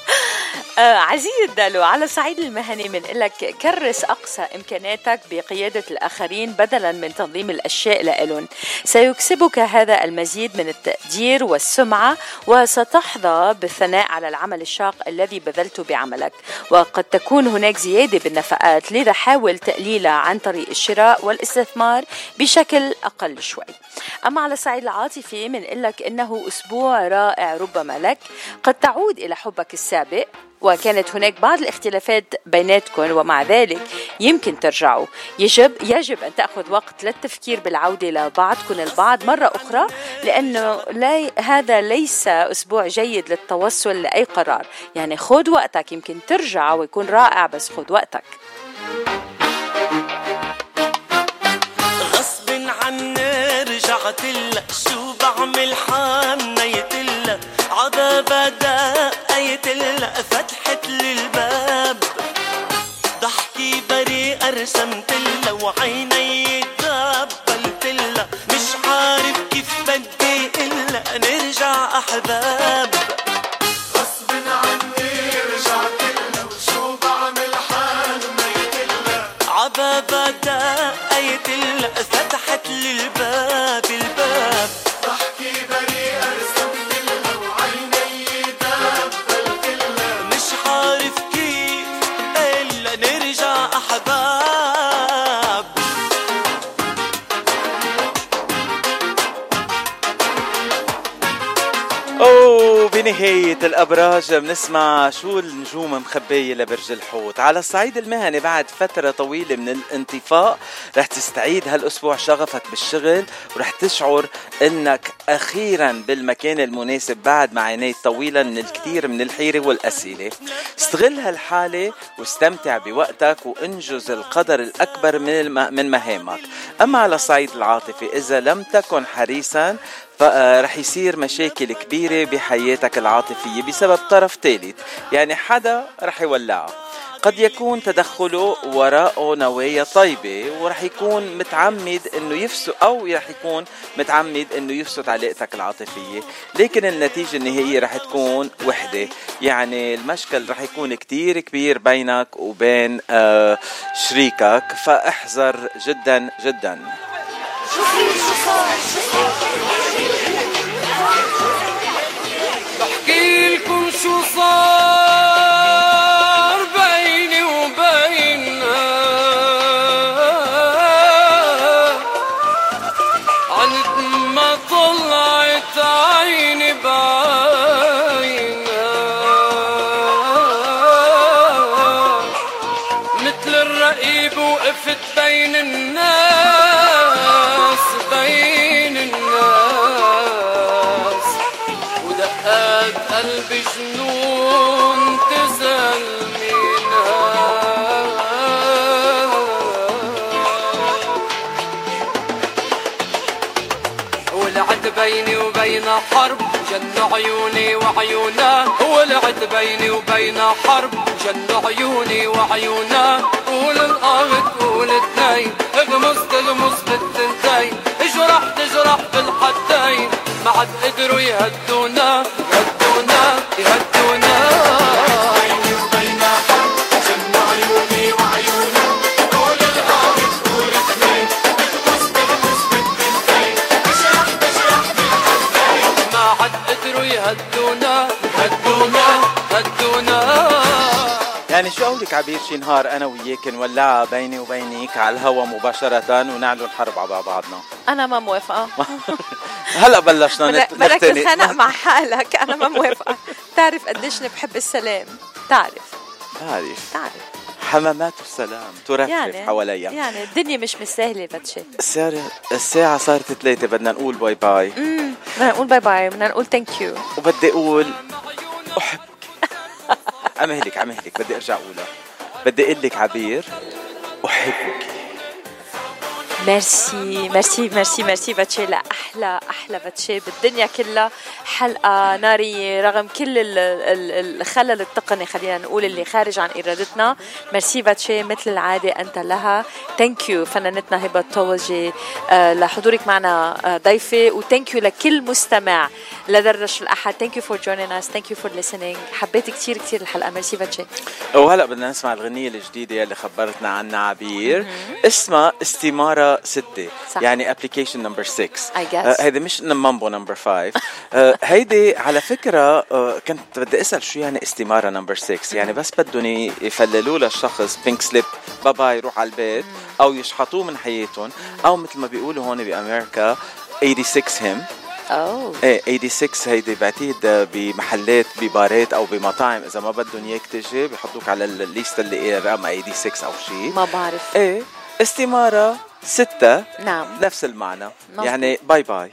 S2: آه عزيزي الدالو على الصعيد المهني بنقول لك كرس أقصى إمكاناتك بقيادة الآخرين بدلا من تنظيم الأشياء لإلهم. سيكسبك هذا المزيد من التقدير والسمعة وستحظى بالثناء على العمل الشاق الذي بذلته بعملك. وقد تكون هناك زيادة بالنفقات لذا حاول تقليلها عن طريق الشراء والاستثمار بشكل أقل شوي. أما على الصعيد العاطفي بنقول لك إنه أسبوع رائع ربما لك. قد تعود إلى حبك السابق. وكانت هناك بعض الاختلافات بيناتكم ومع ذلك يمكن ترجعوا. يجب يجب أن تأخذ وقت للتفكير بالعودة لبعضكم البعض مرة أخرى لأنه لا هذا ليس أسبوع جيد للتوصل لأي قرار. يعني خذ وقتك يمكن ترجع ويكون رائع بس خذ وقتك.
S18: غصب عني رجعت لك شو بعمل حنيت رسمت لها وعيني دبلت لها مش عارف كيف بدي إلا نرجع أحباب. غصب عني رجعت لها وشو بعمل حنيت لها عبابة دقيت لها فتحت لي الباب الباب. ضحكي بريئة رسمت لها وعيني لها مش عارف كيف إلا نرجع أحباب.
S1: بنهاية الأبراج بنسمع شو النجوم مخبية لبرج الحوت على الصعيد المهني بعد فترة طويلة من الانطفاء رح تستعيد هالأسبوع شغفك بالشغل ورح تشعر أنك أخيرا بالمكان المناسب بعد معاناة طويلة من الكثير من الحيرة والأسئلة استغل هالحالة واستمتع بوقتك وانجز القدر الأكبر من. من مهامك أما على الصعيد العاطفي إذا لم تكن حريصا فرح يصير مشاكل كبيرة بحياتك العاطفية بسبب طرف ثالث يعني حدا رح يولعها قد يكون تدخله وراءه نوايا طيبة ورح يكون متعمد إنه يفسد أو رح يكون متعمد إنه يفسد علاقتك العاطفية. لكن النتيجة النهائية رح تكون وحدة. يعني المشكل رح يكون كتير كبير بينك وبين آه شريكك. فاحذر جدا جدا.
S5: بحكي لكم شو صار. حرب جن عيوني وعيونا ولعت بيني وبينها حرب جن عيوني وعيونا قول الأرض قول اثنين. اغمس تغمس بالتنتين اجرح تجرح بالحدين. ما عاد قدروا يهدونا يهدونا يهدونا.
S1: يعني شو قولك عبير؟ شي نهار أنا وياك نولعها بيني وبينك على الهوا مباشرة ونعلن حرب على بعضنا.
S2: أنا ما موافقة.
S1: هلأ بلشنا نت-
S2: بدك تتخانق مع حالك. أنا ما موافقة. تعرف قديش بحب السلام. تعرف.
S1: بعرف
S2: تعرف.
S1: حمامات السلام. ترفرف
S2: يعني
S1: حواليها
S2: يعني الدنيا مش مستاهلة بتشي
S1: الساعة الساعة صارت ثلاثة بدنا نقول باي باي
S2: امم بدنا نقول باي باي بدنا نقول ثانك يو
S1: وبدي أقول احبك امهلك امهلك بدي ارجع أقولها. بدي أقول لك عبير أحبك.
S2: merci merci merci merci باتشي لأحلى أحلى باتشي بالدنيا كلها. حلقة نارية رغم كل ال- ال- الخلل التقني خلينا نقول اللي خارج عن إرادتنا. ميرسي باتشي مثل العادة أنت لها. thank you فنانتنا هبة الطوجي آه، لحضورك معنا آه، ضيفة. و thank you لكل مستمع لدردشة الأحد. thank you for joining us. thank you for listening. حبيت كتير كتير الحلقة. ميرسي باتشي.
S1: وهلا بدنا نسمع الغنية الجديدة اللي خبرتنا عنها عبير اسمها استمارة ستة
S2: صح.
S1: يعني application number 6
S2: I guess.
S1: آه، هيدي مش Mambo Number 5 آه، هيدي على فكرة آه، كنت بدي أسأل شو يعني استمارة number 6 يعني بس بدهم يفللوا للشخص pink slip باي باي روح على البيت. أو يشحطوه من حياتهم. أو مثل ما بيقولوا هون بأمريكا 86 هم
S2: أوه.
S1: إيه 86 هيدي بعتقد بمحلات ببارات أو بمطاعم. إذا ما بدهم اياك تجي بيحطوك على الليسته اللي هي رقم 86 أو شيء.
S2: ما بعرف.
S1: إيه استمارة ستة
S2: نعم.
S1: نفس المعنى.
S2: مظبوط.
S1: يعني bye bye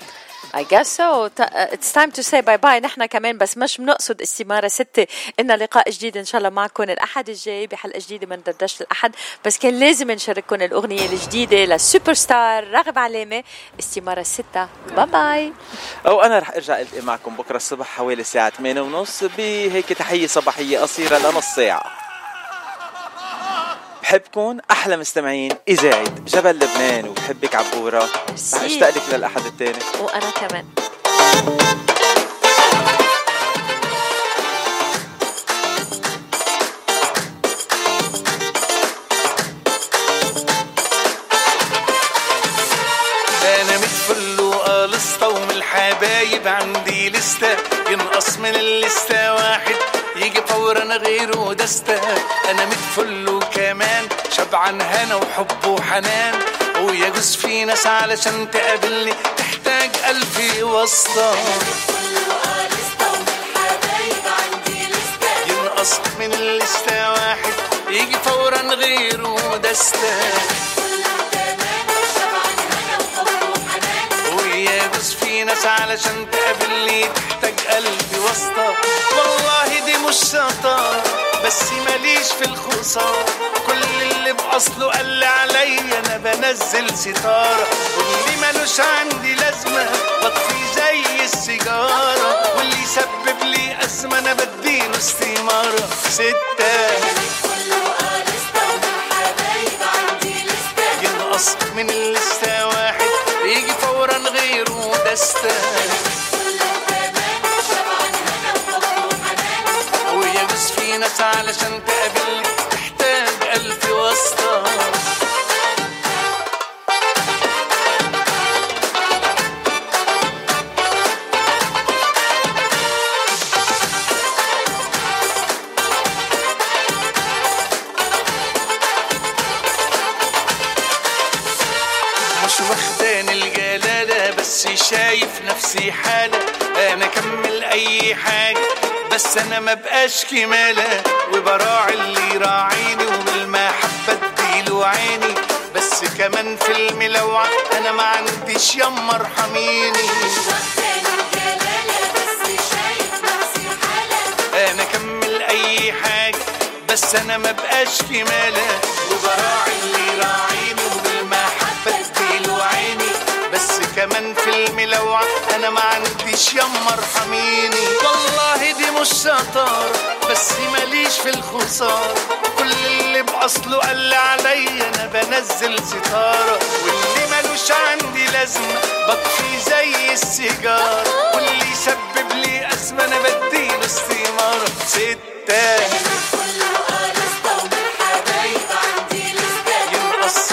S2: I guess so. Uh, It's time to say bye bye. نحن كمان بس مش بنقصد استمارة ستة. إلى لقاء جديد إن شاء الله معكم. الأحد الجاي بحلقة جديدة من دردشة الأحد. بس كان لازم نشارككم الأغنية الجديدة لل super star راغب علامة. استمارة ستة. bye bye
S1: أو أنا رح أرجع ألتقي معكم بكرة الصبح حوالي الساعة 8 ونص. بهيك تحية صباحية قصيرة لنص ساعة. بحبكم أحلى مستمعين. إذاعة جبل لبنان وبحبك عبورة. رح أشتاق لك للأحد الثاني.
S2: وأنا كمان.
S19: ومن الحبايب عندي لستة ينقص من اللستة واحد يجي فورا غيره دستة. أنا متفل وكمان شبعان هنا وحب وحنان. ويجوز في ناس علشان تقابلني تحتاج ألف واسطة. ينقص من اللستة واحد يجي فورا غيره دستة. ناس علشان تقابلني تحتاج قلبي واسطة. والله دي مش شطارة بس ماليش في الخسارة كل اللي بأصله قال لي عليا أنا بنزل ستارة. واللي ملوش عندي لازمة بطفي زي السيجارة. واللي يسبب لي أزمة أنا بديله استمارة. ستة. من فورا ويبس في ناس علشان تقابلني. شايف نفسي حالة أنا أكمل أي حاجة بس أنا ما بقاش كمالة وبراعي اللي يراعيني وبالمحبة اديله عيني بس كمان في الملوعة أنا ما عنديش يما ارحميني أنا أكمل أي حاجة بس أنا ما بقاش كمالة وبراعي اللي يراعيني. كمان في الملوعة. أنا ما عنديش يما ارحميني والله دي مش شطارة بس ماليش في الخسارة كل اللي بأصله قال لي عليا أنا بنزل ستارة. واللي ملوش عندي لازمة بطفي زي السيجارة. واللي يسبب لي أزمة أنا بديله استمارة. ستة ينقص